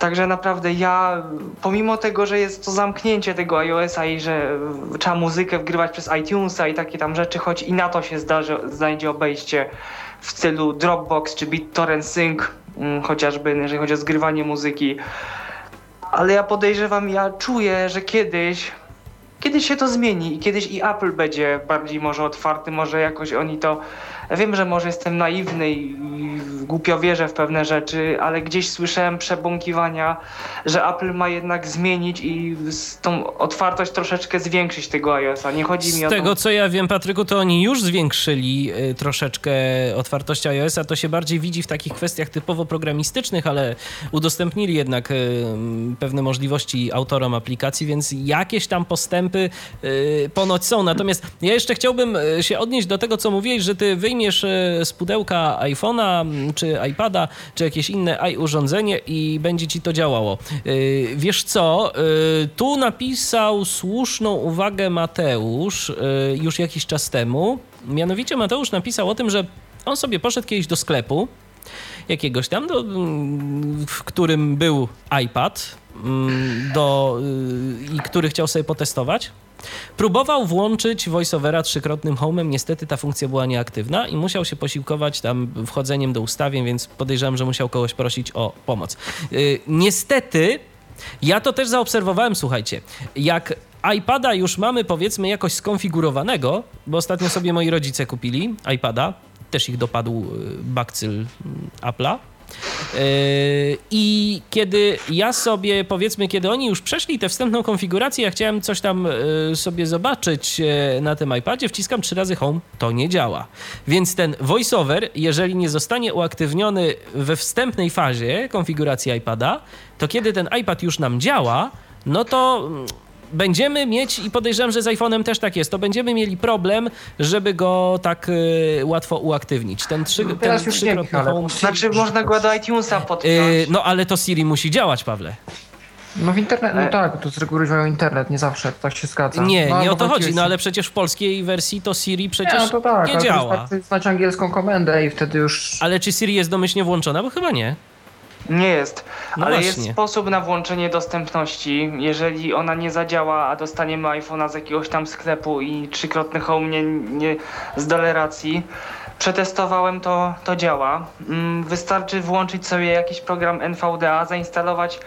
Speaker 8: Także naprawdę ja, pomimo tego, że jest to zamknięcie tego iOS-a i że trzeba muzykę wgrywać przez iTunesa i takie tam rzeczy, choć i na to się zdarzy, znajdzie obejście w stylu Dropbox czy BitTorrent Sync, mm, chociażby jeżeli chodzi o zgrywanie muzyki. Ale ja podejrzewam, ja czuję, że kiedyś, kiedyś się to zmieni i kiedyś i Apple będzie bardziej może otwarty, może jakoś oni to wiem, że może jestem naiwny i głupio wierzę w pewne rzeczy, ale gdzieś słyszałem przebąkiwania, że Apple ma jednak zmienić i z tą otwartość troszeczkę zwiększyć tego iOS-a. Nie chodzi mi
Speaker 1: Z
Speaker 8: o
Speaker 1: tego
Speaker 8: to...
Speaker 1: co ja wiem, Patryku, to oni już zwiększyli y, troszeczkę otwartość iOS-a. To się bardziej widzi w takich kwestiach typowo programistycznych, ale udostępnili jednak y, pewne możliwości autorom aplikacji, więc jakieś tam postępy y, ponoć są. Natomiast ja jeszcze chciałbym się odnieść do tego, co mówiłeś, że ty wyjmiesz y, z pudełka iPhone'a, m, czy iPada, czy jakieś inne urządzenie i będzie ci to działało. Y, Wiesz co, y, tu napisał słuszną uwagę Mateusz już jakiś czas temu. Mianowicie Mateusz napisał o tym, że on sobie poszedł kiedyś do sklepu jakiegoś tam, do, mm, w którym był iPad, mm, do, y, i który chciał sobie potestować. Próbował włączyć voiceovera trzykrotnym homem, niestety ta funkcja była nieaktywna i musiał się posiłkować tam wchodzeniem do ustawień, więc podejrzewam, że musiał kogoś prosić o pomoc. Yy, niestety, ja to też zaobserwowałem, słuchajcie, jak iPada już mamy powiedzmy jakoś skonfigurowanego, bo ostatnio sobie moi rodzice kupili iPada, też ich dopadł yy, bakcyl yy, Apple'a. Yy, I kiedy ja sobie, powiedzmy, kiedy oni już przeszli tę wstępną konfigurację, ja chciałem coś tam yy, sobie zobaczyć yy, na tym iPadzie, wciskam trzy razy Home, to nie działa. Więc ten voiceover, jeżeli nie zostanie uaktywniony we wstępnej fazie konfiguracji iPada, to kiedy ten iPad już nam działa, no to mm, będziemy mieć, i podejrzewam, że z iPhone'em też tak jest, to będziemy mieli problem, żeby go tak y, łatwo uaktywnić. Ten, trzy, ten
Speaker 2: teraz już nie,
Speaker 1: trzykrotny
Speaker 2: Michale,
Speaker 8: Znaczy można go do iTunesa podpiąć.
Speaker 1: Y, no ale to Siri musi działać, Pawle.
Speaker 2: No w internet,
Speaker 8: E-
Speaker 2: no tak, to z reguły używają internet, nie zawsze, tak się zgadza.
Speaker 1: Nie,
Speaker 2: no,
Speaker 1: nie o to chodzi,
Speaker 2: jest-
Speaker 1: no ale przecież w polskiej wersji to Siri przecież
Speaker 2: nie, no to tak,
Speaker 1: nie
Speaker 2: ale
Speaker 1: działa.
Speaker 2: wystarczy znać angielską komendę i wtedy już...
Speaker 1: Ale czy Siri jest domyślnie włączona? Bo chyba nie.
Speaker 8: Nie jest,
Speaker 1: No
Speaker 8: ale
Speaker 1: właśnie.
Speaker 8: jest sposób na włączenie dostępności. Jeżeli ona nie zadziała, a dostaniemy iPhone'a z jakiegoś tam sklepu i trzykrotny home nie, nie z doleracji, przetestowałem to, to działa. Mm, Wystarczy włączyć sobie jakiś program NVDA, zainstalować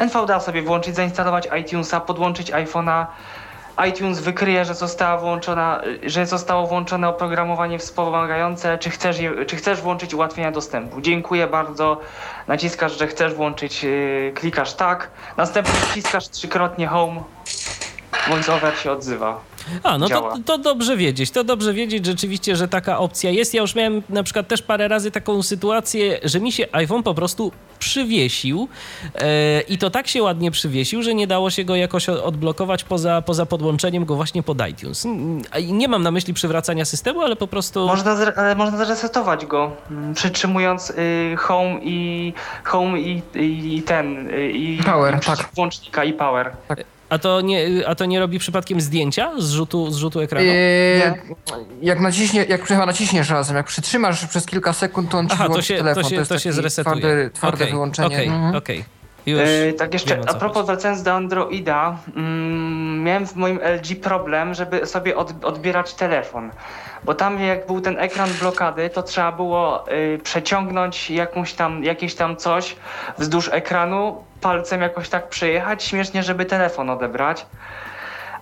Speaker 8: NVDA sobie włączyć, zainstalować iTunesa, podłączyć iPhone'a. iTunes wykryje, że została włączona, że zostało włączone oprogramowanie wspomagające, czy chcesz, je, czy chcesz włączyć ułatwienia dostępu. Dziękuję bardzo. Naciskasz, że chcesz włączyć, yy, klikasz tak. Następnie wciskasz trzykrotnie home VoiceOver się odzywa.
Speaker 1: A, no to, to dobrze wiedzieć. To dobrze wiedzieć rzeczywiście, że taka opcja jest. Ja już miałem na przykład też parę razy taką sytuację, że mi się iPhone po prostu przywiesił e, i to tak się ładnie przywiesił, że nie dało się go jakoś odblokować poza, poza podłączeniem go właśnie pod iTunes. Mm, Nie mam na myśli przywracania systemu, ale po prostu...
Speaker 8: Można, zre, ale można zresetować go, mm, przytrzymując y, home i home i, i, i ten y, i
Speaker 2: Power, tak.
Speaker 8: włącznika i power.
Speaker 1: A to, nie, a to nie robi przypadkiem zdjęcia z rzutu, z rzutu ekranu?
Speaker 2: Yy, jak naciśnie, jak naciśniesz razem, jak przytrzymasz przez kilka sekund, to on ci
Speaker 1: Aha, to
Speaker 2: wyłączy
Speaker 1: się,
Speaker 2: telefon.
Speaker 1: to się,
Speaker 2: jest
Speaker 1: to się zresetuje.
Speaker 2: Twarde, twarde
Speaker 1: Okej,
Speaker 2: wyłączenie.
Speaker 1: Okej,
Speaker 2: Mhm.
Speaker 1: okej. Już
Speaker 8: Yy, tak jeszcze,
Speaker 1: wiem,
Speaker 8: a propos
Speaker 1: chodzi.
Speaker 8: wracając do Androida, mm, miałem w moim LG problem, żeby sobie od, odbierać telefon. Bo tam jak był ten ekran blokady, to trzeba było y, przeciągnąć jakąś tam, jakieś tam coś wzdłuż ekranu, palcem jakoś tak przejechać, śmiesznie, żeby telefon odebrać.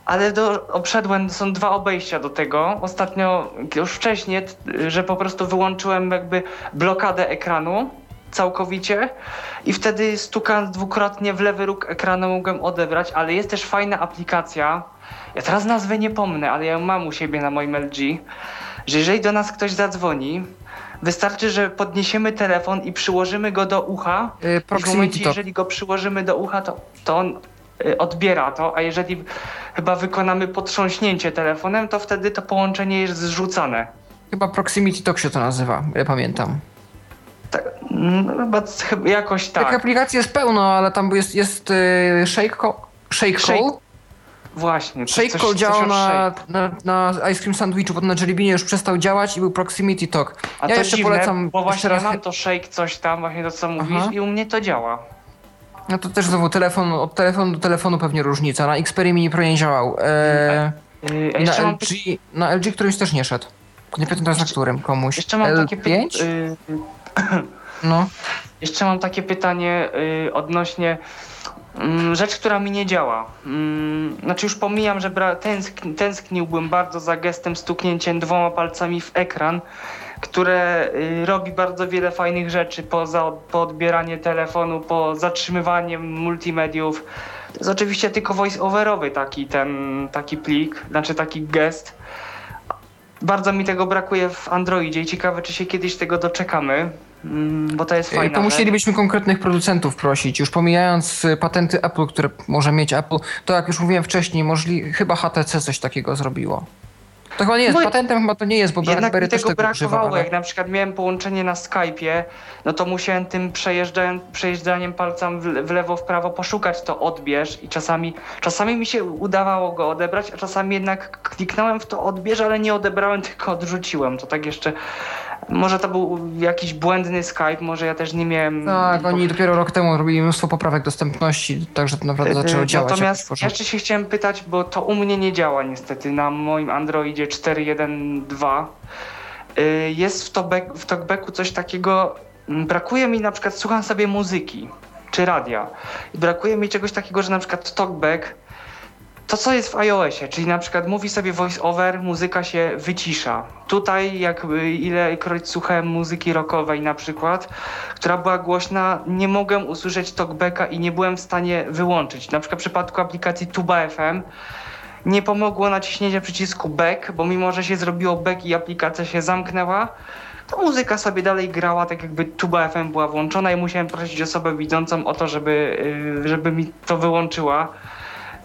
Speaker 8: Ale do, obszedłem, są dwa obejścia do tego. Ostatnio, już wcześniej, że po prostu wyłączyłem jakby blokadę ekranu całkowicie i wtedy stukając dwukrotnie w lewy róg ekranu mogłem odebrać, ale jest też fajna aplikacja. Ja teraz nazwy nie pomnę, ale ja ją mam u siebie na moim LG, że jeżeli do nas ktoś zadzwoni, wystarczy, że podniesiemy telefon i przyłożymy go do ucha.
Speaker 2: Yy,
Speaker 8: I w
Speaker 2: proximity
Speaker 8: momencie, jeżeli go przyłożymy do ucha, to, to on y, odbiera to, a jeżeli chyba wykonamy potrząśnięcie telefonem, to wtedy to połączenie jest zrzucane.
Speaker 2: Chyba Proximity Talk się to nazywa, ja pamiętam.
Speaker 8: Tak, mm, chyba, chyba jakoś
Speaker 2: Tak.
Speaker 8: tak.
Speaker 2: aplikacji jest pełno, ale tam jest, jest yy, Shake. Shake
Speaker 8: Shake
Speaker 2: Call?
Speaker 8: Właśnie.
Speaker 2: Shake
Speaker 8: coś-
Speaker 2: Call działał na, na, na Ice Cream Sandwichu, bo na Jellybeanie już przestał działać i był Proximity Talk.
Speaker 8: A
Speaker 2: ja
Speaker 8: to
Speaker 2: jeszcze
Speaker 8: dziwne,
Speaker 2: polecam
Speaker 8: bo właśnie
Speaker 2: raz...
Speaker 8: mam to shake coś tam, właśnie to co mówisz
Speaker 2: Aha.
Speaker 8: i u mnie to działa.
Speaker 2: No to też znowu telefon, od telefonu do telefonu pewnie różnica. Na Xperia Mini Pro nie działał.
Speaker 8: Yy, a
Speaker 2: na,
Speaker 8: jeszcze, mam,
Speaker 2: LG, na LG którymś też nie szedł. Nie pamiętam teraz na którym, komuś.
Speaker 8: jeszcze mam takie
Speaker 2: L5?
Speaker 8: pytanie. Yy,
Speaker 2: No.
Speaker 8: Jeszcze mam takie pytanie y, odnośnie rzecz, która mi nie działa. Mm, znaczy już pomijam, że bra- tęsk- tęskniłbym bardzo za gestem stuknięciem dwoma palcami w ekran, które y, robi bardzo wiele fajnych rzeczy poza po odbieranie telefonu, po zatrzymywaniem multimediów. To jest oczywiście tylko voice-overowy taki ten taki plik, znaczy taki gest. Bardzo mi tego brakuje w Androidzie i ciekawe, czy się kiedyś tego doczekamy, mm, bo to jest
Speaker 2: Eee,
Speaker 8: fajne.
Speaker 2: To musielibyśmy konkretnych producentów prosić. Już pomijając y, patenty Apple, które może mieć Apple, to jak już mówiłem wcześniej, możli, chyba HTC coś takiego zrobiło. To chyba nie jest,
Speaker 8: No
Speaker 2: patentem chyba to nie jest, bo
Speaker 8: Jednak
Speaker 2: BlackBerry też
Speaker 8: tego
Speaker 2: tego używa.
Speaker 8: brakowało,
Speaker 2: Ale...
Speaker 8: jak na przykład miałem połączenie na Skype'ie, no to musiałem tym przejeżdżaniem palcem w lewo, w prawo poszukać to odbierz i czasami, czasami mi się udawało go odebrać, a czasami jednak kliknąłem w to odbierz, ale nie odebrałem, tylko odrzuciłem. To tak jeszcze, może to był jakiś błędny Skype, może ja też nie miałem...
Speaker 2: Tak, oni dopiero rok temu robili mnóstwo poprawek dostępności, także to naprawdę zaczęło
Speaker 8: Yy,
Speaker 2: działać. jakoś
Speaker 8: Natomiast jeszcze się chciałem pytać, bo to u mnie nie działa niestety na moim Androidzie 4.1.2. Yy, Jest w, talkback, w talkbacku coś takiego, mm, brakuje mi na przykład, słucham sobie muzyki czy radia i brakuje mi czegoś takiego, że na przykład talkback to co jest w iOSie, czyli na przykład mówi sobie voice over, muzyka się wycisza. Tutaj jak y, ilekroć słuchałem muzyki rockowej na przykład, która była głośna, nie mogłem usłyszeć talkbacka i nie byłem w stanie wyłączyć. Na przykład w przypadku aplikacji Tuba FM nie pomogło naciśnięcie przycisku back, bo mimo, że się zrobiło back i aplikacja się zamknęła, to muzyka sobie dalej grała, tak jakby Tuba FM była włączona i musiałem prosić osobę widzącą o to, żeby, y, żeby mi to wyłączyła.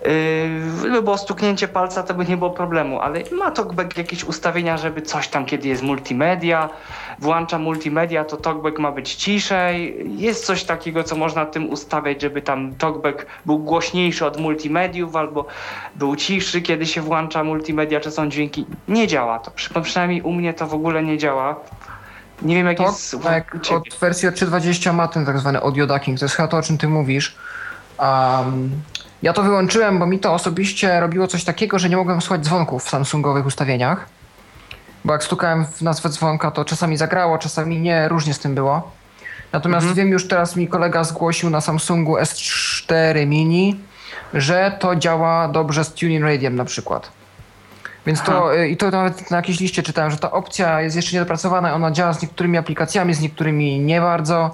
Speaker 8: Yy, Gdyby było stuknięcie palca, to by nie było problemu, ale ma TalkBack jakieś ustawienia, żeby coś tam, kiedy jest multimedia, włącza multimedia, to TalkBack ma być ciszej. Jest coś takiego, co można tym ustawiać, żeby tam TalkBack był głośniejszy od multimediów, albo był ciszy, kiedy się włącza multimedia, czy są dźwięki. Nie działa to, Przy- przynajmniej u mnie to w ogóle nie działa. Nie wiem, jak jest u
Speaker 2: tak, od wersji od 3.20 ma ten tak zwany audio ducking, to jest chyba to, o czym ty mówisz. Um, ja to wyłączyłem, bo mi to osobiście robiło coś takiego, że nie mogłem słuchać dzwonków w Samsungowych ustawieniach. Bo jak stukałem w nazwę dzwonka, to czasami zagrało, czasami nie, różnie z tym było. Natomiast wiem już teraz mi kolega zgłosił na Samsungu S4 Mini, że to działa dobrze z Tuning Radiem na przykład. Więc to, y, i to nawet na jakiejś liście czytałem, że ta opcja jest jeszcze niedopracowana, ona działa z niektórymi aplikacjami, z niektórymi nie bardzo.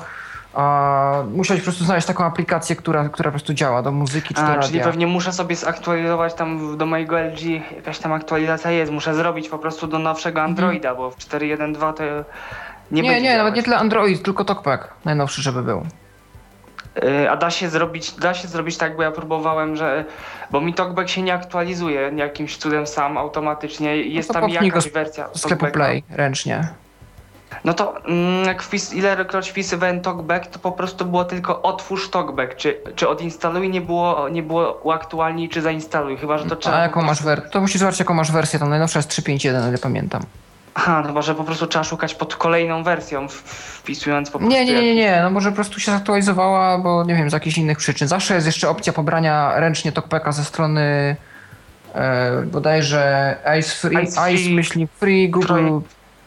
Speaker 2: A musiałeś po prostu znaleźć taką aplikację, która, która po prostu działa do muzyki czy do
Speaker 8: A,
Speaker 2: radia.
Speaker 8: czyli pewnie muszę sobie zaktualizować tam do mojego LG, jakaś tam aktualizacja jest, muszę zrobić po prostu do nowszego Androida, bo w 4.1.2 to nie,
Speaker 2: Mhm. nie, nie, nawet
Speaker 8: działać.
Speaker 2: nie tyle Android, tylko TalkBack najnowszy, żeby był.
Speaker 8: Y, A da się zrobić, da się zrobić tak, bo ja próbowałem, że. Bo mi TalkBack się nie aktualizuje jakimś cudem sam automatycznie. Jest
Speaker 2: to
Speaker 8: tam jakaś wersja.
Speaker 2: Sklepu. Play ręcznie.
Speaker 8: No to mm, jak wpis, ilekroć wpisywałem TalkBack, to po prostu było tylko otwórz TalkBack. Czy, czy odinstaluj, nie było, nie było uaktualnij, czy zainstaluj. Chyba, że to trzeba.
Speaker 2: A jaką masz wersję? To musisz zobaczyć jaką masz wersję, tam najnowsza jest 3.5.1, o ile pamiętam.
Speaker 8: Aha, no chyba, że po prostu trzeba szukać pod kolejną wersją, wpisując po prostu.
Speaker 2: Nie, nie, nie, nie, no może po prostu się zaktualizowała, bo nie wiem, z jakichś innych przyczyn. Zawsze jest jeszcze opcja pobrania ręcznie TalkBacka ze strony e, bodajże Ice Free,
Speaker 8: Ice Free,
Speaker 2: Ice myśli free, Google,
Speaker 8: Projekt-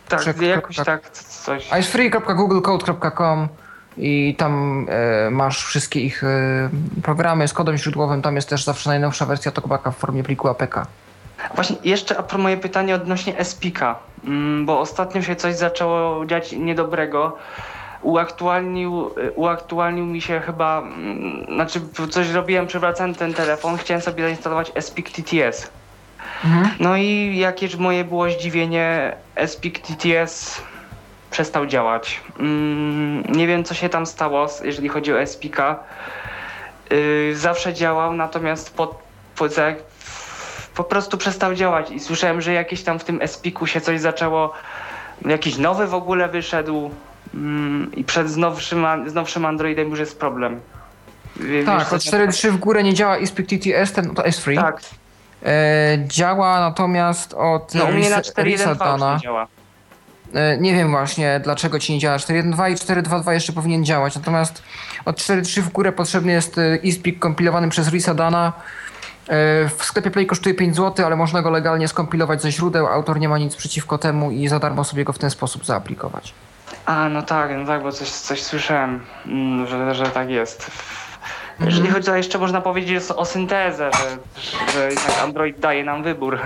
Speaker 8: Tak,
Speaker 2: Czy-
Speaker 8: jakoś
Speaker 2: tak.
Speaker 8: coś.
Speaker 2: icefree.googlecode.com i tam e, masz wszystkie ich e, programy z kodem źródłowym, tam jest też zawsze najnowsza wersja TalkBacka w formie pliku APK.
Speaker 8: Właśnie jeszcze a pro moje pytanie odnośnie SPIKA, mm, bo ostatnio się coś zaczęło dziać niedobrego. Uaktualnił, y, uaktualnił mi się chyba, mm, znaczy coś robiłem, przewracałem ten telefon, chciałem sobie zainstalować SPIK TTS.
Speaker 2: Mhm.
Speaker 8: No i jakież moje było zdziwienie, SPIK TTS przestał działać. Mm, nie wiem co się tam stało, jeżeli chodzi o SPIKA. Yy, zawsze działał, natomiast po, po, za, po prostu przestał działać i słyszałem, że jakieś tam w tym SPIK-u się coś zaczęło, jakiś nowy w ogóle wyszedł mm, i przed z nowszym, z nowszym Androidem już jest problem. Wie-
Speaker 2: Tak, od
Speaker 8: się-
Speaker 2: 4.3 w górę nie działa ISPIC TTS, ten to jest free.
Speaker 8: Tak,
Speaker 2: działa natomiast od
Speaker 8: no u mnie na
Speaker 2: Risa- Risa
Speaker 8: 4.1.2 już
Speaker 2: Dana.
Speaker 8: nie działa.
Speaker 2: E, Nie wiem właśnie dlaczego ci nie działa 4.1.2 i 4.2.2 jeszcze powinien działać, natomiast od 4.3 w górę potrzebny jest e, ISPIC kompilowany przez Risa Dana. E, W sklepie Play kosztuje 5 zł, ale można go legalnie skompilować ze źródeł, autor nie ma nic przeciwko temu i za darmo sobie go w ten sposób zaaplikować.
Speaker 8: A, no tak, no tak, bo coś, coś słyszałem, mm, że, że tak jest. Jeżeli chodzi o jeszcze można powiedzieć o, syntezę, że, że Android daje nam wybór.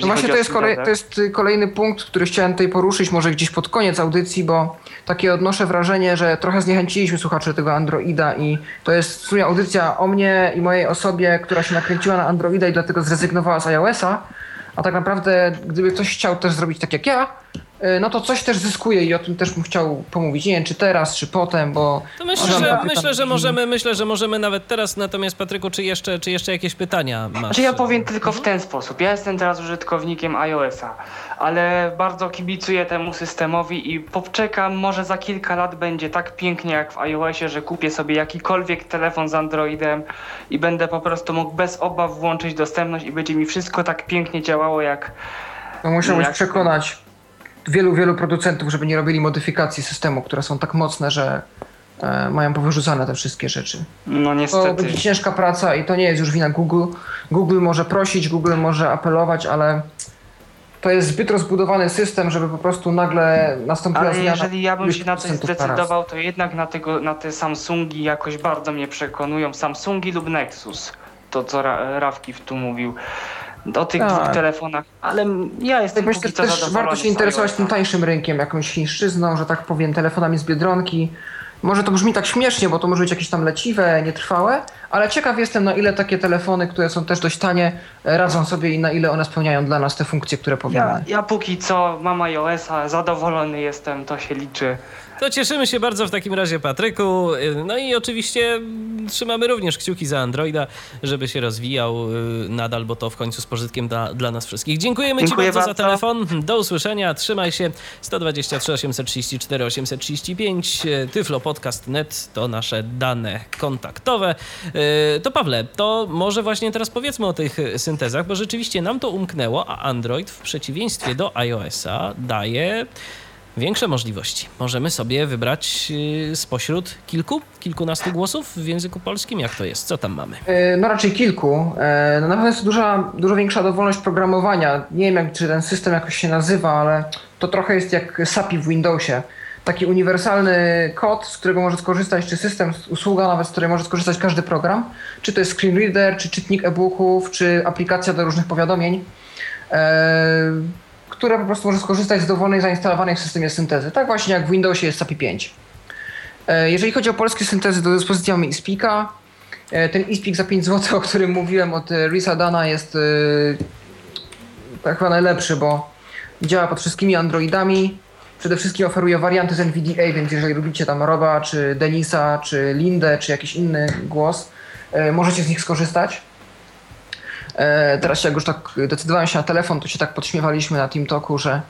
Speaker 2: No właśnie to jest, kolej, to jest kolejny punkt, który chciałem tutaj poruszyć, może gdzieś pod koniec audycji, bo takie odnoszę wrażenie, że trochę zniechęciliśmy słuchaczy tego Androida i to jest w sumie audycja o mnie i mojej osobie, która się nakręciła na Androida i dlatego zrezygnowała z iOS-a, a tak naprawdę gdyby ktoś chciał też zrobić tak jak ja, no to coś też zyskuje i o tym też bym chciał pomówić. Nie wiem, czy teraz, czy potem, bo...
Speaker 1: To myślę, że, myślę, że możemy, myślę, że możemy nawet teraz. Natomiast Patryku, czy jeszcze, czy jeszcze jakieś pytania masz?
Speaker 8: Znaczy ja powiem tylko w ten sposób. Ja jestem teraz użytkownikiem iOS-a, ale bardzo kibicuję temu systemowi i poczekam, może za kilka lat będzie tak pięknie jak w iOSie, że kupię sobie jakikolwiek telefon z Androidem i będę po prostu mógł bez obaw włączyć dostępność i będzie mi wszystko tak pięknie działało jak...
Speaker 2: To musiałbyś
Speaker 8: Jak-
Speaker 2: przekonać wielu, wielu producentów, żeby nie robili modyfikacji systemu, które są tak mocne, że e, mają powyrzucane te wszystkie rzeczy.
Speaker 8: No
Speaker 2: To
Speaker 8: niestety.
Speaker 2: będzie ciężka praca i to nie jest już wina Google. Google może prosić, Google może apelować, ale to jest zbyt rozbudowany system, żeby po prostu nagle nastąpiła
Speaker 8: Ale jeżeli ja bym się na coś
Speaker 2: 10% naraz.
Speaker 8: zdecydował, to jednak na, tego, na te Samsungi jakoś bardzo mnie przekonują. Samsungi lub Nexus. To co Ra Rawki tu mówił. O tych
Speaker 2: Tak.
Speaker 8: dwóch telefonach. Ale ja jestem
Speaker 2: Tak myślę, też warto się interesować tym tańszym rynkiem, jakąś chińszczyzną, że tak powiem, telefonami z Biedronki. Może to brzmi tak śmiesznie, bo to może być jakieś tam leciwe, nietrwałe, ale ciekaw jestem, na ile takie telefony, które są też dość tanie, radzą sobie i na ile one spełniają dla nas te funkcje, które
Speaker 8: Ja,
Speaker 2: powinny.
Speaker 8: ja póki co mam iOS-a, zadowolony jestem, to się liczy.
Speaker 1: To cieszymy się bardzo w takim razie, Patryku. No i oczywiście trzymamy również kciuki za Androida, żeby się rozwijał y, nadal, bo to w końcu z pożytkiem dla, dla nas wszystkich. Dziękujemy
Speaker 8: Dziękuję
Speaker 1: Ci bardzo, za
Speaker 8: bardzo.
Speaker 1: telefon. Do usłyszenia. Trzymaj się. 123 834 835 Tyflo Podcast Net to nasze dane kontaktowe. Y, To Pawle, to może właśnie teraz powiedzmy o tych syntezach, bo rzeczywiście nam to umknęło, a Android w przeciwieństwie do iOS-a daje większe możliwości. Możemy sobie wybrać yy, spośród kilku, kilkunastu głosów w języku polskim. Jak to jest? Co tam mamy?
Speaker 2: E, No raczej kilku. E, No na pewno jest duża, dużo większa dowolność programowania. Nie wiem, jak, czy ten system jakoś się nazywa, ale to trochę jest jak SAPI w Windowsie. Taki uniwersalny kod, z którego może skorzystać, czy system, usługa nawet, z której może skorzystać każdy program. Czy to jest screen reader, czy czytnik e-booków, czy aplikacja do różnych powiadomień, e, która po prostu może skorzystać z dowolnej zainstalowanej w systemie syntezy. Tak właśnie jak w Windowsie jest SAPI 5. E, jeżeli chodzi o polskie syntezy, do dyspozycji mamy iSpeaka. E, ten iSpeak za 5 zł, o którym mówiłem od e, Risa Dana jest tak chyba najlepszy, bo działa pod wszystkimi Androidami. Przede wszystkim oferuje warianty z NVDA, więc jeżeli lubicie tam Roba, czy Denisa, czy Lindę, czy jakiś inny głos, możecie z nich skorzystać. Teraz jak już tak decydowałem się na telefon, to się tak podśmiewaliśmy na Team Talku, że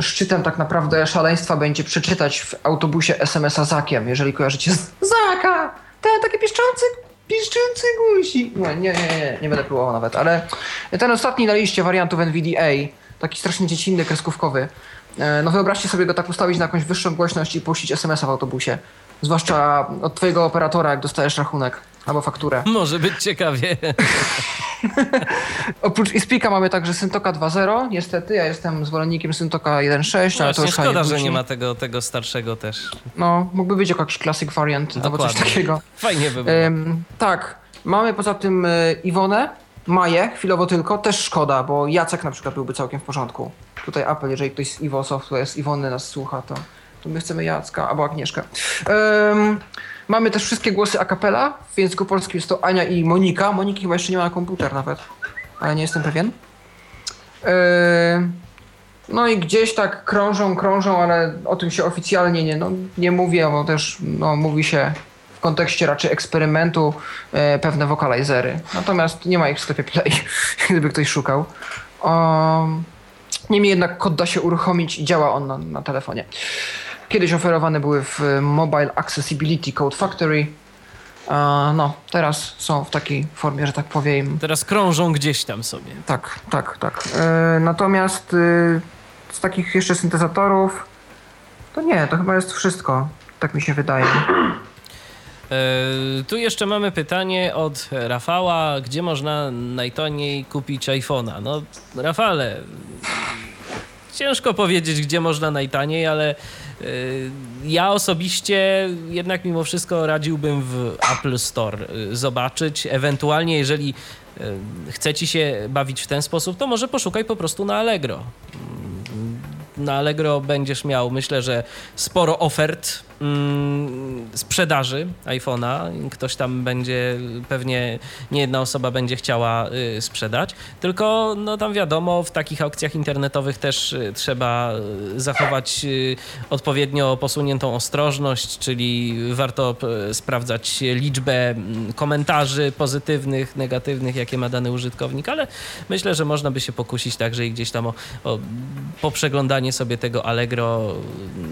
Speaker 2: szczytem tak naprawdę szaleństwa będzie przeczytać w autobusie SMS-a Zakiem, jeżeli kojarzycie z Zaka! Ten taki piszczący, piszczący guzi. Nie, nie, nie, nie, nie będę próbował nawet, ale ten ostatni na liście wariantów NVDA, taki strasznie dziecinny, kreskówkowy, e, no wyobraźcie sobie go tak ustawić na jakąś wyższą głośność i puścić SMS-a w autobusie. Zwłaszcza od twojego operatora, jak dostajesz rachunek albo fakturę.
Speaker 1: Może być ciekawie.
Speaker 2: Oprócz Ispika mamy także Syntoka 2.0. Niestety, ja jestem zwolennikiem Syntoka 1.6, ale to już
Speaker 1: szkoda, że nie ma tego, tego starszego też.
Speaker 2: No, mógłby być jakiś classic variant Dokładnie. albo coś takiego.
Speaker 1: Fajnie by było.
Speaker 2: Um, tak. Mamy poza tym e, Iwonę, Maję, chwilowo tylko, też szkoda, bo Jacek na przykład byłby całkiem w porządku. Tutaj apel, jeżeli ktoś z Iwo Software, z Iwony nas słucha, to, to my chcemy Jacka albo Agnieszkę. Um, Mamy też wszystkie głosy a cappella. W języku polskim jest to Ania i Monika. Moniki chyba jeszcze nie ma na komputer nawet, ale nie jestem pewien. Yy, no i gdzieś tak krążą, krążą, ale o tym się oficjalnie nie, no, nie mówię, bo też no, mówi się w kontekście raczej eksperymentu e, pewne wokalizery. Natomiast nie ma ich w sklepie Play, gdyby ktoś szukał. Um, niemniej jednak kod da się uruchomić i działa on na, na telefonie. Kiedyś oferowane były w Mobile Accessibility Code Factory. No, teraz są w takiej formie, że tak powiem.
Speaker 1: Teraz krążą gdzieś tam sobie.
Speaker 2: Tak, tak, tak. E, natomiast z takich jeszcze syntezatorów, to nie, to chyba jest wszystko. Tak mi się wydaje.
Speaker 1: E, tu jeszcze mamy pytanie od Rafała, gdzie można najtaniej kupić iPhone'a? No, Rafale, ciężko powiedzieć, gdzie można najtaniej, ale ja osobiście jednak mimo wszystko radziłbym w Apple Store y, zobaczyć. Ewentualnie, jeżeli y, chce ci się bawić w ten sposób, to może poszukaj po prostu na Allegro. Mm, na Allegro będziesz miał, myślę, że sporo ofert Mm, sprzedaży iPhone'a. Ktoś tam będzie, pewnie nie jedna osoba będzie chciała y, sprzedać, tylko no tam wiadomo, w takich aukcjach internetowych też y, trzeba y, zachować odpowiednio posuniętą ostrożność, czyli warto sprawdzać liczbę mm, komentarzy pozytywnych, negatywnych, jakie ma dany użytkownik, ale myślę, że można by się pokusić także i gdzieś tam o, o poprzeglądanie sobie tego Allegro,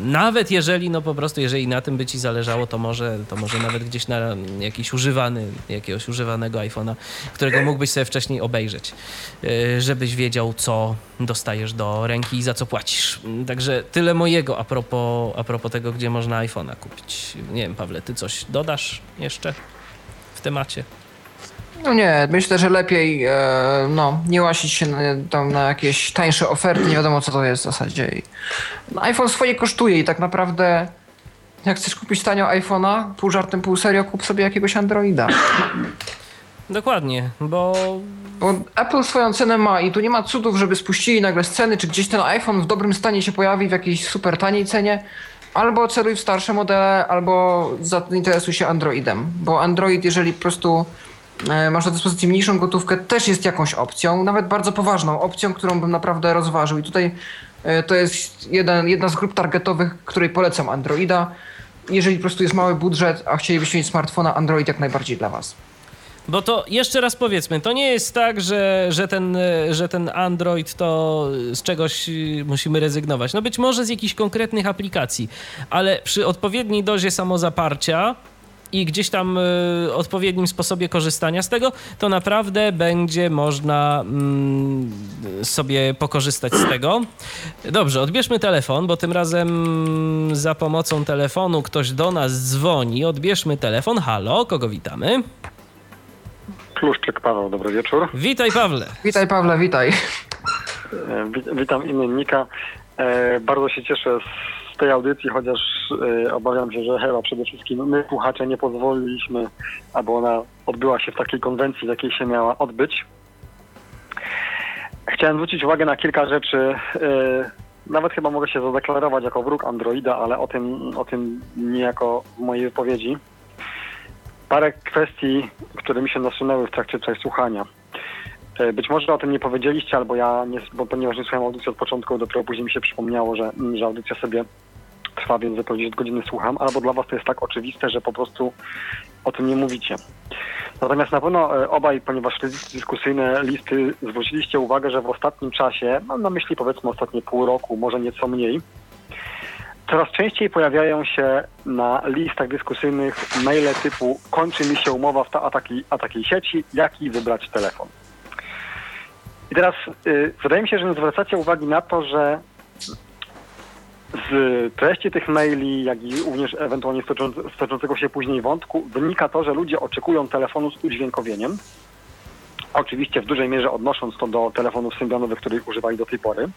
Speaker 1: nawet jeżeli no po prostu, jeżeli jeżeli na tym by ci zależało, to może, to może nawet gdzieś na jakiś używany, jakiegoś używanego iPhone'a, którego mógłbyś sobie wcześniej obejrzeć, y, żebyś wiedział, co dostajesz do ręki i za co płacisz. Także tyle mojego a propos, a propos tego, gdzie można iPhone'a kupić. Nie wiem, Pawle, ty coś dodasz jeszcze w temacie?
Speaker 2: No nie, myślę, że lepiej e, no, nie łasić się na, tam na jakieś tańsze oferty, nie wiadomo co to jest w zasadzie. No, iPhone swoje kosztuje i tak naprawdę jak chcesz kupić tanio iPhone'a, pół żartem, pół serio, kup sobie jakiegoś Androida.
Speaker 1: Dokładnie, bo...
Speaker 2: Bo Apple swoją cenę ma i tu nie ma cudów, żeby spuścili nagle z ceny, czy gdzieś ten iPhone w dobrym stanie się pojawi w jakiejś super taniej cenie. Albo celuj w starsze modele, albo zainteresuj się Androidem. Bo Android, jeżeli po prostu e, masz do dyspozycji mniejszą gotówkę, też jest jakąś opcją, nawet bardzo poważną opcją, którą bym naprawdę rozważył. I tutaj e, to jest jeden, jedna z grup targetowych, której polecam Androida jeżeli po prostu jest mały budżet, a chcielibyście mieć smartfona, Android jak najbardziej dla Was.
Speaker 1: Bo to jeszcze raz powiedzmy, to nie jest tak, że, że, ten, że ten Android to z czegoś musimy rezygnować. No być może z jakichś konkretnych aplikacji, ale przy odpowiedniej dozie samozaparcia i gdzieś tam y, odpowiednim sposobie korzystania z tego, to naprawdę będzie można mm, sobie pokorzystać z tego. Dobrze, odbierzmy telefon, bo tym razem za pomocą telefonu ktoś do nas dzwoni. Odbierzmy telefon. Halo, kogo witamy?
Speaker 9: Kluszczyk Paweł, dobry wieczór.
Speaker 1: Witaj Pawle.
Speaker 2: Witaj Pawle, witaj.
Speaker 9: E, witam imiennika. E, bardzo się cieszę z tej audycji, chociaż y, obawiam się, że chyba przede wszystkim my, słuchacze, nie pozwoliliśmy, aby ona odbyła się w takiej konwencji, w jakiej się miała odbyć. Chciałem zwrócić uwagę na kilka rzeczy. Y, nawet chyba mogę się zadeklarować jako wróg Androida, ale o tym, o tym niejako w mojej wypowiedzi. Parę kwestii, które mi się nasunęły w trakcie przesłuchania. E, Być może o tym nie powiedzieliście, albo ja, nie, bo ponieważ nie słuchałem audycji od początku, dopiero później mi się przypomniało, że, że audycja sobie trwa, więc 10 godziny słucham, albo dla was to jest tak oczywiste, że po prostu o tym nie mówicie. Natomiast na pewno e, obaj, ponieważ śledzicie dyskusyjne listy, zwróciliście uwagę, że w ostatnim czasie, mam na myśli powiedzmy ostatnie pół roku, może nieco mniej, coraz częściej pojawiają się na listach dyskusyjnych maile typu kończy mi się umowa w ta, a, takiej, a takiej sieci, jaki wybrać telefon. I teraz y, wydaje mi się, że nie zwracacie uwagi na to, że z treści tych maili, jak i również ewentualnie z tocząc- toczącego się później wątku, wynika to, że ludzie oczekują telefonu z udźwiękowieniem. Oczywiście w dużej mierze odnosząc to do telefonów symbionowych, których używali do tej pory.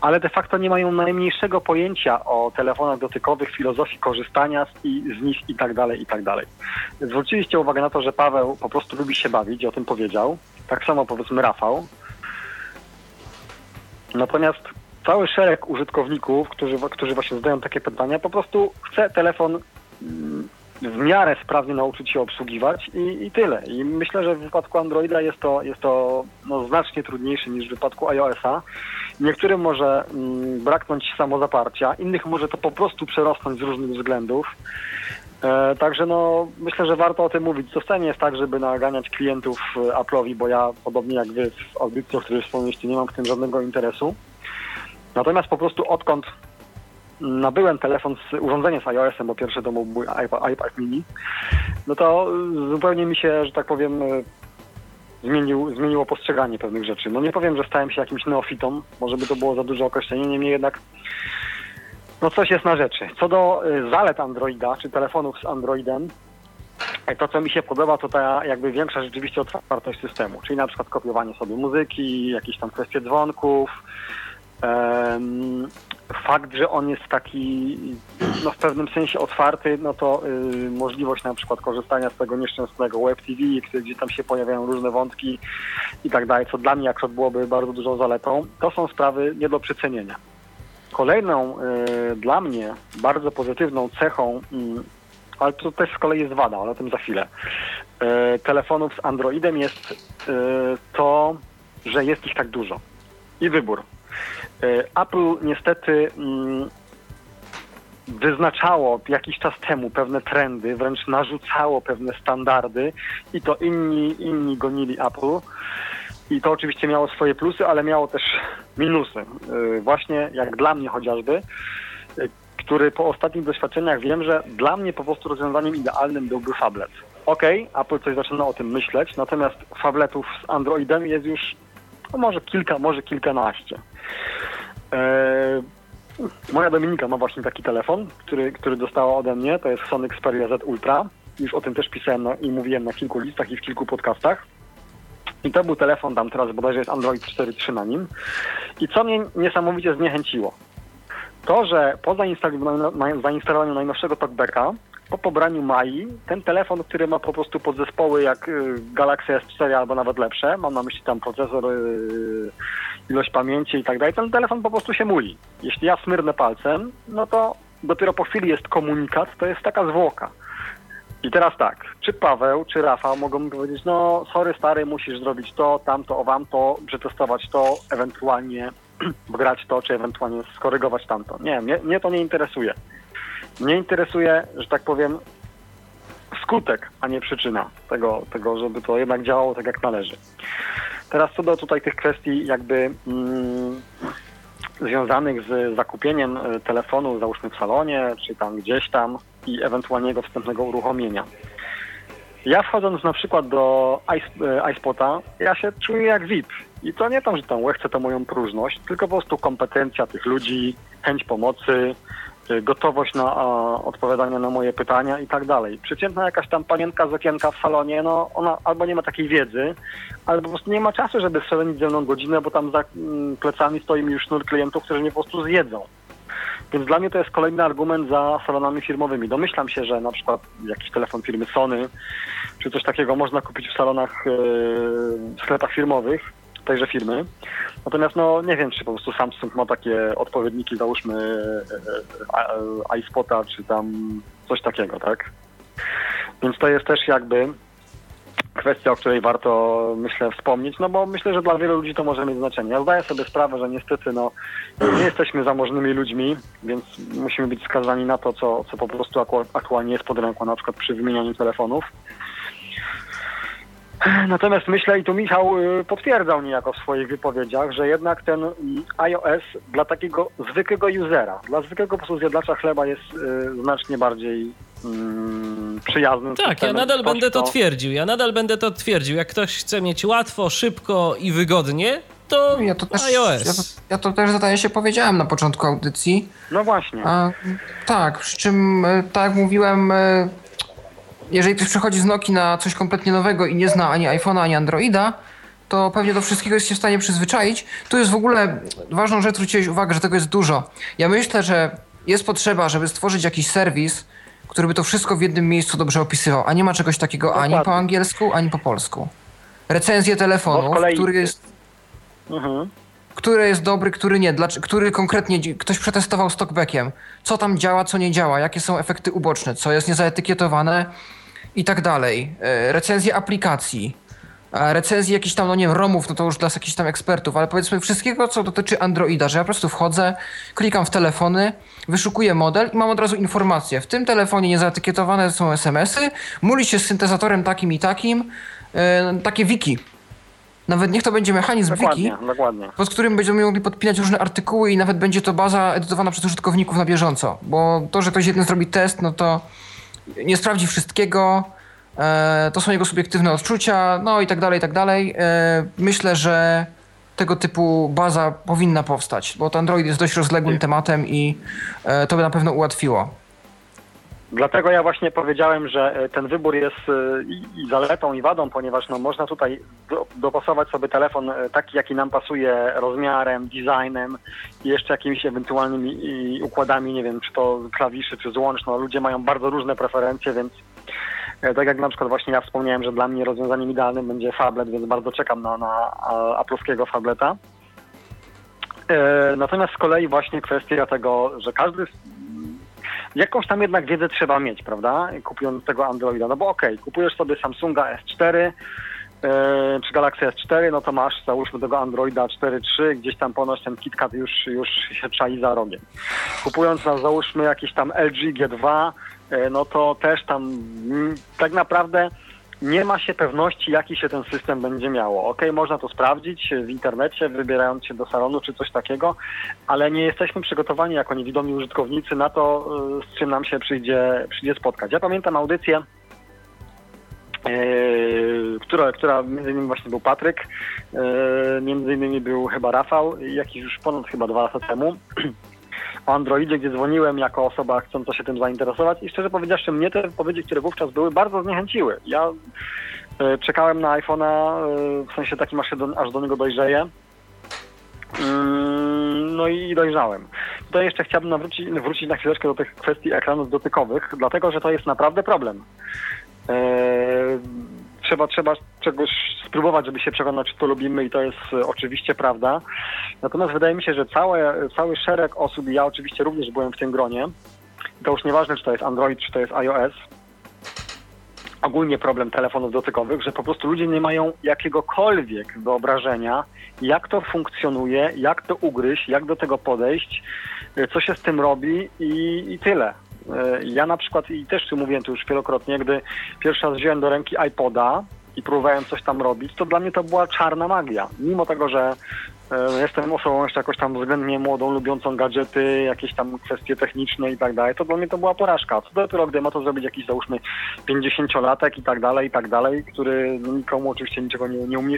Speaker 9: Ale de facto nie mają najmniejszego pojęcia o telefonach dotykowych, filozofii korzystania z, i, z nich i tak dalej, i tak dalej. Zwróciliście uwagę na to, że Paweł po prostu lubi się bawić, o tym powiedział. Tak samo powiedzmy Rafał. Natomiast cały szereg użytkowników, którzy, którzy właśnie zadają takie pytania, po prostu chce telefon mm, w miarę sprawnie nauczyć się obsługiwać i, i tyle. I myślę, że w wypadku Androida jest to, jest to no, znacznie trudniejsze niż w wypadku iOS-a. Niektórym może mm, braknąć samozaparcia, innych może to po prostu przerosnąć z różnych względów. E, także no, myślę, że warto o tym mówić. To wcale nie jest tak, żeby naganiać klientów e, Apple'owi, bo ja, podobnie jak wy w audycji, o której wspomnieliście, nie mam w tym żadnego interesu. Natomiast po prostu odkąd nabyłem telefon z urządzenie z iOS-em, bo pierwszy to był iPad, iPad mini, no to y, zupełnie mi się, że tak powiem, zmienił, zmieniło postrzeganie pewnych rzeczy. No nie powiem, że stałem się jakimś neofitą, może by to było za duże określenie, niemniej jednak no coś jest na rzeczy. Co do y, zalet Androida, czy telefonów z Androidem, e, to co mi się podoba, to ta jakby większa rzeczywiście otwartość systemu, czyli na przykład kopiowanie sobie muzyki, jakieś tam kwestie dzwonków, Em, fakt, że on jest taki no w pewnym sensie otwarty, no to y, możliwość na przykład korzystania z tego nieszczęsnego Web TV, gdzie, gdzie tam się pojawiają różne wątki i tak dalej, co dla mnie akurat byłoby bardzo dużą zaletą, to są sprawy nie do przecenienia. Kolejną y, dla mnie bardzo pozytywną cechą, y, ale to też z kolei jest wada, ale o tym za chwilę, y, telefonów z Androidem jest y, to, że jest ich tak dużo i wybór. E, Apple niestety mm, wyznaczało jakiś czas temu pewne trendy, wręcz narzucało pewne standardy i to inni, inni gonili Apple. I to oczywiście miało swoje plusy, ale miało też minusy. E, Właśnie jak dla mnie chociażby, e, który po ostatnich doświadczeniach wiem, że dla mnie po prostu rozwiązaniem idealnym byłby Fablet. Okej, Apple coś zaczyna o tym myśleć, natomiast Fabletów z Androidem jest już no może kilka, może kilkanaście. Eee, moja Dominika ma właśnie taki telefon, który, który dostała ode mnie, to jest Sony Xperia Z Ultra. Już o tym też pisałem na, i mówiłem na kilku listach i w kilku podcastach. I to był telefon, tam teraz bodajże jest Android 4.3 na nim. I co mnie niesamowicie zniechęciło? To, że po zainstalowaniu, na- zainstalowaniu najnowszego talkbacka, po pobraniu Mai, ten telefon, który ma po prostu podzespoły jak y, Galaxy S4 albo nawet lepsze, mam na myśli tam procesor, y, ilość pamięci i tak dalej, ten telefon po prostu się muli. Jeśli ja smyrnę palcem, no to dopiero po chwili jest komunikat, to jest taka zwłoka. I teraz tak, czy Paweł, czy Rafał mogą mi powiedzieć, no sorry stary, musisz zrobić to, tamto, owam to, przetestować to, ewentualnie grać to, czy ewentualnie skorygować tamto. Nie, mnie, mnie to nie interesuje. Mnie interesuje, że tak powiem, skutek, a nie przyczyna tego, tego, żeby to jednak działało tak jak należy. Teraz co do tutaj tych kwestii jakby mm, związanych z zakupieniem e, telefonu, załóżmy w salonie, czy tam gdzieś tam i ewentualnie jego wstępnego uruchomienia. Ja wchodząc na przykład do iS- e, iSpota, ja się czuję jak VIP. I to nie to, że tam łechcę to moją próżność, tylko po prostu kompetencja tych ludzi, chęć pomocy, y, gotowość na a, odpowiadanie na moje pytania i tak dalej. Przeciętna jakaś tam panienka z okienka w salonie, no ona albo nie ma takiej wiedzy, albo po prostu nie ma czasu, żeby spędzić ze mną godzinę, bo tam za mm, plecami stoi mi już sznur klientów, którzy mnie po prostu zjedzą. Więc dla mnie to jest kolejny argument za salonami firmowymi. Domyślam się, że na przykład jakiś telefon firmy Sony czy coś takiego można kupić w salonach, e, w sklepach firmowych. tejże firmy. Natomiast no nie wiem, czy po prostu Samsung ma takie odpowiedniki, załóżmy e, e, iSpota, czy tam coś takiego, tak? Więc to jest też jakby kwestia, o której warto, myślę, wspomnieć, no bo myślę, że dla wielu ludzi to może mieć znaczenie. Ja zdaję sobie sprawę, że niestety no, nie jesteśmy zamożnymi ludźmi, więc musimy być skazani na to, co, co po prostu aktualnie jest pod ręką, na przykład przy wymienianiu telefonów. Natomiast myślę, i tu Michał y, potwierdzał niejako w swoich wypowiedziach, że jednak ten iOS dla takiego zwykłego usera, dla zwykłego po prostu zjadacza chleba jest y, znacznie bardziej mm, przyjaznym.
Speaker 1: Tak,
Speaker 9: systemem.
Speaker 1: ja nadal
Speaker 9: Ktoś,
Speaker 1: będę to twierdził. Ja nadal będę to twierdził. Jak ktoś chce mieć łatwo, szybko i wygodnie, to,
Speaker 2: Ja to też,
Speaker 1: iOS.
Speaker 2: ja to, ja to też zdaje się powiedziałem na początku audycji.
Speaker 9: No właśnie.
Speaker 2: A, tak, przy czym, e, tak jak mówiłem, e, jeżeli ktoś przechodzi z Nokii na coś kompletnie nowego i nie zna ani iPhone'a, ani Androida, to pewnie do wszystkiego jest się w stanie przyzwyczaić. Tu jest w ogóle ważną rzecz, zwróciłeś uwagę, że tego jest dużo. Ja myślę, że jest potrzeba, żeby stworzyć jakiś serwis, który by to wszystko w jednym miejscu dobrze opisywał, a nie ma czegoś takiego ani po angielsku, ani po polsku.
Speaker 9: Z kolei-
Speaker 2: który jest
Speaker 9: Mhm.
Speaker 2: Który jest dobry, który nie, dlaczego, który konkretnie ktoś przetestował z talkbackiem, co tam działa, co nie działa, jakie są efekty uboczne, co jest niezaetykietowane i tak dalej. E, Recenzje aplikacji, recenzje jakichś tam, no nie wiem, ROMów, no to już dla jakichś tam ekspertów, ale powiedzmy wszystkiego, co dotyczy Androida, że ja po prostu wchodzę, klikam w telefony, wyszukuję model i mam od razu informację. W tym telefonie niezaetykietowane są SMS-y, muli się z syntezatorem takim i takim, e, takie wiki. Nawet niech to będzie mechanizm wiki,
Speaker 9: Dokładnie, dokładnie.
Speaker 2: pod którym będziemy mogli podpinać różne artykuły i nawet będzie to baza edytowana przez użytkowników na bieżąco. Bo to, że ktoś jeden zrobi test, no to nie sprawdzi wszystkiego, e, to są jego subiektywne odczucia, no i tak dalej, i tak dalej. E, myślę, że tego typu baza powinna powstać, bo to Android jest dość rozległym tematem i e, to by na pewno ułatwiło.
Speaker 9: Dlatego ja właśnie powiedziałem, że e, ten wybór jest e, i, zaletą, i wadą, ponieważ no, można tutaj do, dopasować sobie telefon e, taki, jaki nam pasuje rozmiarem, designem i jeszcze jakimiś ewentualnymi układami, nie wiem, czy to klawiszy, czy złącz. No, ludzie mają bardzo różne preferencje, więc tak jak na przykład właśnie ja wspomniałem, że dla mnie rozwiązaniem idealnym będzie Fablet, więc bardzo czekam na, na a- Apple'owskiego Fableta. Natomiast z kolei właśnie kwestia tego, że każdy jakąś tam jednak wiedzę trzeba mieć, prawda? Kupując tego Androida. No bo okej, kupujesz sobie Samsunga S4 e, czy Galaxy S4, no to masz załóżmy tego Androida 4.3, gdzieś tam ponoć ten KitKat już, już się czai za rogiem. Kupując załóżmy jakiś tam LG G2, e, no to też tam mm, tak naprawdę nie ma się pewności, jaki się ten system będzie miało. Okej, można to sprawdzić w internecie, wybierając się do salonu czy coś takiego, ale nie jesteśmy przygotowani jako niewidomi użytkownicy na to, y, z czym nam się przyjdzie, przyjdzie spotkać. Ja pamiętam audycję, yy, która, która między innymi właśnie był Patryk, yy, między innymi był chyba Rafał, jakiś już ponad chyba dwa lata temu. O Androidzie, gdzie dzwoniłem jako osoba chcąca się tym zainteresować i szczerze powiedziawszy, mnie te wypowiedzi, które wówczas były, bardzo zniechęciły. Ja yy, czekałem na iPhone'a, yy, w sensie takim aż, do, aż do niego dojrzeję. Mm, No i dojrzałem. Tutaj jeszcze chciałbym nawrócić, wrócić na chwileczkę do tych kwestii ekranów dotykowych, dlatego że to jest naprawdę problem. Trzeba, trzeba czegoś spróbować, żeby się przekonać, czy to lubimy i to jest e, oczywiście prawda. Natomiast wydaje mi się, że całe, cały szereg osób, i ja oczywiście również byłem w tym gronie, to już nieważne, czy to jest Android, czy to jest iOS, ogólnie problem telefonów dotykowych, że po prostu ludzie nie mają jakiegokolwiek wyobrażenia, jak to funkcjonuje, jak to ugryźć, jak do tego podejść, y, co się z tym robi i, i tyle. Y, Ja na przykład, i też tu mówiłem to już wielokrotnie, gdy pierwszy raz wziąłem do ręki iPoda i próbowałem coś tam robić, to dla mnie to była czarna magia. Mimo tego, że e, jestem osobą jeszcze jakoś tam względnie młodą, lubiącą gadżety, jakieś tam kwestie techniczne i tak dalej, to dla mnie to była porażka. Co dopiero, gdy ma to zrobić jakiś załóżmy 50-latek i tak dalej, i tak dalej, który no, nikomu oczywiście niczego nie, nie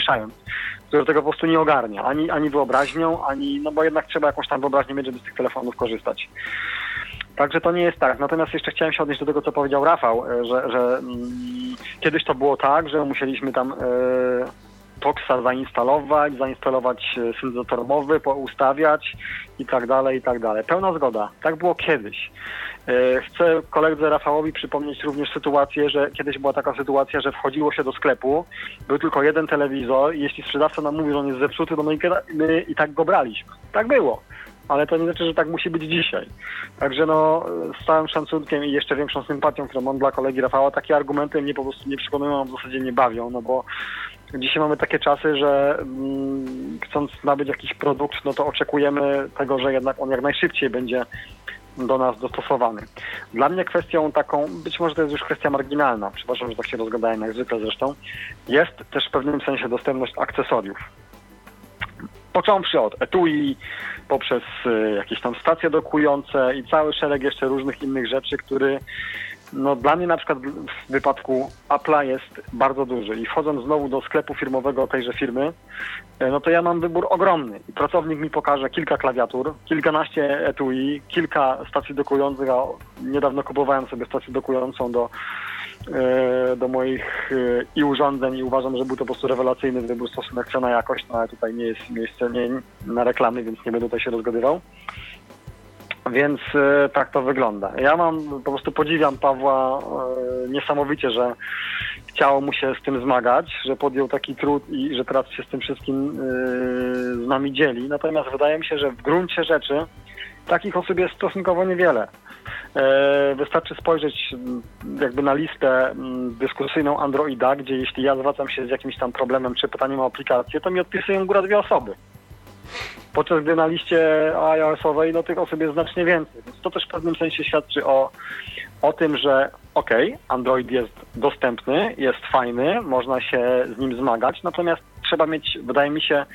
Speaker 9: który tego po prostu nie ogarnia, ani, ani wyobraźnią, ani, no bo jednak trzeba jakąś tam wyobraźnię mieć, żeby z tych telefonów korzystać. Także to nie jest tak. Natomiast jeszcze chciałem się odnieść do tego, co powiedział Rafał, e, że, że mm, kiedyś to było tak, że musieliśmy tam e, Toxa zainstalować, zainstalować e, syntezator mowy, poustawiać i tak dalej, i tak dalej. Pełna zgoda. Tak było kiedyś. Chcę koledze Rafałowi przypomnieć również sytuację, że kiedyś była taka sytuacja, że wchodziło się do sklepu, był tylko jeden telewizor i jeśli sprzedawca nam mówił, że on jest zepsuty, to my i tak go braliśmy. Tak było. Ale to nie znaczy, że tak musi być dzisiaj. Także no, z całym szacunkiem i jeszcze większą sympatią, którą mam dla kolegi Rafała, takie argumenty mnie po prostu nie przekonują, w zasadzie nie bawią, no bo dzisiaj mamy takie czasy, że mm, chcąc nabyć jakiś produkt, no to oczekujemy tego, że jednak on jak najszybciej będzie do nas dostosowany. Dla mnie kwestią taką, być może to jest już kwestia marginalna, przepraszam, że tak się rozgadałem jak zwykle zresztą, jest też w pewnym sensie dostępność akcesoriów. Począwszy od etui, poprzez y, jakieś tam stacje dokujące i cały szereg jeszcze różnych innych rzeczy, który no dla mnie na przykład w wypadku Apple'a jest bardzo duży i wchodząc znowu do sklepu firmowego tejże firmy, e, no to ja mam wybór ogromny. I pracownik mi pokaże kilka klawiatur, kilkanaście etui, kilka stacji dokujących, a niedawno kupowałem sobie stację dokującą do, e, do moich e, i urządzeń i uważam, że był to po prostu rewelacyjny wybór stosunek cena-jakość, no ale tutaj nie jest miejsce nie, na reklamy, więc nie będę tutaj się rozgadywał. Więc e, tak to wygląda. Ja mam, po prostu podziwiam Pawła e, niesamowicie, że chciało mu się z tym zmagać, że podjął taki trud i że teraz się z tym wszystkim e, z nami dzieli. Natomiast wydaje mi się, że w gruncie rzeczy takich osób jest stosunkowo niewiele. E, Wystarczy spojrzeć jakby na listę dyskusyjną Androida, gdzie jeśli ja zwracam się z jakimś tam problemem czy pytaniem o aplikację, to mi odpisują góra dwie osoby. Podczas gdy na liście iOS-owej no, tych osób jest znacznie więcej. Więc to też w pewnym sensie świadczy o, o tym, że okej, Android jest dostępny, jest fajny, można się z nim zmagać, natomiast trzeba mieć, wydaje mi się,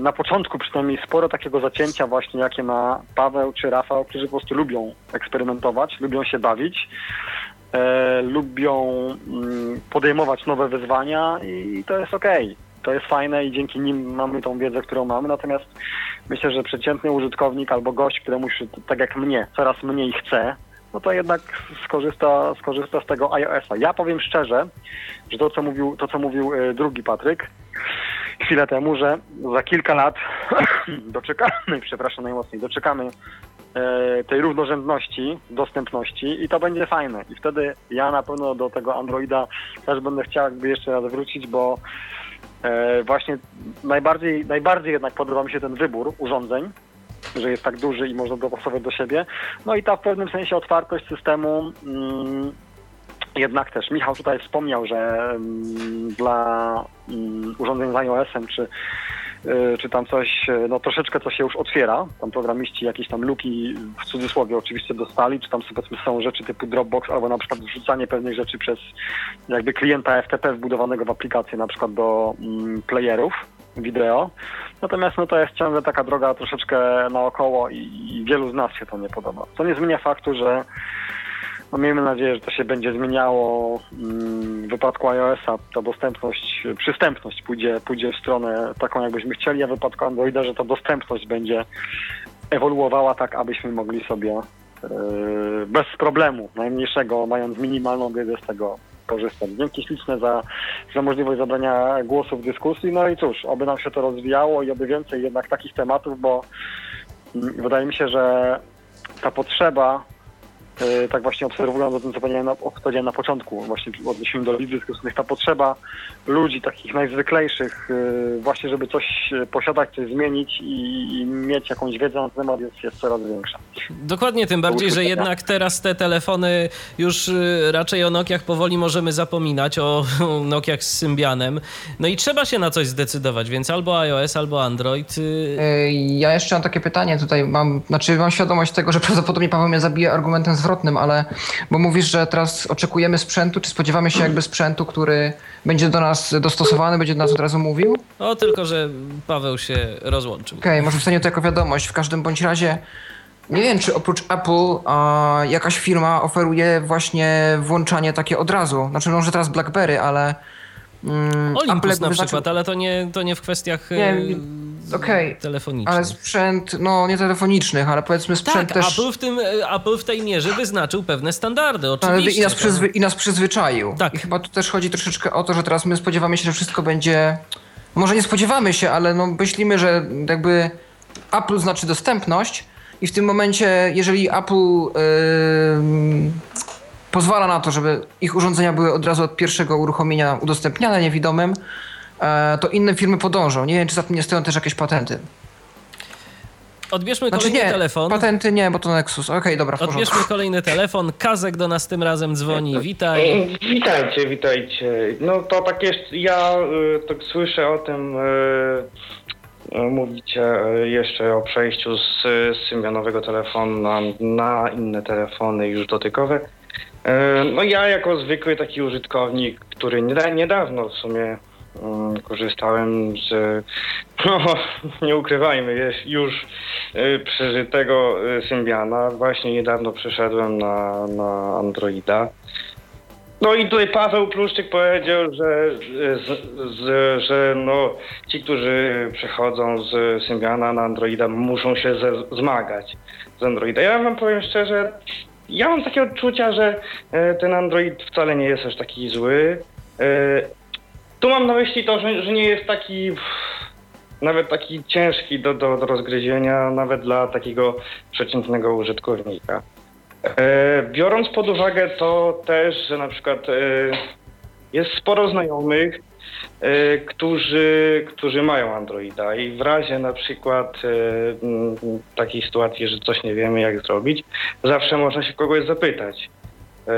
Speaker 9: na początku przynajmniej sporo takiego zacięcia właśnie, jakie ma Paweł czy Rafał, którzy po prostu lubią eksperymentować, lubią się bawić, e, lubią mm, podejmować nowe wyzwania i to jest okej. To jest fajne i dzięki nim mamy tą wiedzę, którą mamy, natomiast myślę, że przeciętny użytkownik albo gość, któremu się, tak jak mnie, coraz mniej chce, no to jednak skorzysta, skorzysta z tego iOS-a. Ja powiem szczerze, że to, co mówił, to, co mówił e, drugi Patryk chwilę temu, że za kilka lat doczekamy, przepraszam najmocniej, doczekamy e, tej równorzędności, dostępności i to będzie fajne. I wtedy ja na pewno do tego Androida też będę chciał jakby jeszcze raz wrócić, bo e, właśnie najbardziej, najbardziej jednak podoba mi się ten wybór urządzeń, że jest tak duży i można dopasować do siebie. No i ta w pewnym sensie otwartość systemu. Mm, jednak też Michał tutaj wspomniał, że mm, dla mm, urządzeń z iOS-em czy, y, czy tam coś, y, no troszeczkę co się już otwiera, tam programiści jakieś tam luki w cudzysłowie oczywiście dostali, czy tam powiedzmy są rzeczy typu Dropbox albo na przykład wrzucanie pewnych rzeczy przez jakby klienta FTP wbudowanego w aplikację na przykład do mm, playerów wideo. Natomiast no to jest ciągle taka droga troszeczkę naokoło i, i wielu z nas się to nie podoba. Co nie zmienia faktu, że no miejmy nadzieję, że to się będzie zmieniało. Mm, W wypadku iOS-a ta dostępność, przystępność pójdzie, pójdzie w stronę taką, jakbyśmy chcieli, a w wypadku Androida, że ta dostępność będzie ewoluowała tak, abyśmy mogli sobie e, bez problemu, najmniejszego, mając minimalną wiedzę z tego korzystać. Dzięki śliczne za, za możliwość zabrania głosu w dyskusji. No i cóż, oby nam się to rozwijało i oby więcej jednak takich tematów, bo mm, wydaje mi się, że ta potrzeba tak właśnie obserwując o tym, co powiedziałem na, powiedziałem na początku, właśnie w odniesieniu do liczb dyskusyjnych, ta potrzeba ludzi takich najzwyklejszych, e, właśnie żeby coś e, posiadać, coś zmienić i, i mieć jakąś wiedzę na ten temat jest, jest coraz większa.
Speaker 1: Dokładnie, tym bardziej, że jednak teraz te telefony już raczej o Nokiach powoli możemy zapominać, o Nokiach z Symbianem. No i trzeba się na coś zdecydować, więc albo iOS, albo Android. y,
Speaker 2: E, Ja jeszcze mam takie pytanie tutaj, mam, znaczy mam świadomość tego, że prawdopodobnie Paweł mnie zabije argumentem zwrotnym, ale bo mówisz, że teraz oczekujemy sprzętu, czy spodziewamy się jakby sprzętu, który będzie do nas dostosowany, będzie do nas od razu mówił?
Speaker 1: O, tylko że Paweł się rozłączył.
Speaker 2: Okej, może wstanie to jako wiadomość. W każdym bądź razie nie wiem, czy oprócz Apple a, jakaś firma oferuje właśnie włączanie takie od razu. Znaczy może teraz BlackBerry, ale mm,
Speaker 1: Olympus
Speaker 2: jakby
Speaker 1: na
Speaker 2: wyznaczył-
Speaker 1: przykład, ale to nie, to nie w kwestiach y,
Speaker 2: Nie, okej,
Speaker 1: telefonicznych.
Speaker 2: ale sprzęt, no nie telefonicznych, ale powiedzmy sprzęt
Speaker 1: tak,
Speaker 2: też...
Speaker 1: Apple, w tym, e, Apple w tej mierze wyznaczył pewne standardy,
Speaker 2: Ale
Speaker 1: oczywiście.
Speaker 2: i, nas przyzwy, I nas przyzwyczaił.
Speaker 1: Tak.
Speaker 2: I chyba tu też chodzi troszeczkę o to, że teraz my spodziewamy się, że wszystko będzie. Może nie spodziewamy się, ale no myślimy, że jakby Apple znaczy dostępność, i w tym momencie, jeżeli Apple ym, pozwala na to, żeby ich urządzenia były od razu od pierwszego uruchomienia udostępniane niewidomym, to inne firmy podążą. Nie wiem, czy za tym nie stoją też jakieś patenty.
Speaker 1: Odbierzmy
Speaker 2: Znaczy
Speaker 1: kolejny
Speaker 2: nie,
Speaker 1: telefon.
Speaker 2: patenty nie, bo to Nexus. Okej, dobra, w porządku.
Speaker 1: Odbierzmy kolejny telefon. Kazek do nas tym razem dzwoni. Witaj.
Speaker 10: Witajcie, witajcie. No to tak jeszcze, ja tak słyszę o tym, mówicie jeszcze o przejściu z, symbianowego telefonu na, na inne telefony już dotykowe. No ja jako zwykły taki użytkownik, który nieda- niedawno w sumie korzystałem z, no nie ukrywajmy, jest już y, przeżytego y, Symbiana. Właśnie niedawno przeszedłem na, na Androida. No i tutaj Paweł Pluszczyk powiedział, że, z, z, że no, ci, którzy przechodzą z Symbiana na Androida muszą się ze, zmagać z Androida. Ja wam powiem szczerze, ja mam takie odczucia, że e, ten Android wcale nie jest aż taki zły. Tu mam na myśli to, że, że nie jest taki nawet taki ciężki do, do, do rozgryzienia, nawet dla takiego przeciętnego użytkownika. E, biorąc pod uwagę to też, że na przykład e, jest sporo znajomych, e, którzy, którzy mają Androida i w razie na przykład e, m, takiej sytuacji, że coś nie wiemy jak zrobić, zawsze można się kogoś zapytać. E,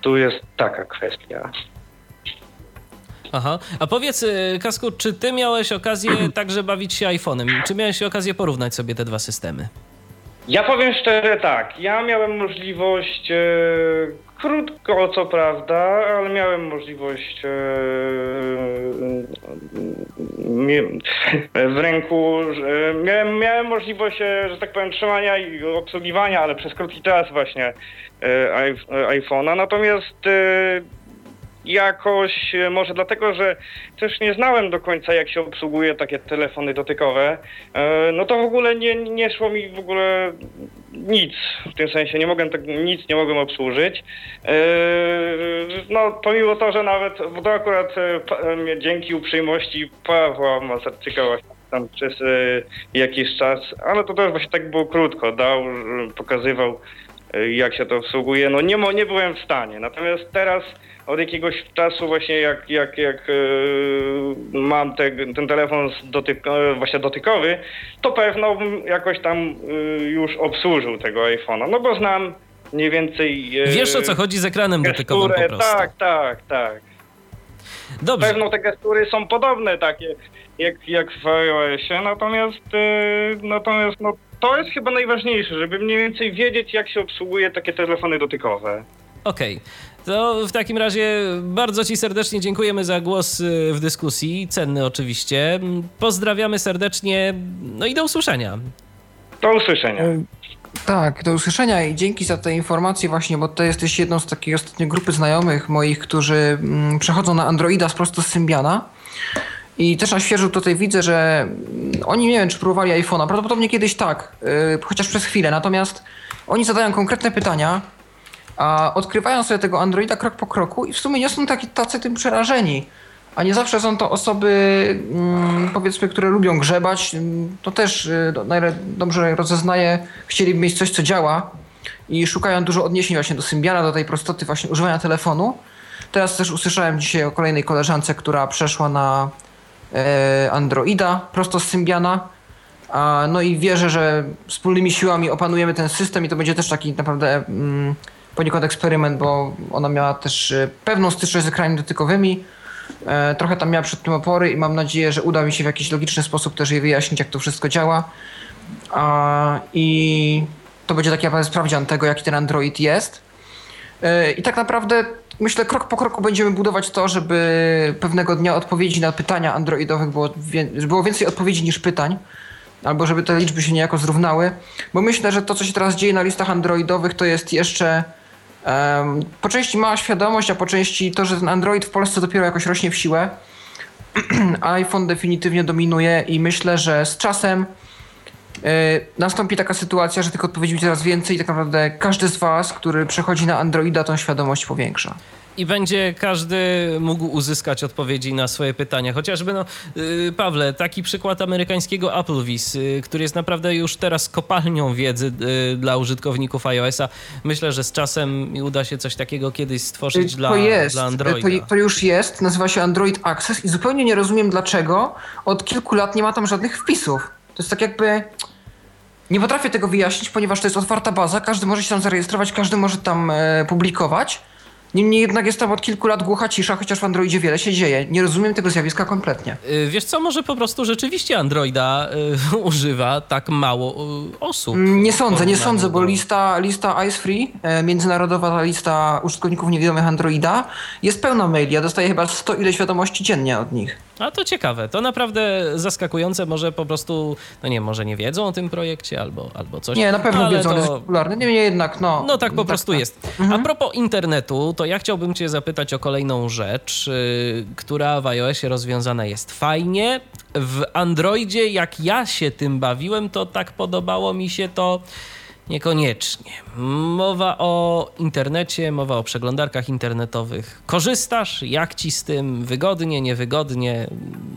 Speaker 10: tu jest taka kwestia.
Speaker 1: Aha. A powiedz, y, Kasku, czy ty miałeś okazję także bawić się iPhone'em? Czy miałeś okazję porównać sobie te dwa systemy?
Speaker 10: Ja powiem szczerze tak, ja miałem możliwość, e, krótko co prawda, ale miałem możliwość e, mie- w ręku, że miałem, miałem możliwość, e, że tak powiem, trzymania i obsługiwania, ale przez krótki czas właśnie e, iP- e, iPhone'a, natomiast e, jakoś, e, może dlatego, że też nie znałem do końca, jak się obsługuje takie telefony dotykowe, e, no to w ogóle nie, nie szło mi w ogóle nic. W tym sensie nie mogłem tego, nic nie mogłem obsłużyć. E, No, pomimo to, że nawet, bo to akurat dzięki uprzejmości Pawła Masarczyka tam przez jakiś czas, ale to też właśnie tak było krótko, dał, pokazywał jak się to obsługuje. No nie, nie byłem w stanie. Natomiast teraz od jakiegoś czasu właśnie jak, jak, jak e, mam te, ten telefon dotyk, e, właśnie dotykowy, to pewno bym jakoś tam e, już obsłużył tego iPhone'a. No bo znam mniej więcej...
Speaker 1: Wiesz o co chodzi z ekranem dotykowym po prostu.
Speaker 10: Tak, tak, tak.
Speaker 1: Dobrze.
Speaker 10: Pewno te gestury są podobne takie jak, jak w iOSie, natomiast, natomiast no, to jest chyba najważniejsze, żeby mniej więcej wiedzieć jak się obsługuje takie telefony dotykowe.
Speaker 1: Okej. To w takim razie bardzo Ci serdecznie dziękujemy za głos y, w dyskusji. Cenny oczywiście. Pozdrawiamy serdecznie. No i do usłyszenia.
Speaker 10: Do usłyszenia.
Speaker 2: Tak, do usłyszenia i dzięki za te informacje właśnie, bo to jesteś jedną z takiej ostatniej grupy znajomych moich, którzy mm, przechodzą na Androida z prosto z Symbiana. I też na świeżo tutaj widzę, że mm, oni nie wiem, czy próbowali iPhone'a. Prawdopodobnie kiedyś tak, yy, chociaż przez chwilę. Natomiast oni zadają konkretne pytania, a odkrywają sobie tego Androida krok po kroku i w sumie nie są taki, tacy tym przerażeni. A nie zawsze są to osoby, mm, powiedzmy, które lubią grzebać. Mm, To też y, najle- dobrze rozeznaję, chcieliby mieć coś, co działa i szukają dużo odniesień właśnie do Symbiana, do tej prostoty właśnie używania telefonu. Teraz też usłyszałem dzisiaj o kolejnej koleżance, która przeszła na e, Androida prosto z Symbiana. No i wierzę, że wspólnymi siłami opanujemy ten system i to będzie też taki naprawdę mm, poniekąd eksperyment, bo ona miała też e, pewną styczność z ekranami dotykowymi. E, trochę tam miała przed tym opory i mam nadzieję, że uda mi się w jakiś logiczny sposób też jej wyjaśnić, jak to wszystko działa. I to będzie taki naprawdę sprawdzian tego, jaki ten Android jest. E, I tak naprawdę myślę, krok po kroku będziemy budować to, żeby pewnego dnia odpowiedzi na pytania androidowych było, było więcej odpowiedzi niż pytań, albo żeby te liczby się niejako zrównały. Bo myślę, że to, co się teraz dzieje na listach androidowych, to jest jeszcze po części mała świadomość, a po części to, że ten Android w Polsce dopiero jakoś rośnie w siłę. iPhone definitywnie dominuje i myślę, że z czasem yy, nastąpi taka sytuacja, że tych odpowiedzi będzie coraz więcej i tak naprawdę każdy z Was, który przechodzi na Androida, tą świadomość powiększa
Speaker 1: i będzie każdy mógł uzyskać odpowiedzi na swoje pytania. Chociażby, no, yy, Pawle, taki przykład amerykańskiego AppleVis, yy, który jest naprawdę już teraz kopalnią wiedzy yy, dla użytkowników iOS-a. Myślę, że z czasem uda się coś takiego kiedyś stworzyć
Speaker 2: to
Speaker 1: dla,
Speaker 2: jest,
Speaker 1: dla Androida.
Speaker 2: To, to, już jest, nazywa się Android Access i zupełnie nie rozumiem dlaczego od kilku lat nie ma tam żadnych wpisów. To jest tak jakby... Nie potrafię tego wyjaśnić, ponieważ to jest otwarta baza, każdy może się tam zarejestrować, każdy może tam e, publikować Niemniej jednak jest tam od kilku lat głucha cisza, chociaż w Androidzie wiele się dzieje. Nie rozumiem tego zjawiska kompletnie.
Speaker 1: Y, wiesz co, może po prostu rzeczywiście Androida y, używa tak mało y, osób.
Speaker 2: Mm, nie sądzę, nie sądzę, bo lista, lista Ice Free, e, międzynarodowa lista użytkowników niewidomych Androida, jest pełna maili. Ja dostaję chyba 100 ile wiadomości dziennie od nich.
Speaker 1: A to ciekawe, to naprawdę zaskakujące. Może po prostu, no nie, może nie wiedzą o tym projekcie albo, albo coś.
Speaker 2: Nie, na pewno wiedzą, to... jest popularny. Niemniej jednak, no.
Speaker 1: No tak po tak, prostu tak. jest. Mhm. A propos internetu, to ja chciałbym Cię zapytać o kolejną rzecz, yy, która w iOSie rozwiązana jest fajnie. W Androidzie, jak ja się tym bawiłem, to tak podobało mi się to Niekoniecznie. Mowa o internecie, mowa o przeglądarkach internetowych. Korzystasz? Jak ci z tym? Wygodnie, niewygodnie?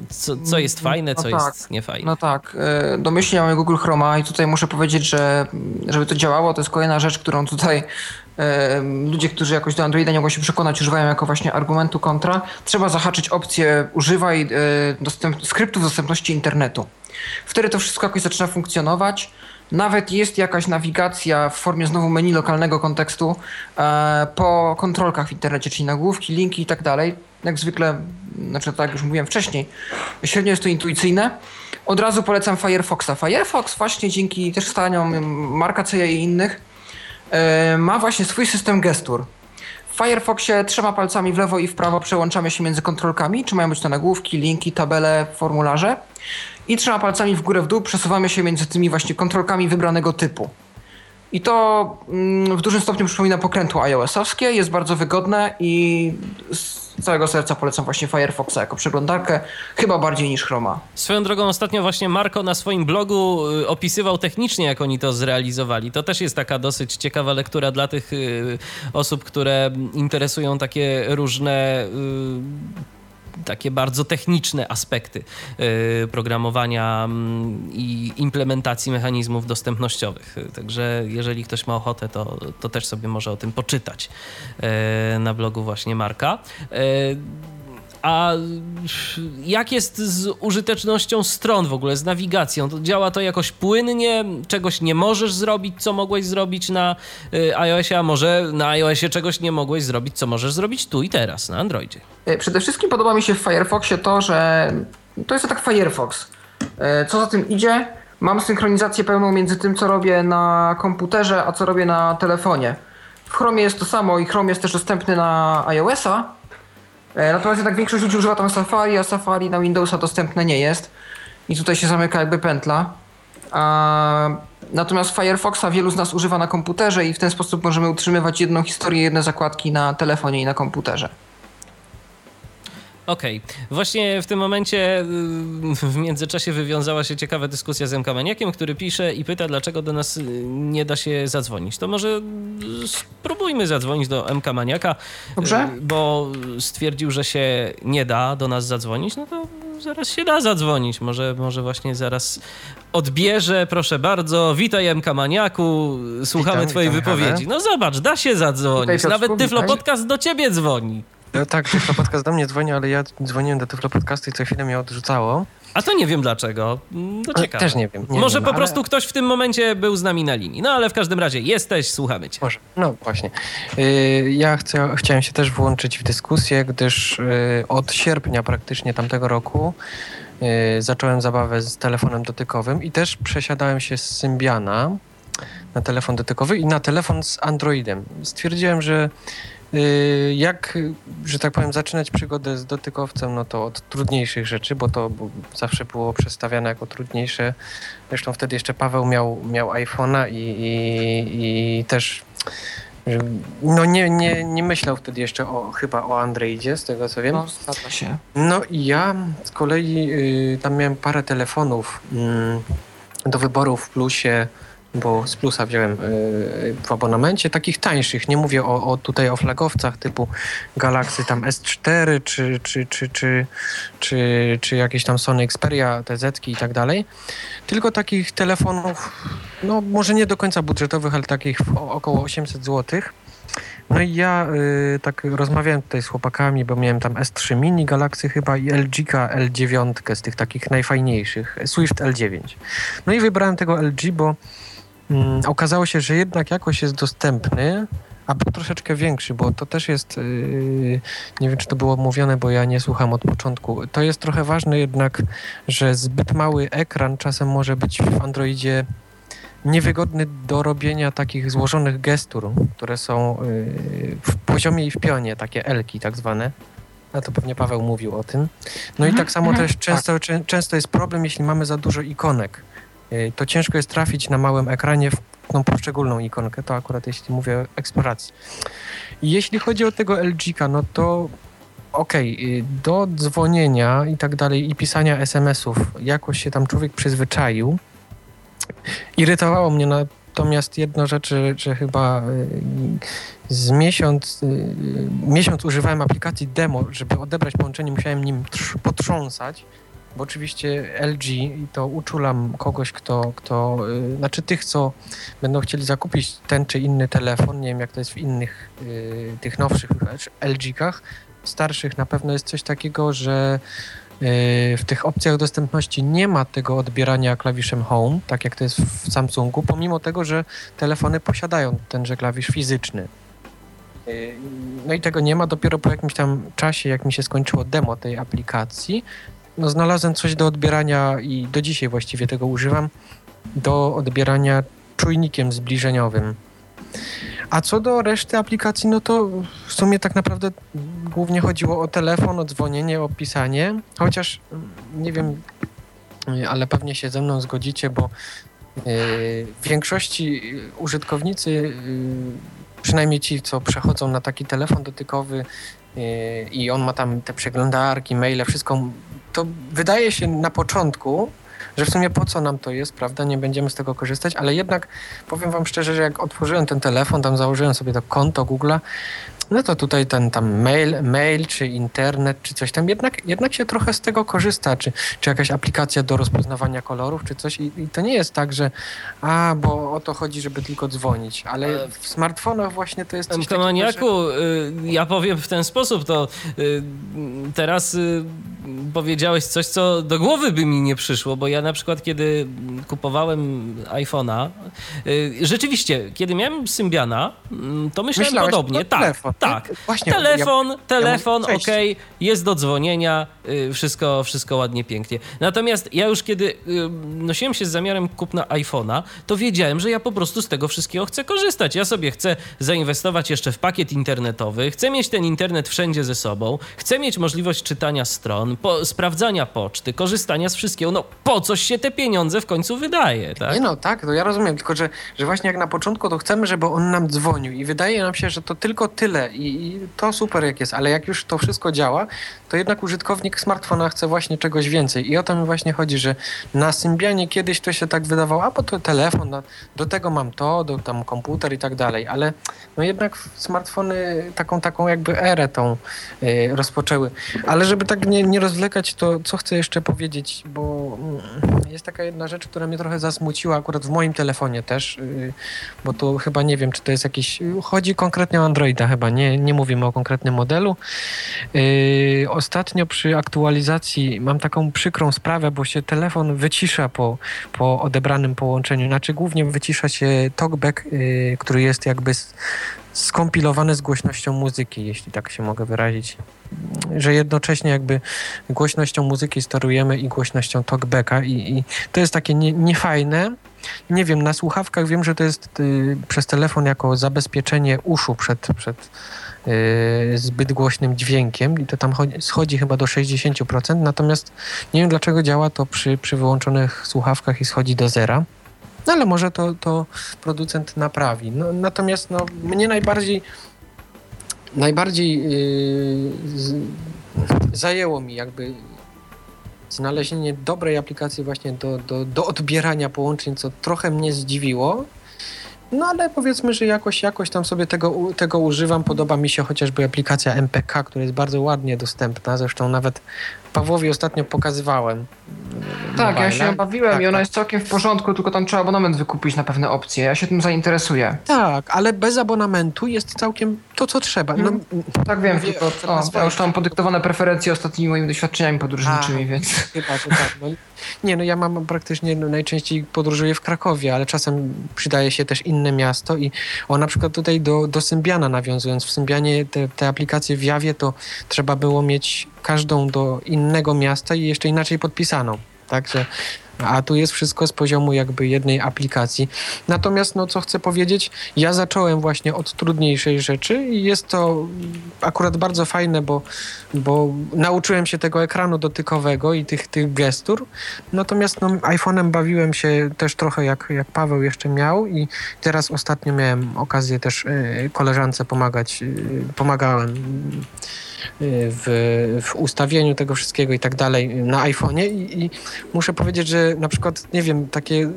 Speaker 1: Co, co jest no fajne, co no tak, jest niefajne?
Speaker 2: No tak. E, domyślnie mamy Google Chroma i tutaj muszę powiedzieć, że żeby to działało, to jest kolejna rzecz, którą tutaj e, ludzie, którzy jakoś do Androida nie mogą się przekonać, używają jako właśnie argumentu kontra. Trzeba zahaczyć opcję używaj e, dostęp, skryptów dostępności internetu. Wtedy to wszystko jakoś zaczyna funkcjonować. Nawet jest jakaś nawigacja w formie znowu menu lokalnego kontekstu e, po kontrolkach w internecie, czyli nagłówki, linki i tak dalej. Jak zwykle, znaczy tak jak już mówiłem wcześniej, średnio jest to intuicyjne. Od razu polecam Firefoxa. Firefox właśnie dzięki też staraniom Marka Ceja i innych e, ma właśnie swój system gestur. W Firefoxie trzema palcami w lewo i w prawo przełączamy się między kontrolkami, czy mają być to nagłówki, linki, tabele, formularze i trzema palcami w górę w dół przesuwamy się między tymi właśnie kontrolkami wybranego typu. I to mm, w dużym stopniu przypomina pokrętło iOS-owskie, jest bardzo wygodne i z całego serca polecam właśnie Firefoxa jako przeglądarkę, chyba bardziej niż Chroma.
Speaker 1: Swoją drogą ostatnio właśnie Marko na swoim blogu y, opisywał technicznie, jak oni to zrealizowali. To też jest taka dosyć ciekawa lektura dla tych y, osób, które interesują takie różne y, takie bardzo techniczne aspekty y, programowania mm, i implementacji mechanizmów dostępnościowych. Także jeżeli ktoś ma ochotę, to, to też sobie może o tym poczytać y, na blogu właśnie Marka. A jak jest z użytecznością stron w ogóle, z nawigacją? To działa to jakoś płynnie? Czegoś nie możesz zrobić, co mogłeś zrobić na y, iOSie, a może na iOSie czegoś nie mogłeś zrobić, co możesz zrobić tu i teraz na Androidzie?
Speaker 2: Y, przede wszystkim podoba mi się w Firefoxie to, że to jest tak Firefox. Y, co za tym idzie? Mam synchronizację pełną między tym, co robię na komputerze, a co robię na telefonie. W Chromie jest to samo i Chrome jest też dostępny na iOS-a, E, natomiast jednak większość ludzi używa tam Safari, a Safari na Windowsa dostępne nie jest. I tutaj się zamyka jakby pętla. A, natomiast Firefoxa wielu z nas używa na komputerze i w ten sposób możemy utrzymywać jedną historię, jedne zakładki na telefonie i na komputerze.
Speaker 1: Okej. Okay. Właśnie w tym momencie y, w międzyczasie wywiązała się ciekawa dyskusja z M. Kameniakiem, który pisze i pyta, dlaczego do nas y, nie da się zadzwonić. To może spróbujmy zadzwonić do M. Kameniaka,
Speaker 2: Dobrze?
Speaker 1: Y, bo stwierdził, że się nie da do nas zadzwonić. No to zaraz się da zadzwonić. Może, może właśnie zaraz odbierze. Proszę bardzo. Witaj M. Kamaniaku. Słuchamy witam, twojej witam, wypowiedzi. No zobacz, da się zadzwonić. Nawet Tyflo Podcast do ciebie dzwoni.
Speaker 11: No tak, Tyflo Podcast do mnie dzwoni, ale ja dzwoniłem do Tyflo Podcastu i co chwilę mnie odrzucało.
Speaker 1: A to nie wiem dlaczego. To ciekawe.
Speaker 11: Też nie wiem. Nie
Speaker 1: Może
Speaker 11: wiem,
Speaker 1: po ale... prostu ktoś w tym momencie był z nami na linii. No ale w każdym razie jesteś, słuchamy cię.
Speaker 11: Może. No właśnie. Yy, ja chcę, chciałem się też włączyć w dyskusję, gdyż yy, od sierpnia praktycznie tamtego roku yy, zacząłem zabawę z telefonem dotykowym i też przesiadałem się z Symbiana na telefon dotykowy i na telefon z Androidem. Stwierdziłem, że Y, jak, że tak powiem, zaczynać przygodę z dotykowcem, no to od trudniejszych rzeczy, bo to zawsze było przedstawiane jako trudniejsze. Zresztą wtedy jeszcze Paweł miał, miał iPhone'a i, i, i też no nie, nie, nie myślał wtedy jeszcze o, chyba o Androidzie, z tego co wiem.
Speaker 2: No, zgadza się.
Speaker 11: No i ja z kolei y, tam miałem parę telefonów y, do wyboru w plusie, bo z plusa wziąłem y, w abonamencie, takich tańszych. Nie mówię o, o tutaj o flagowcach typu Galaxy tam S4 czy, czy, czy, czy, czy, czy jakieś tam Sony Xperia, TZ i tak dalej. Tylko takich telefonów, no może nie do końca budżetowych, ale takich około 800 zł. No i ja y, tak rozmawiałem tutaj z chłopakami, bo miałem tam S3 Mini Galaxy chyba i LG L9 z tych takich najfajniejszych, Swift L9. No i wybrałem tego LG, bo mm, okazało się, że jednak jakoś jest dostępny, a był troszeczkę większy, bo to też jest, yy, nie wiem czy to było mówione, bo ja nie słucham od początku. To jest trochę ważne jednak, że zbyt mały ekran czasem może być w Androidzie niewygodny do robienia takich złożonych gestur, które są yy, w poziomie i w pionie, takie elki tak zwane. A to pewnie Paweł mówił o tym. No i tak samo też często, czę, często jest problem, jeśli mamy za dużo ikonek. Yy, To ciężko jest trafić na małym ekranie w tą poszczególną ikonkę. To akurat jeśli mówię o eksploracji. Jeśli chodzi o tego LG-ka, no to okej, y, do dzwonienia i tak dalej i pisania SMS-ów jakoś się tam człowiek przyzwyczaił. Irytowało mnie natomiast jedno rzeczy, że chyba y, z miesiąc, y, miesiąc używałem aplikacji demo, żeby odebrać połączenie, musiałem nim trz- potrząsać, bo oczywiście LG i to uczulam kogoś, kto, kto y, znaczy tych, co będą chcieli zakupić ten czy inny telefon, nie wiem jak to jest w innych, y, tych nowszych LG-kach, starszych na pewno jest coś takiego, że y, w tych opcjach dostępności nie ma tego odbierania klawiszem Home, tak jak to jest w Samsungu, pomimo tego, że telefony posiadają tenże klawisz fizyczny. Y, No i tego nie ma. Dopiero po jakimś tam czasie, jak mi się skończyło demo tej aplikacji, no znalazłem coś do odbierania i do dzisiaj właściwie tego używam, do odbierania czujnikiem zbliżeniowym. A co do reszty aplikacji, no to w sumie tak naprawdę głównie chodziło o telefon, o dzwonienie, o pisanie, chociaż mm, nie wiem, ale pewnie się ze mną zgodzicie, bo y, w większości użytkownicy, y, przynajmniej ci, co przechodzą na taki telefon dotykowy y, i on ma tam te przeglądarki, maile, wszystko, to wydaje się na początku, że w sumie po co nam to jest, prawda, nie będziemy z tego korzystać, ale jednak powiem wam szczerze, że jak otworzyłem ten telefon, tam założyłem sobie to konto Google'a, no to tutaj ten tam mail, mail czy internet, czy coś tam, jednak, jednak się trochę z tego korzysta, czy, czy jakaś aplikacja do rozpoznawania kolorów, czy coś i, i to nie jest tak, że a, bo o to chodzi, żeby tylko dzwonić, ale w smartfonach właśnie to jest coś takiego, że...
Speaker 1: Kamaniaku, y, ja powiem w ten sposób, to y, teraz y, powiedziałeś coś, co do głowy by mi nie przyszło, bo ja na przykład, kiedy kupowałem iPhone'a, rzeczywiście, kiedy miałem Symbiana, mm, to myślałem
Speaker 11: Myślałeś,
Speaker 1: podobnie.
Speaker 11: to
Speaker 1: Tak,
Speaker 11: telefon.
Speaker 1: Tak.
Speaker 11: Właśnie,
Speaker 1: telefon,
Speaker 11: ja-
Speaker 1: telefon,
Speaker 11: ja
Speaker 1: okej, jest do dzwonienia, y, wszystko, wszystko ładnie, pięknie. Natomiast ja już kiedy y, nosiłem się z zamiarem kupna iPhone'a, to wiedziałem, że ja po prostu z tego wszystkiego chcę korzystać. Ja sobie chcę zainwestować jeszcze w pakiet internetowy, chcę mieć ten internet wszędzie ze sobą, chcę mieć możliwość czytania stron, po, sprawdzania poczty, korzystania z wszystkiego. No po coś się te pieniądze w końcu wydaje, tak?
Speaker 11: Nie no, tak, to ja rozumiem, tylko że, że właśnie jak na początku to chcemy, żeby on nam dzwonił i wydaje nam się, że to tylko tyle i, i to super jak jest, ale jak już to wszystko działa, to jednak użytkownik smartfona chce właśnie czegoś więcej. I o to mi właśnie chodzi, że na Symbianie kiedyś to się tak wydawało, a bo to telefon, no, do tego mam to, do tam komputer i tak dalej, ale no jednak smartfony taką, taką jakby erę tą y, rozpoczęły. Ale żeby tak nie, nie rozwlekać, to co chcę jeszcze powiedzieć, bo mm, jest taka jedna rzecz, która mnie trochę zasmuciła akurat w moim telefonie też, y, bo tu chyba nie wiem, czy to jest jakiś, chodzi konkretnie o Androida chyba, nie, nie mówimy o konkretnym modelu. Y, Ostatnio przy aktualizacji mam taką przykrą sprawę, bo się telefon wycisza po, po odebranym połączeniu, znaczy głównie wycisza się talkback, y, który jest jakby s- skompilowany z głośnością muzyki, jeśli tak się mogę wyrazić. Że jednocześnie jakby głośnością muzyki sterujemy i głośnością talkbacka i, i to jest takie nie, niefajne. Nie wiem, na słuchawkach wiem, że to jest y, przez telefon jako zabezpieczenie uszu przed, przed y, zbyt głośnym dźwiękiem i to tam chodzi, schodzi chyba do 60%, natomiast nie wiem dlaczego działa to przy, przy wyłączonych słuchawkach i schodzi do zera. No ale może to, to producent naprawi. No, natomiast no, mnie najbardziej najbardziej yy, z, zajęło mi jakby znalezienie dobrej aplikacji właśnie do, do, do odbierania połączeń, co trochę mnie zdziwiło. No ale powiedzmy, że jakoś, jakoś tam sobie tego, tego używam. Podoba mi się chociażby aplikacja MPK, która jest bardzo ładnie dostępna. Zresztą nawet Pawłowi ostatnio pokazywałem.
Speaker 2: Tak, ja się bawiłem
Speaker 11: tak,
Speaker 2: i ona
Speaker 11: tak.
Speaker 2: jest całkiem w porządku, tylko tam trzeba abonament wykupić na pewne opcje. Ja się tym zainteresuję.
Speaker 11: Tak, ale bez abonamentu jest całkiem to, co trzeba. No,
Speaker 2: Tak wiem,
Speaker 11: Mówię
Speaker 2: tylko
Speaker 11: o
Speaker 2: ja już tam podyktowane preferencje ostatnimi moimi doświadczeniami podróżniczymi,
Speaker 11: A,
Speaker 2: więc...
Speaker 11: Chyba, że tak. No, nie, no ja mam praktycznie no, najczęściej podróżuję w Krakowie, ale czasem przydaje się też inne miasto i o na przykład tutaj do, do Symbiana nawiązując, w Symbianie te, te aplikacje w Jawie to trzeba było mieć każdą do innego miasta i jeszcze inaczej podpisaną. Także a tu jest wszystko z poziomu jakby jednej aplikacji. Natomiast, no co chcę powiedzieć, ja zacząłem właśnie od trudniejszej rzeczy i jest to akurat bardzo fajne, bo, bo nauczyłem się tego ekranu dotykowego i tych, tych gestur. Natomiast no, iPhone'em bawiłem się też trochę jak, jak Paweł jeszcze miał i teraz ostatnio miałem okazję też y, koleżance pomagać, y, pomagałem w, w ustawieniu tego wszystkiego i tak dalej na iPhone'ie. I, i muszę powiedzieć, że na przykład, nie wiem, takie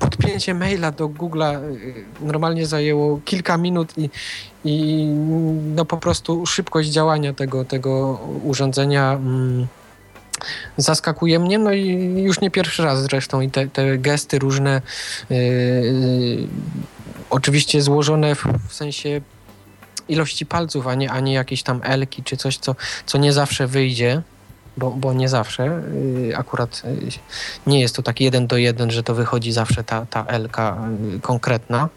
Speaker 11: podpięcie maila do Google'a y, normalnie zajęło kilka minut i, i no po prostu szybkość działania tego, tego urządzenia mm, zaskakuje mnie, no i już nie pierwszy raz zresztą i te, te gesty różne yy, oczywiście złożone w, w sensie ilości palców, a nie, a nie jakieś tam elki czy coś, co, co nie zawsze wyjdzie, bo, bo nie zawsze. Yy, akurat yy, nie jest to tak jeden do jeden, że to wychodzi zawsze ta, ta elka yy, konkretna.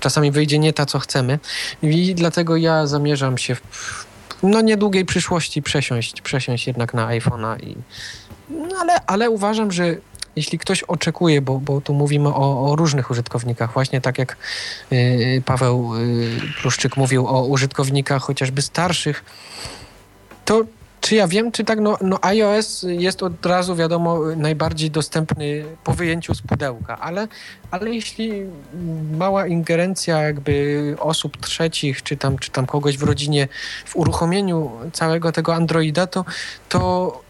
Speaker 11: Czasami wyjdzie nie ta, co chcemy i dlatego ja zamierzam się w no niedługiej przyszłości przesiąść, przesiąść jednak na iPhone'a i no ale, ale uważam, że jeśli ktoś oczekuje, bo, bo tu mówimy o, o różnych użytkownikach, właśnie tak jak yy, Paweł yy, Pluszczyk mówił o użytkownikach chociażby starszych, to czy ja wiem, czy tak, no, no iOS jest od razu, wiadomo, najbardziej dostępny po wyjęciu z pudełka, ale, ale jeśli mała ingerencja jakby osób trzecich, czy tam, czy tam kogoś w rodzinie w uruchomieniu całego tego Androida, to, to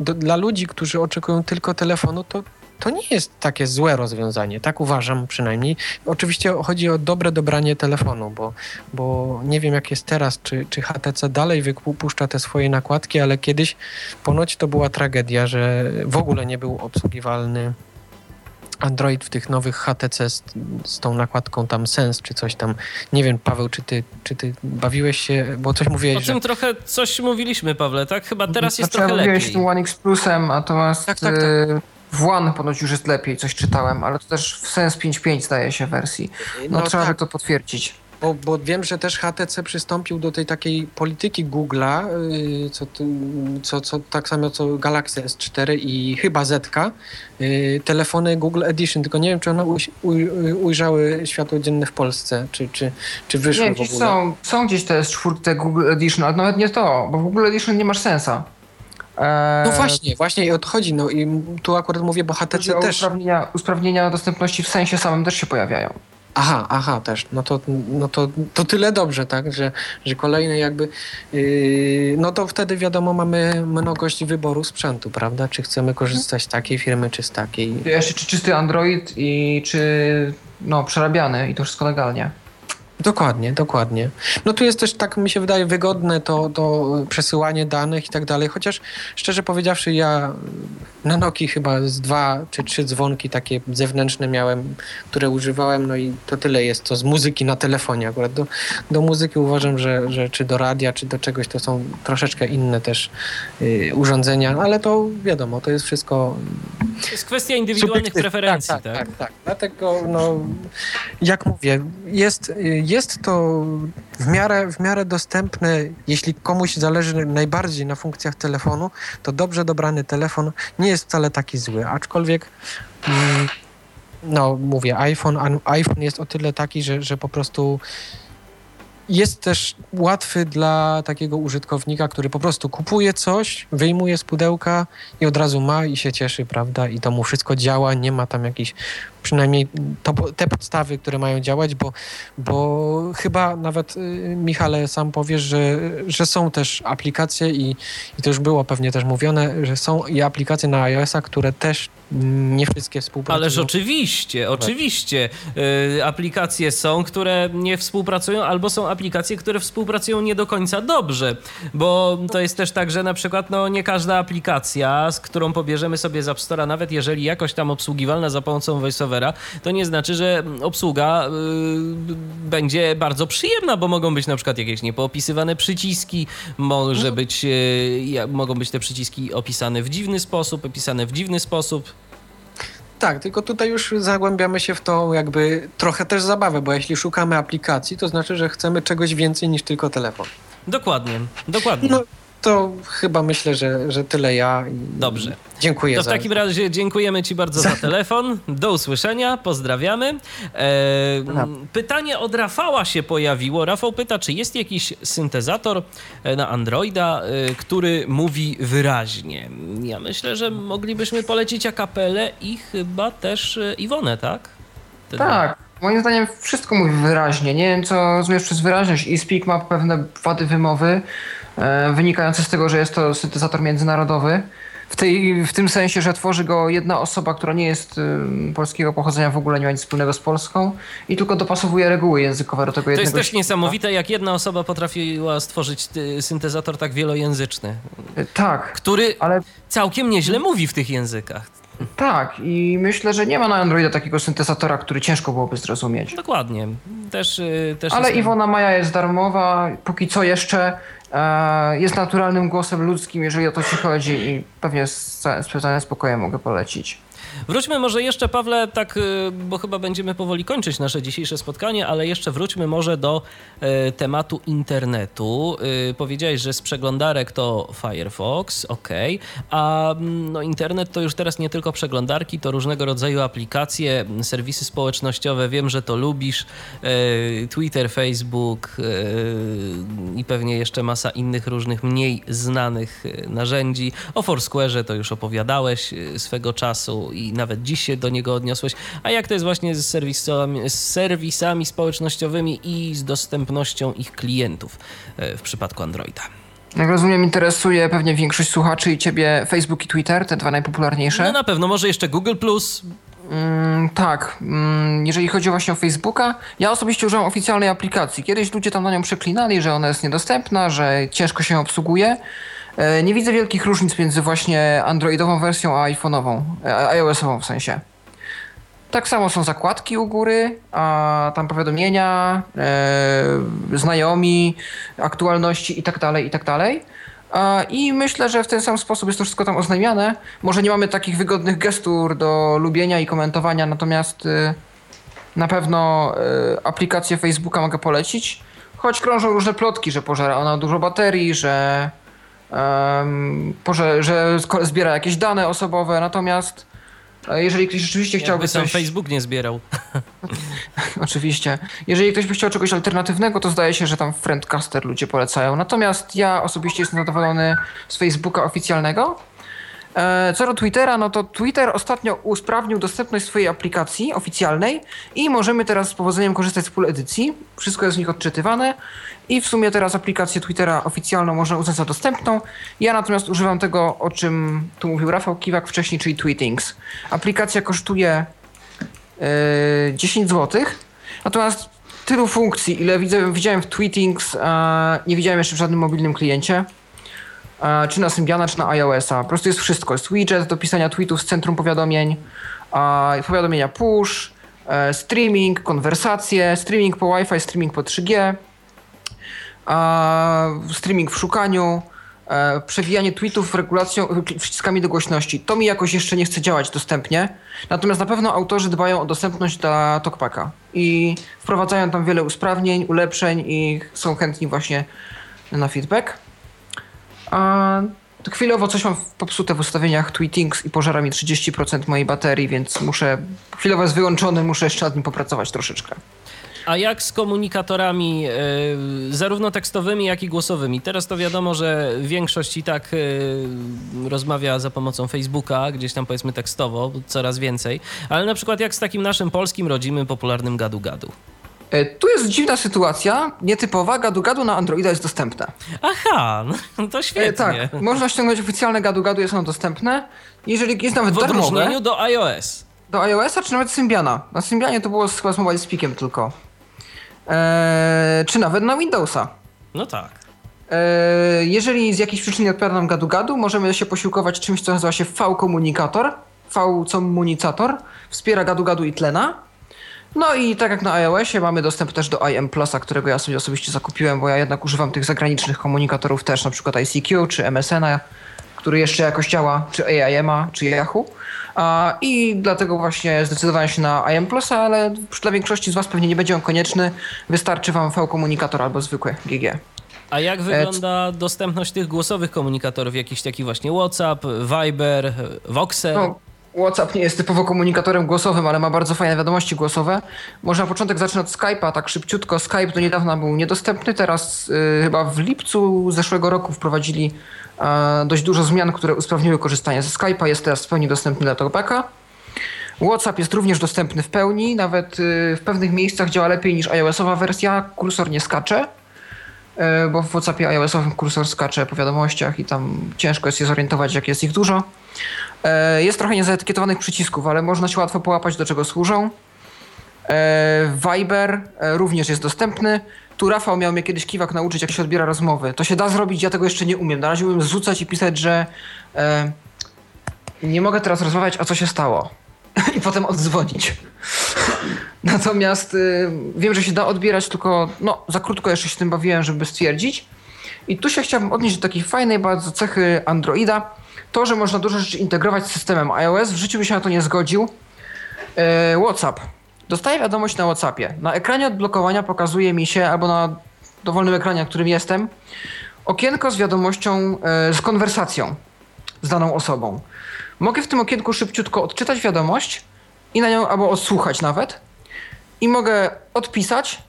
Speaker 11: do, dla ludzi, którzy oczekują tylko telefonu, to, to nie jest takie złe rozwiązanie. Tak uważam przynajmniej. Oczywiście chodzi o dobre dobranie telefonu, bo, bo nie wiem jak jest teraz, czy, czy HTC dalej wypuszcza te swoje nakładki, ale kiedyś ponoć to była tragedia, że w ogóle nie był obsługiwalny Android w tych nowych HTC z, z tą nakładką tam Sens czy coś tam. Nie wiem, Paweł, czy ty, czy ty bawiłeś się, bo coś mówiłeś,
Speaker 1: O
Speaker 11: że...
Speaker 1: tym trochę coś mówiliśmy, Pawle, tak? Chyba teraz jest
Speaker 2: Znaczy, ja
Speaker 1: trochę
Speaker 2: mówiłeś
Speaker 1: lepiej.
Speaker 2: tym One X Plusem, natomiast
Speaker 11: Tak, tak, tak.
Speaker 2: e, w One ponoć już jest lepiej, coś czytałem, ale to też w Sens 5.5 zdaje się wersji. No,
Speaker 11: No
Speaker 2: trzeba by
Speaker 11: tak.
Speaker 2: to potwierdzić.
Speaker 11: Bo, bo wiem, że też HTC przystąpił do tej takiej polityki Google'a, yy, co, co, co tak samo co Galaxy S4 i chyba Zetka, yy, telefony Google Edition, tylko nie wiem, czy one uj, uj, ujrzały światło dzienne w Polsce, czy, czy, czy wyszły
Speaker 2: Nie,
Speaker 11: w ogóle.
Speaker 2: są, są gdzieś te czwórte Google Edition, ale nawet nie to, bo w Google Edition nie masz sensa. E,
Speaker 11: No właśnie, właśnie i o to chodzi. No i tu akurat mówię, bo HTC też.
Speaker 2: Usprawnienia, usprawnienia dostępności w sensie samym też się pojawiają.
Speaker 11: Aha, aha, też. No to, no to, to tyle dobrze, tak? Że, że kolejny jakby. Yy, no to wtedy wiadomo, mamy mnogość wyboru sprzętu, prawda? Czy chcemy korzystać z takiej firmy, czy z takiej.
Speaker 2: Jeszcze czy czysty Android i czy no, przerabiany i to wszystko legalnie.
Speaker 11: Dokładnie, dokładnie. No tu jest też, tak mi się wydaje, wygodne to, to przesyłanie danych i tak dalej, chociaż szczerze powiedziawszy, ja na Nokii chyba z dwa czy trzy dzwonki takie zewnętrzne miałem, które używałem, no i to tyle jest to z muzyki na telefonie akurat. Do, do muzyki uważam, że, że czy do radia, czy do czegoś to są troszeczkę inne też y, urządzenia, ale to wiadomo, to jest wszystko
Speaker 1: To jest kwestia indywidualnych
Speaker 11: Subiektywne.
Speaker 1: preferencji,
Speaker 11: tak,
Speaker 1: tak?
Speaker 11: tak, tak, tak. Dlatego, no, jak mówię, jest, jest to w miarę, w miarę dostępne. Jeśli komuś zależy najbardziej na funkcjach telefonu, to dobrze dobrany telefon nie jest wcale taki zły. Aczkolwiek, mm, no, mówię, iPhone, iPhone jest o tyle taki, że, że po prostu jest też łatwy dla takiego użytkownika, który po prostu kupuje coś, wyjmuje z pudełka i od razu ma i się cieszy, prawda? I to mu wszystko działa, nie ma tam jakichś przynajmniej to, te podstawy, które mają działać, bo, bo chyba nawet y, Michale sam powiesz, że, że są też aplikacje i, i to już było pewnie też mówione, że są i aplikacje na iOS-a, które też nie wszystkie współpracują.
Speaker 1: Ależ oczywiście, oczywiście. Y, aplikacje są, które nie współpracują, albo są aplikacje, które współpracują nie do końca dobrze, bo to jest też tak, że na przykład no, nie każda aplikacja, z którą pobierzemy sobie z App Store'a, nawet jeżeli jakoś tam obsługiwalna za pomocą VoiceOvera, to nie znaczy, że obsługa y, będzie bardzo przyjemna, bo mogą być na przykład jakieś niepoopisywane przyciski, może być, y, mogą być te przyciski opisane w dziwny sposób, opisane w dziwny sposób.
Speaker 11: Tak, tylko tutaj już zagłębiamy się w to jakby trochę też zabawę, bo jeśli szukamy aplikacji, to znaczy, że chcemy czegoś więcej niż tylko telefon.
Speaker 1: Dokładnie, dokładnie.
Speaker 11: No, to chyba myślę, że, że tyle ja.
Speaker 1: Dobrze.
Speaker 11: Dziękuję.
Speaker 1: To w takim razie dziękujemy Ci bardzo za telefon. Do usłyszenia, pozdrawiamy. E, pytanie od Rafała się pojawiło. Rafał pyta, czy jest jakiś syntezator e, na Androida, e, który mówi wyraźnie. Ja myślę, że moglibyśmy polecić akapelę i chyba też e, Iwonę, tak?
Speaker 2: Tak. Moim zdaniem wszystko mówi wyraźnie. Nie wiem, co rozumiesz przez wyraźność. I Speak ma pewne wady wymowy e, wynikające z tego, że jest to syntezator międzynarodowy w, tej, w tym sensie, że tworzy go jedna osoba, która nie jest y, polskiego pochodzenia, w ogóle nie ma nic wspólnego z Polską i tylko dopasowuje reguły językowe do tego jednego.
Speaker 1: To jest też niesamowite, jak jedna osoba potrafiła stworzyć y, syntezator tak wielojęzyczny.
Speaker 2: Y, tak.
Speaker 1: Który ale... całkiem nieźle mówi w tych językach.
Speaker 2: Tak, i myślę, że nie ma na Androida takiego syntezatora, który ciężko byłoby zrozumieć.
Speaker 1: Dokładnie. Też, też
Speaker 2: Ale Iwona Maja jest darmowa, póki co jeszcze E, jest naturalnym głosem ludzkim, jeżeli o to ci chodzi i pewnie z, z spokojem mogę polecić.
Speaker 1: Wróćmy może jeszcze, Pawle, tak, y, bo chyba będziemy powoli kończyć nasze dzisiejsze spotkanie, ale jeszcze wróćmy może do y, tematu internetu. Y, powiedziałeś, że z przeglądarek to Firefox, ok, a mm, no, internet to już teraz nie tylko przeglądarki, to różnego rodzaju aplikacje, serwisy społecznościowe. Wiem, że to lubisz. Twitter, Facebook i pewnie jeszcze masa innych różnych mniej znanych narzędzi. O Foursquare'ze to już opowiadałeś swego czasu i nawet dziś się do niego odniosłeś. A jak to jest właśnie z serwisami, z serwisami społecznościowymi i z dostępnością ich klientów e, w przypadku Androida?
Speaker 2: Jak rozumiem, interesuje pewnie większość słuchaczy i ciebie Facebook i Twitter, te dwa najpopularniejsze.
Speaker 1: No na pewno, może jeszcze Google+.
Speaker 2: Mm, tak, mm, jeżeli chodzi właśnie o Facebooka, ja osobiście używam oficjalnej aplikacji. Kiedyś ludzie tam na nią przeklinali, że ona jest niedostępna, że ciężko się obsługuje. E, nie widzę wielkich różnic między właśnie androidową wersją a iPhone'ową, e, iOS-ową w sensie. Tak samo są zakładki u góry, a tam powiadomienia, e, znajomi, aktualności i tak dalej, i tak dalej. I myślę, że w ten sam sposób jest to wszystko tam oznajmiane. Może nie mamy takich wygodnych gestur do lubienia i komentowania, natomiast y, na pewno y, aplikację Facebooka mogę polecić. Choć krążą różne plotki, że pożera ona dużo baterii, że um, że zbiera jakieś dane osobowe, natomiast e, jeżeli ktoś rzeczywiście
Speaker 1: Jakby
Speaker 2: chciałby
Speaker 1: sam
Speaker 2: coś...
Speaker 1: Facebook nie zbierał.
Speaker 2: Oczywiście. Jeżeli ktoś by chciał czegoś alternatywnego, to zdaje się, że tam Friendcaster ludzie polecają. Natomiast ja osobiście jestem zadowolony z Facebooka oficjalnego. E, co do Twittera, no to Twitter ostatnio usprawnił dostępność swojej aplikacji oficjalnej i możemy teraz z powodzeniem korzystać z full edycji. Wszystko jest w nich odczytywane i w sumie teraz aplikację Twittera oficjalną można uznać za dostępną. Ja natomiast używam tego, o czym tu mówił Rafał Kiwak wcześniej, czyli Tweetings. Aplikacja kosztuje yy, 10 zł, natomiast tylu funkcji, ile widzę, widziałem w Tweetings, yy, nie widziałem jeszcze w żadnym mobilnym kliencie czy na Symbiana, czy na iOS-a. Po prostu jest wszystko. Jest widget do pisania tweetów z centrum powiadomień, powiadomienia push, e, streaming, konwersacje, streaming po Wi-Fi, streaming po 3G, streaming w szukaniu, e, przewijanie tweetów regulacją, przyciskami do głośności. To mi jakoś jeszcze nie chce działać dostępnie. Natomiast na pewno autorzy dbają o dostępność dla TalkPacka i wprowadzają tam wiele usprawnień, ulepszeń i są chętni właśnie na feedback. A chwilowo coś mam popsute w ustawieniach Tweetings i pożera mi 30% mojej baterii, więc muszę, chwilowo jest wyłączony, muszę jeszcze nad nim popracować troszeczkę.
Speaker 1: A jak z komunikatorami, y, zarówno tekstowymi, jak i głosowymi? Teraz to wiadomo, że większość i tak y, rozmawia za pomocą Facebooka, gdzieś tam powiedzmy tekstowo, coraz więcej. Ale na przykład jak z takim naszym polskim, rodzimym, popularnym gadu-gadu?
Speaker 2: E, tu jest dziwna sytuacja, nietypowa. Gadu-gadu na Androida jest dostępne.
Speaker 1: Aha, no to świetnie. E,
Speaker 2: tak, można ściągnąć oficjalne gadu-gadu, jest ono dostępne. Jeżeli jest nawet
Speaker 1: w
Speaker 2: darmowe...
Speaker 1: W odróżnieniu do iOS.
Speaker 2: Do iOS-a czy nawet Symbiana. Na Symbianie to było chyba z Mobile Speakiem tylko. Eee, czy nawet na Windowsa.
Speaker 1: No tak.
Speaker 2: Eee, jeżeli z jakiejś przyczyny odpowiada nam gadu-gadu, możemy się posiłkować czymś, co nazywa się V-komunikator. V-comunicator. Wspiera gadu-gadu i tlena. No i tak jak na iOSie mamy dostęp też do IM Plusa, którego ja sobie osobiście zakupiłem, bo ja jednak używam tych zagranicznych komunikatorów też, na przykład ICQ czy MSN-a, który jeszcze jakoś działa, czy AIM-a, czy Yahoo. I dlatego właśnie zdecydowałem się na IM Plusa, ale dla większości z Was pewnie nie będzie on konieczny. Wystarczy Wam V-komunikator albo zwykły GG.
Speaker 1: A jak wygląda dostępność tych głosowych komunikatorów? Jakiś taki właśnie WhatsApp, Viber, Voxer? No,
Speaker 2: WhatsApp nie jest typowo komunikatorem głosowym, ale ma bardzo fajne wiadomości głosowe. Może na początek zacznę od Skype'a, tak szybciutko. Skype do niedawna był niedostępny, teraz yy, chyba w lipcu zeszłego roku wprowadzili dość dużo zmian, które usprawniły korzystanie ze Skype'a. Jest teraz w pełni dostępny dla Talkbacka. WhatsApp jest również dostępny w pełni, nawet y, w pewnych miejscach działa lepiej niż iOS-owa wersja. Kursor nie skacze, y, bo w WhatsAppie iOS-owym kursor skacze po wiadomościach i tam ciężko jest się zorientować, jak jest ich dużo. Y, jest trochę niezaetykietowanych przycisków, ale można się łatwo połapać, do czego służą. Viber również jest dostępny. Tu Rafał miał mnie kiedyś kiwak nauczyć, jak się odbiera rozmowy. To się da zrobić, ja tego jeszcze nie umiem. Na razie umiem zrzucać i pisać, że e, nie mogę teraz rozmawiać, a co się stało. I potem oddzwonić. Natomiast y, wiem, że się da odbierać, tylko no, za krótko jeszcze się tym bawiłem, żeby stwierdzić. I tu się chciałbym odnieść do takiej fajnej bardzo cechy Androida. To, że można dużo rzeczy integrować z systemem iOS. W życiu bym się na to nie zgodził. E, WhatsApp. Dostaję wiadomość na WhatsAppie. Na ekranie odblokowania pokazuje mi się, albo na dowolnym ekranie, na którym jestem, okienko z wiadomością, e, z konwersacją z daną osobą. Mogę w tym okienku szybciutko odczytać wiadomość i na nią albo odsłuchać nawet. I mogę odpisać,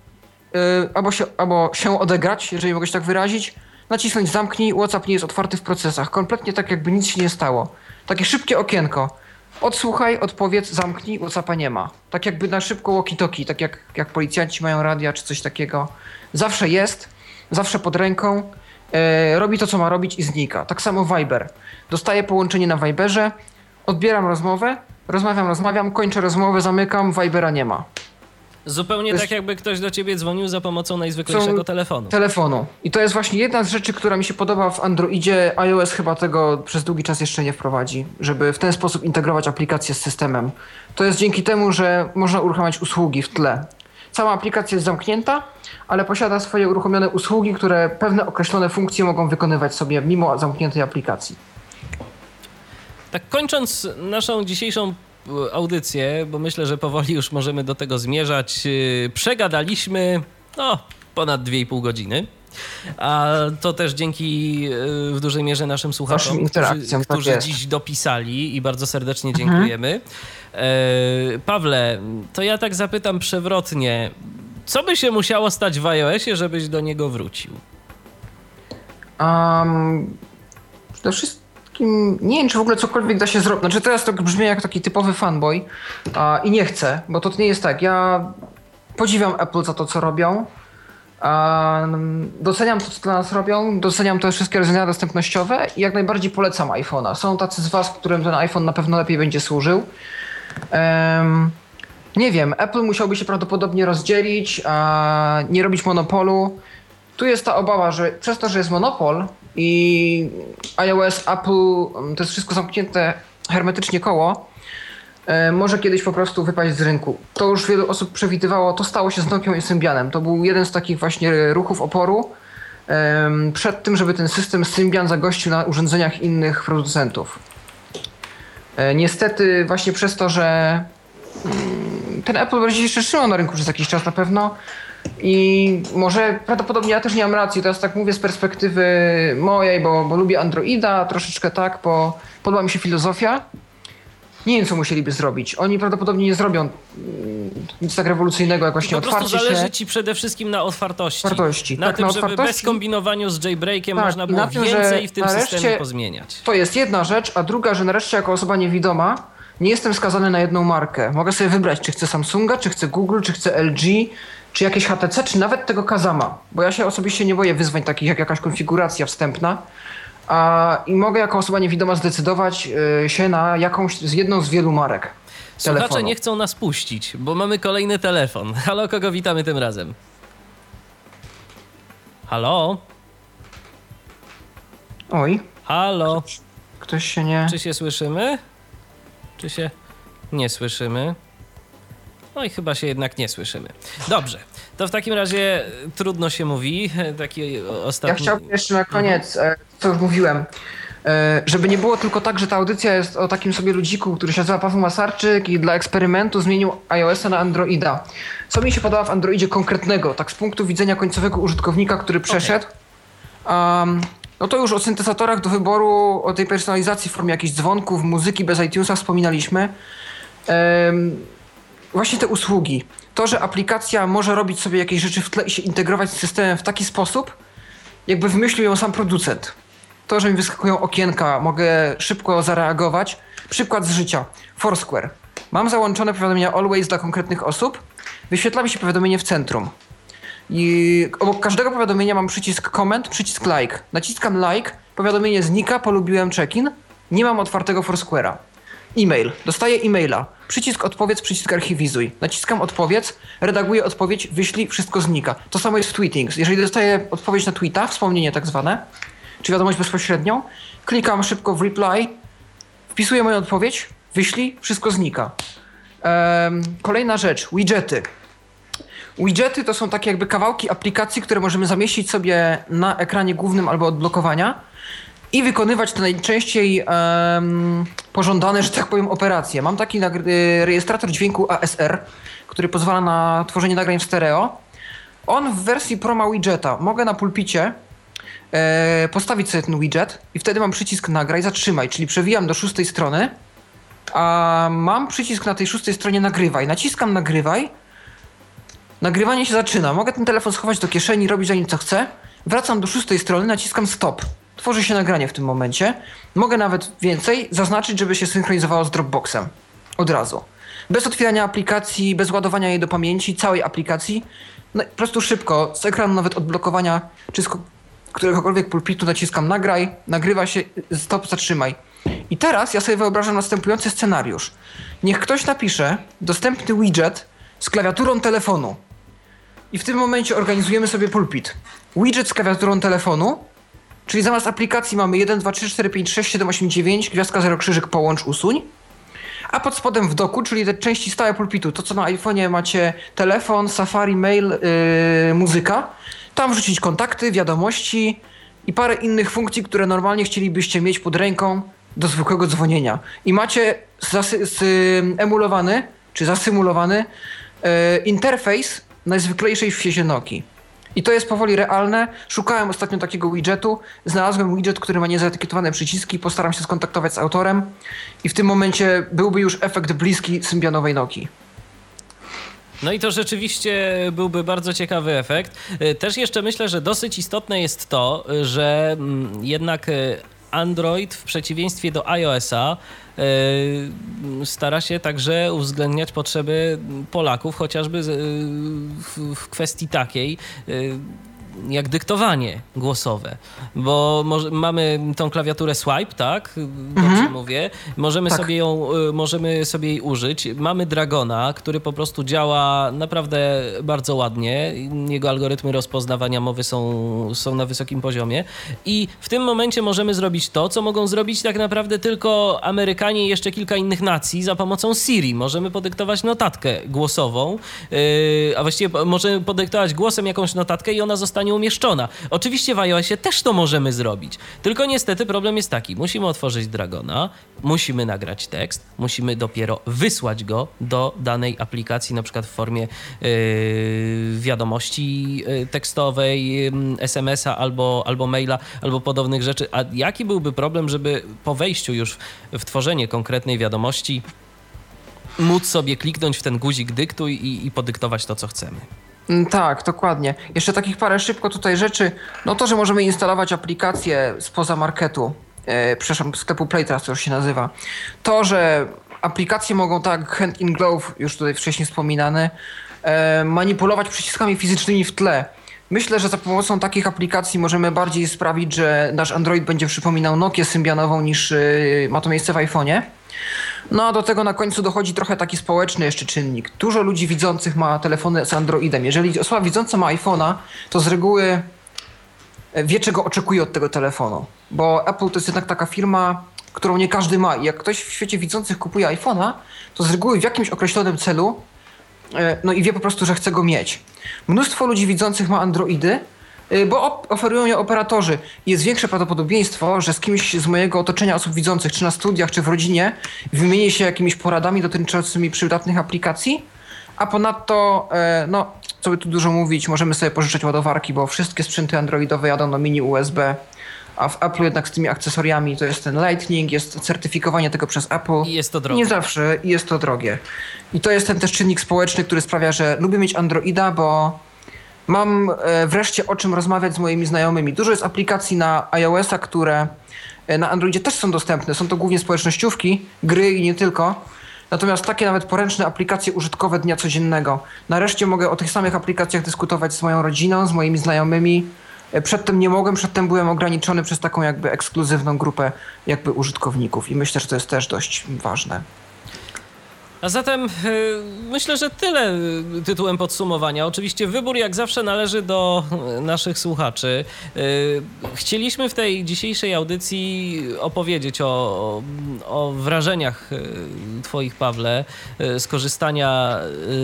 Speaker 2: yy, albo, się, albo się odegrać, jeżeli mogę się tak wyrazić. Nacisnąć zamknij, WhatsApp nie jest otwarty w procesach. Kompletnie tak, jakby nic się nie stało. Takie szybkie okienko. Odsłuchaj, odpowiedz, zamknij, WhatsAppa nie ma. Tak jakby na szybko walkie-talkie, tak jak, jak policjanci mają radia czy coś takiego. Zawsze jest, zawsze pod ręką, e, robi to, co ma robić i znika. Tak samo Viber. Dostaję połączenie na Viberze, odbieram rozmowę, rozmawiam, rozmawiam, kończę rozmowę, zamykam, Vibera nie ma.
Speaker 1: Zupełnie tak, jakby ktoś do ciebie dzwonił za pomocą najzwyklejszego telefonu.
Speaker 2: Telefonu. I to jest właśnie jedna z rzeczy, która mi się podoba w Androidzie. iOS chyba tego przez długi czas jeszcze nie wprowadzi, żeby w ten sposób integrować aplikację z systemem. To jest dzięki temu, że można uruchamiać usługi w tle. Cała aplikacja jest zamknięta, ale posiada swoje uruchomione usługi, które pewne określone funkcje mogą wykonywać sobie mimo zamkniętej aplikacji.
Speaker 1: Tak kończąc naszą dzisiejszą audycję, bo myślę, że powoli już możemy do tego zmierzać. Y, przegadaliśmy no, ponad 2,5 godziny. A to też dzięki y, w dużej mierze naszym słuchaczom, którzy, tak którzy dziś dopisali i bardzo serdecznie mhm. dziękujemy. Mhm. Pawle, to ja tak zapytam przewrotnie. Co by się musiało stać w iOSie, żebyś do niego wrócił?
Speaker 2: Um, przede wszystkim nie wiem, czy w ogóle cokolwiek da się zrobić. Znaczy teraz to brzmi jak taki typowy fanboy a, i nie chcę, bo to nie jest tak. Ja podziwiam Apple za to, co robią. A, doceniam to, co dla nas robią, doceniam te wszystkie rozwiązania dostępnościowe i jak najbardziej polecam iPhone'a. Są tacy z Was, którym ten iPhone na pewno lepiej będzie służył. Um, nie wiem, Apple musiałby się prawdopodobnie rozdzielić, nie robić monopolu. Tu jest ta obawa, że przez to, że jest monopol, i iOS, Apple, mm, to jest wszystko zamknięte hermetycznie koło, e, może kiedyś po prostu wypaść z rynku. To już wielu osób przewidywało, to stało się z Nokią i Symbianem. To był jeden z takich właśnie ruchów oporu przed tym, żeby ten system Symbian zagościł na urządzeniach innych producentów. E, niestety właśnie przez to, że mm, ten Apple będzie jeszcze trzymał na rynku przez jakiś czas na pewno, i może prawdopodobnie ja też nie mam racji, teraz tak mówię z perspektywy mojej, bo, bo lubię Androida, troszeczkę tak, bo podoba mi się filozofia. Nie wiem, co musieliby zrobić. Oni prawdopodobnie nie zrobią mm, nic tak rewolucyjnego, jak właśnie
Speaker 1: po prostu
Speaker 2: otwarcie
Speaker 1: zależy
Speaker 2: się.
Speaker 1: ci przede wszystkim na otwartości.
Speaker 2: Otwartości.
Speaker 1: Na
Speaker 2: Tak,
Speaker 1: tym,
Speaker 2: na
Speaker 1: żeby
Speaker 2: otwartości.
Speaker 1: bez kombinowaniu z jailbreakiem
Speaker 2: Tak,
Speaker 1: można było
Speaker 2: na tym,
Speaker 1: więcej w tym systemie pozmieniać.
Speaker 2: To jest jedna rzecz, a druga, że nareszcie jako osoba niewidoma nie jestem skazany na jedną markę. Mogę sobie wybrać, czy chcę Samsunga, czy chcę Google, czy chcę LG, czy jakieś HTC, czy nawet tego Kazama. Bo ja się osobiście nie boję wyzwań takich jak jakaś konfiguracja wstępna. A, I mogę jako osoba niewidoma zdecydować y, się na jakąś z jedną z wielu marek.
Speaker 1: Słuchacze
Speaker 2: telefonu.
Speaker 1: nie chcą nas puścić, bo mamy kolejny telefon. Halo, kogo witamy tym razem? Halo?
Speaker 2: Oj,
Speaker 1: Halo?
Speaker 2: ktoś się nie...
Speaker 1: Czy się słyszymy? Czy się nie słyszymy? No i chyba się jednak nie słyszymy. Dobrze, to w takim razie trudno się mówi. Taki
Speaker 2: Ja
Speaker 1: ostatni...
Speaker 2: chciałbym jeszcze na koniec, e, co już mówiłem, e, żeby nie było tylko tak, że ta audycja jest o takim sobie ludziku, który się nazywa Paweł Masarczyk i dla eksperymentu zmienił iOS-a na Androida. Co mi się podoba w Androidzie konkretnego, tak z punktu widzenia końcowego użytkownika, który przeszedł, um, no to już o syntezatorach do wyboru, o tej personalizacji w formie jakichś dzwonków, muzyki bez iTunesa wspominaliśmy. Em, właśnie te usługi. To, że aplikacja może robić sobie jakieś rzeczy w tle i się integrować z systemem w taki sposób, jakby wymyślił ją sam producent. To, że mi wyskakują okienka, mogę szybko zareagować. Przykład z życia. Foursquare. Mam załączone powiadomienia always dla konkretnych osób. Wyświetla mi się powiadomienie w centrum. I obok każdego powiadomienia mam przycisk comment, przycisk like. Naciskam like, powiadomienie znika, polubiłem check-in. Nie mam otwartego Foursquare'a. E-mail. Dostaję e-maila. Przycisk odpowiedz, przycisk archiwizuj. Naciskam odpowiedz, redaguję odpowiedź, wyślij, wszystko znika. To samo jest w tweetings. Jeżeli dostaję odpowiedź na tweeta, wspomnienie tak zwane, czy wiadomość bezpośrednią, klikam szybko w reply, wpisuję moją odpowiedź, wyślij, wszystko znika. Em, kolejna rzecz, widgety. Widgety to są takie jakby kawałki aplikacji, które możemy zamieścić sobie na ekranie głównym albo odblokowania i wykonywać te najczęściej em, pożądane, że tak powiem, operacje. Mam taki y, rejestrator dźwięku ASR, który pozwala na tworzenie nagrań w stereo. On w wersji Pro ma widgeta. Mogę na pulpicie e, postawić sobie ten widget i wtedy mam przycisk nagraj, zatrzymaj, czyli przewijam do szóstej strony, a mam przycisk na tej szóstej stronie nagrywaj. Naciskam nagrywaj, nagrywanie się zaczyna. Mogę ten telefon schować do kieszeni, robić za nim co chcę. Wracam do szóstej strony, naciskam stop. Tworzy się nagranie w tym momencie. Mogę nawet więcej zaznaczyć, żeby się synchronizowało z Dropboxem. Od razu. Bez otwierania aplikacji, bez ładowania jej do pamięci, całej aplikacji. No, po prostu szybko, z ekranu nawet odblokowania, czy z ko- któregokolwiek pulpitu naciskam nagraj, nagrywa się, stop, zatrzymaj. I teraz ja sobie wyobrażam następujący scenariusz. Niech ktoś napisze dostępny widget z klawiaturą telefonu. I w tym momencie organizujemy sobie pulpit. Widget z klawiaturą telefonu, czyli zamiast aplikacji mamy 1, 2, 3, 4, 5, 6, 7, 8, 9, gwiazdka 0 krzyżyk, połącz, usuń. A pod spodem w doku, czyli te części stałe pulpitu, to co na iPhone'ie macie telefon, Safari, mail, yy, muzyka, tam wrzucić kontakty, wiadomości i parę innych funkcji, które normalnie chcielibyście mieć pod ręką do zwykłego dzwonienia. I macie emulowany, czy zasymulowany yy, interfejs najzwyklejszej w świecie Nokii. I to jest powoli realne. Szukałem ostatnio takiego widgetu. Znalazłem widget, który ma niezaetykietowane przyciski. Postaram się skontaktować z autorem. I w tym momencie byłby już efekt bliski Symbianowej Nokii.
Speaker 1: No i to rzeczywiście byłby bardzo ciekawy efekt. Y, Też jeszcze myślę, że dosyć istotne jest to, y, że mm, jednak y, Android w przeciwieństwie do iOS-a y, stara się także uwzględniać potrzeby Polaków, chociażby y, w, kwestii takiej y, jak dyktowanie głosowe, bo może, mamy tą klawiaturę swipe, tak? Dobrze
Speaker 2: Mhm.
Speaker 1: mówię. Możemy
Speaker 2: Tak.
Speaker 1: sobie ją, y, możemy sobie jej użyć. Mamy Dragona, który po prostu działa naprawdę bardzo ładnie. Jego algorytmy rozpoznawania mowy są, są na wysokim poziomie i w tym momencie możemy zrobić to, co mogą zrobić tak naprawdę tylko Amerykanie i jeszcze kilka innych nacji za pomocą Siri. Możemy podyktować notatkę głosową, yy, a właściwie możemy podyktować głosem jakąś notatkę i ona zostanie zostanie umieszczona. Oczywiście w iOSie też to możemy zrobić, tylko niestety problem jest taki, musimy otworzyć Dragona, musimy nagrać tekst, musimy dopiero wysłać go do danej aplikacji, na przykład w formie yy, wiadomości yy, tekstowej, yy, SMS-a albo, albo maila, albo podobnych rzeczy. A jaki byłby problem, żeby po wejściu już w tworzenie konkretnej wiadomości móc sobie kliknąć w ten guzik dyktuj i, i podyktować to, co chcemy?
Speaker 2: Mm, Tak, dokładnie. Jeszcze takich parę szybko tutaj rzeczy. No to, że możemy instalować aplikacje spoza marketu, e, przepraszam, sklepu Play teraz to już się nazywa. To, że aplikacje mogą tak hand in glove, już tutaj wcześniej wspominane, e, manipulować przyciskami fizycznymi w tle. Myślę, że za pomocą takich aplikacji możemy bardziej sprawić, że nasz Android będzie przypominał Nokię symbianową niż e, ma to miejsce w iPhone'ie. No a do tego na końcu dochodzi trochę taki społeczny jeszcze czynnik. Dużo ludzi widzących ma telefony z Androidem. Jeżeli osoba widząca ma iPhone'a, to z reguły e, wie, czego oczekuje od tego telefonu. Bo Apple to jest jednak taka firma, którą nie każdy ma. I jak ktoś w świecie widzących kupuje iPhone'a, to z reguły w jakimś określonym celu, e, no i wie po prostu, że chce go mieć. Mnóstwo ludzi widzących ma Androidy, bo op- oferują je operatorzy. Jest większe prawdopodobieństwo, że z kimś z mojego otoczenia osób widzących, czy na studiach, czy w rodzinie, wymienię się jakimiś poradami dotyczącymi przydatnych aplikacji, a ponadto, e, no, co by tu dużo mówić, możemy sobie pożyczać ładowarki, bo wszystkie sprzęty androidowe jadą na mini USB, a w Apple jednak z tymi akcesoriami to jest ten Lightning, jest certyfikowanie tego przez Apple.
Speaker 1: I jest to drogie.
Speaker 2: Nie zawsze i jest to drogie. I to jest ten też czynnik społeczny, który sprawia, że lubię mieć Androida, bo mam e, wreszcie o czym rozmawiać z moimi znajomymi. Dużo jest aplikacji na iOS-a, które e, na Androidzie też są dostępne. Są to głównie społecznościówki, gry i nie tylko. Natomiast takie nawet poręczne aplikacje użytkowe dnia codziennego. Nareszcie mogę o tych samych aplikacjach dyskutować z moją rodziną, z moimi znajomymi. E, Przedtem nie mogłem, przedtem byłem ograniczony przez taką jakby ekskluzywną grupę jakby użytkowników i myślę, że to jest też dość ważne.
Speaker 1: A zatem y, myślę, że tyle y, tytułem podsumowania. Oczywiście wybór jak zawsze należy do y, naszych słuchaczy. Chcieliśmy w tej dzisiejszej audycji opowiedzieć o, o wrażeniach Twoich, Pawle, z korzystania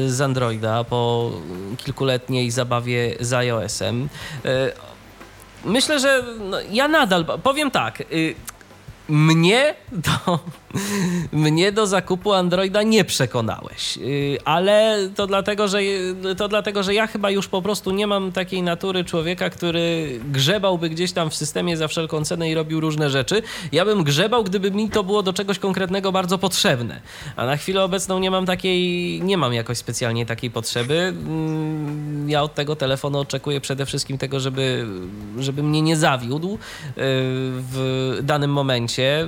Speaker 1: z Androida po kilkuletniej zabawie z iOS-em. Myślę, że no, ja nadal powiem tak. Mnie do, mnie do zakupu Androida nie przekonałeś, Yy, ale to dlatego, że, to dlatego, że ja chyba już po prostu nie mam takiej natury człowieka, który grzebałby gdzieś tam w systemie za wszelką cenę i robił różne rzeczy. Ja bym grzebał, gdyby mi to było do czegoś konkretnego bardzo potrzebne. A na chwilę obecną nie mam takiej, nie mam jakoś specjalnie takiej potrzeby. Mm, Ja od tego telefonu oczekuję przede wszystkim tego, żeby, żeby mnie nie zawiódł yy, w danym momencie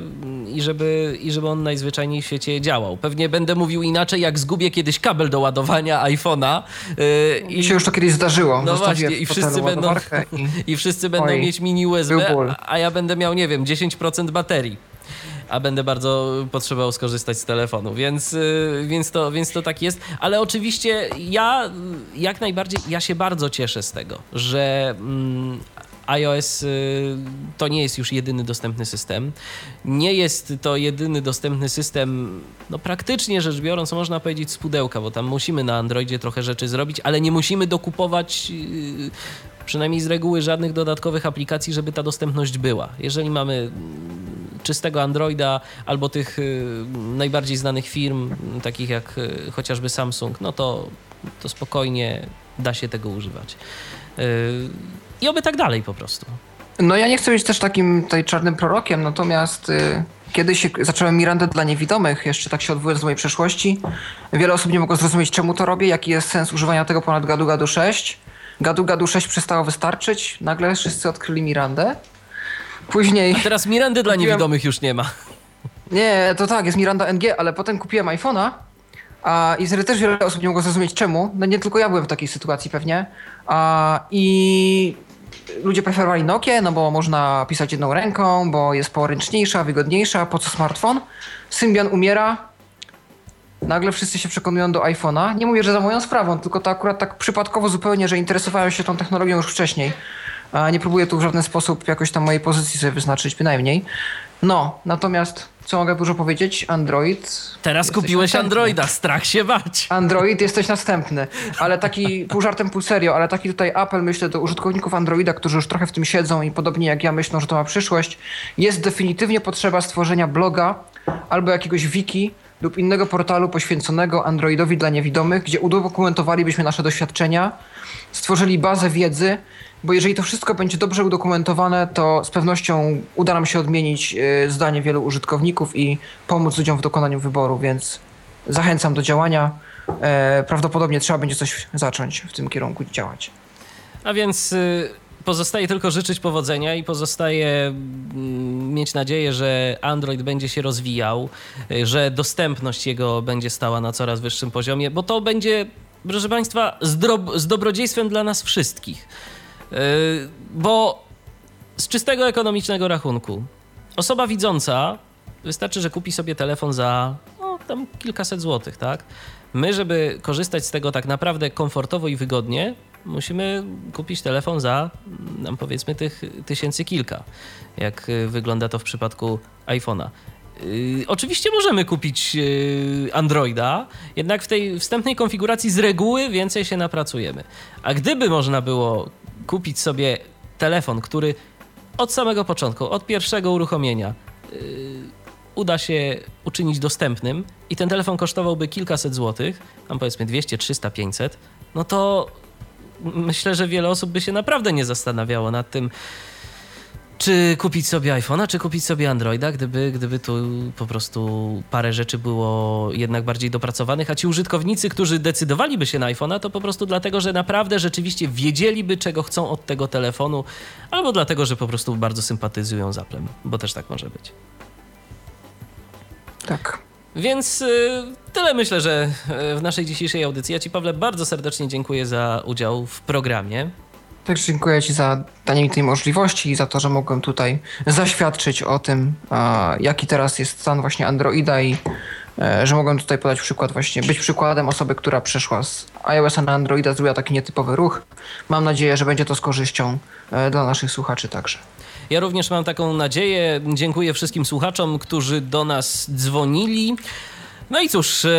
Speaker 1: i żeby, i żeby on najzwyczajniej w świecie działał. Pewnie będę mówił inaczej, jak zgubię kiedyś kabel do ładowania iPhone'a. yy,
Speaker 2: Mi się już to kiedyś zdarzyło.
Speaker 1: No właśnie, i wszyscy będą,
Speaker 2: i-
Speaker 1: i wszyscy będą
Speaker 2: Oj,
Speaker 1: mieć mini USB, a- ja będę miał, nie wiem, 10% baterii. A będę bardzo potrzebował skorzystać z telefonu, więc, y, więc, to, więc to tak jest. Ale oczywiście ja jak najbardziej, ja się bardzo cieszę z tego, że mm, iOS y, to nie jest już jedyny dostępny system. Nie jest to jedyny dostępny system, no praktycznie rzecz biorąc, można powiedzieć z pudełka, bo tam musimy na Androidzie trochę rzeczy zrobić, ale nie musimy dokupować y, przynajmniej z reguły żadnych dodatkowych aplikacji, żeby ta dostępność była. Jeżeli mamy mm, czystego Androida albo tych y, najbardziej znanych firm, takich jak chociażby Samsung, no to, to spokojnie da się tego używać. I oby tak dalej po prostu.
Speaker 2: No ja nie chcę być też takim tutaj czarnym prorokiem, natomiast y, kiedy się zacząłem Mirandę dla niewidomych, jeszcze tak się odwołując do mojej przeszłości, wiele osób nie mogło zrozumieć, czemu to robię, jaki jest sens używania tego ponad Gadu Gadu 6. Gadu Gadu 6 przestało wystarczyć, nagle wszyscy odkryli Mirandę. Później...
Speaker 1: A teraz Mirandy dla
Speaker 2: Kupiłem-
Speaker 1: niewidomych już nie ma.
Speaker 2: Nie, to tak, jest Miranda NG, ale potem kupiłem iPhone'a a, i wtedy też wiele osób nie mogło zrozumieć czemu. No nie tylko ja byłem w takiej sytuacji pewnie. A, I ludzie preferowali Nokię, no bo można pisać jedną ręką, bo jest poręczniejsza, wygodniejsza, po co smartfon? Symbian umiera, nagle wszyscy się przekonują do iPhone'a. Nie mówię, że za moją sprawą, tylko to akurat tak przypadkowo zupełnie, że interesowałem się tą technologią już wcześniej. Nie próbuję tu w żaden sposób jakoś tam mojej pozycji sobie wyznaczyć, bynajmniej. No, natomiast co mogę dużo powiedzieć? Android.
Speaker 1: Teraz kupiłeś
Speaker 2: następny.
Speaker 1: Androida, strach się bać.
Speaker 2: Android, jesteś następny. Ale taki, pół żartem, pół serio, ale taki tutaj apel, myślę, do użytkowników Androida, którzy już trochę w tym siedzą i podobnie jak ja myślą, że to ma przyszłość. Jest definitywnie potrzeba stworzenia bloga albo jakiegoś wiki lub innego portalu poświęconego Androidowi dla niewidomych, gdzie udokumentowalibyśmy nasze doświadczenia, stworzyli bazę wiedzy, bo jeżeli to wszystko będzie dobrze udokumentowane, to z pewnością uda nam się odmienić y, zdanie wielu użytkowników i pomóc ludziom w dokonaniu wyboru, więc zachęcam do działania. E, prawdopodobnie trzeba będzie coś zacząć w tym kierunku działać.
Speaker 1: A więc y, pozostaje tylko życzyć powodzenia i pozostaje mm, mieć nadzieję, że Android będzie się rozwijał, y, że dostępność jego będzie stała na coraz wyższym poziomie, bo to będzie, proszę Państwa, z, z dobrodziejstwem dla nas wszystkich. Y, Bo z czystego ekonomicznego rachunku osoba widząca wystarczy, że kupi sobie telefon za no, tam kilkaset złotych, tak? My, żeby korzystać z tego tak naprawdę komfortowo i wygodnie, musimy kupić telefon za, nam powiedzmy, tych tysięcy kilka, jak y, wygląda to w przypadku iPhone'a. Yy, oczywiście możemy kupić yy, Androida, jednak w tej wstępnej konfiguracji z reguły więcej się napracujemy. A gdyby można było kupić sobie telefon, który od samego początku, od pierwszego uruchomienia yy, uda się uczynić dostępnym i ten telefon kosztowałby kilkaset złotych, tam powiedzmy 200, 300, 500, no to myślę, że wiele osób by się naprawdę nie zastanawiało nad tym, czy kupić sobie iPhone'a, czy kupić sobie Androida, gdyby, gdyby tu po prostu parę rzeczy było jednak bardziej dopracowanych, a ci użytkownicy, którzy decydowaliby się na iPhone'a, to po prostu dlatego, że naprawdę rzeczywiście wiedzieliby, czego chcą od tego telefonu, albo dlatego, że po prostu bardzo sympatyzują z Applem, bo też tak może być.
Speaker 2: Tak.
Speaker 1: Więc y, tyle myślę, że y, w naszej dzisiejszej audycji. Ja Ci, Pawle, bardzo serdecznie dziękuję za udział w programie.
Speaker 2: Także dziękuję Ci za danie mi tej możliwości i za to, że mogłem tutaj zaświadczyć o tym, a, jaki teraz jest stan właśnie Androida i e, że mogłem tutaj podać przykład właśnie, być przykładem osoby, która przeszła z iOS-a na Androida, zrobiła taki nietypowy ruch. Mam nadzieję, że będzie to z korzyścią e, dla naszych słuchaczy także.
Speaker 1: Ja również mam taką nadzieję. Dziękuję wszystkim słuchaczom, którzy do nas dzwonili. No i cóż, e,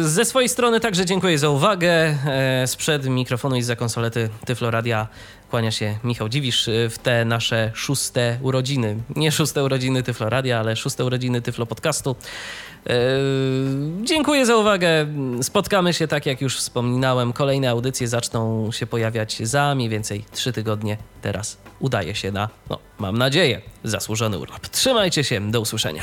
Speaker 1: ze swojej strony także dziękuję za uwagę. E, Sprzed mikrofonu i za konsolety Tyfloradia kłania się Michał Dziwisz e, w te nasze szóste urodziny. Nie szóste urodziny Tyfloradia, ale szóste urodziny Tyflo Podcastu. Dziękuję za uwagę. Spotkamy się, tak jak już wspominałem. Kolejne audycje zaczną się pojawiać za mniej więcej trzy tygodnie. Teraz udaje się na, no, mam nadzieję, zasłużony urlop. Trzymajcie się, do usłyszenia.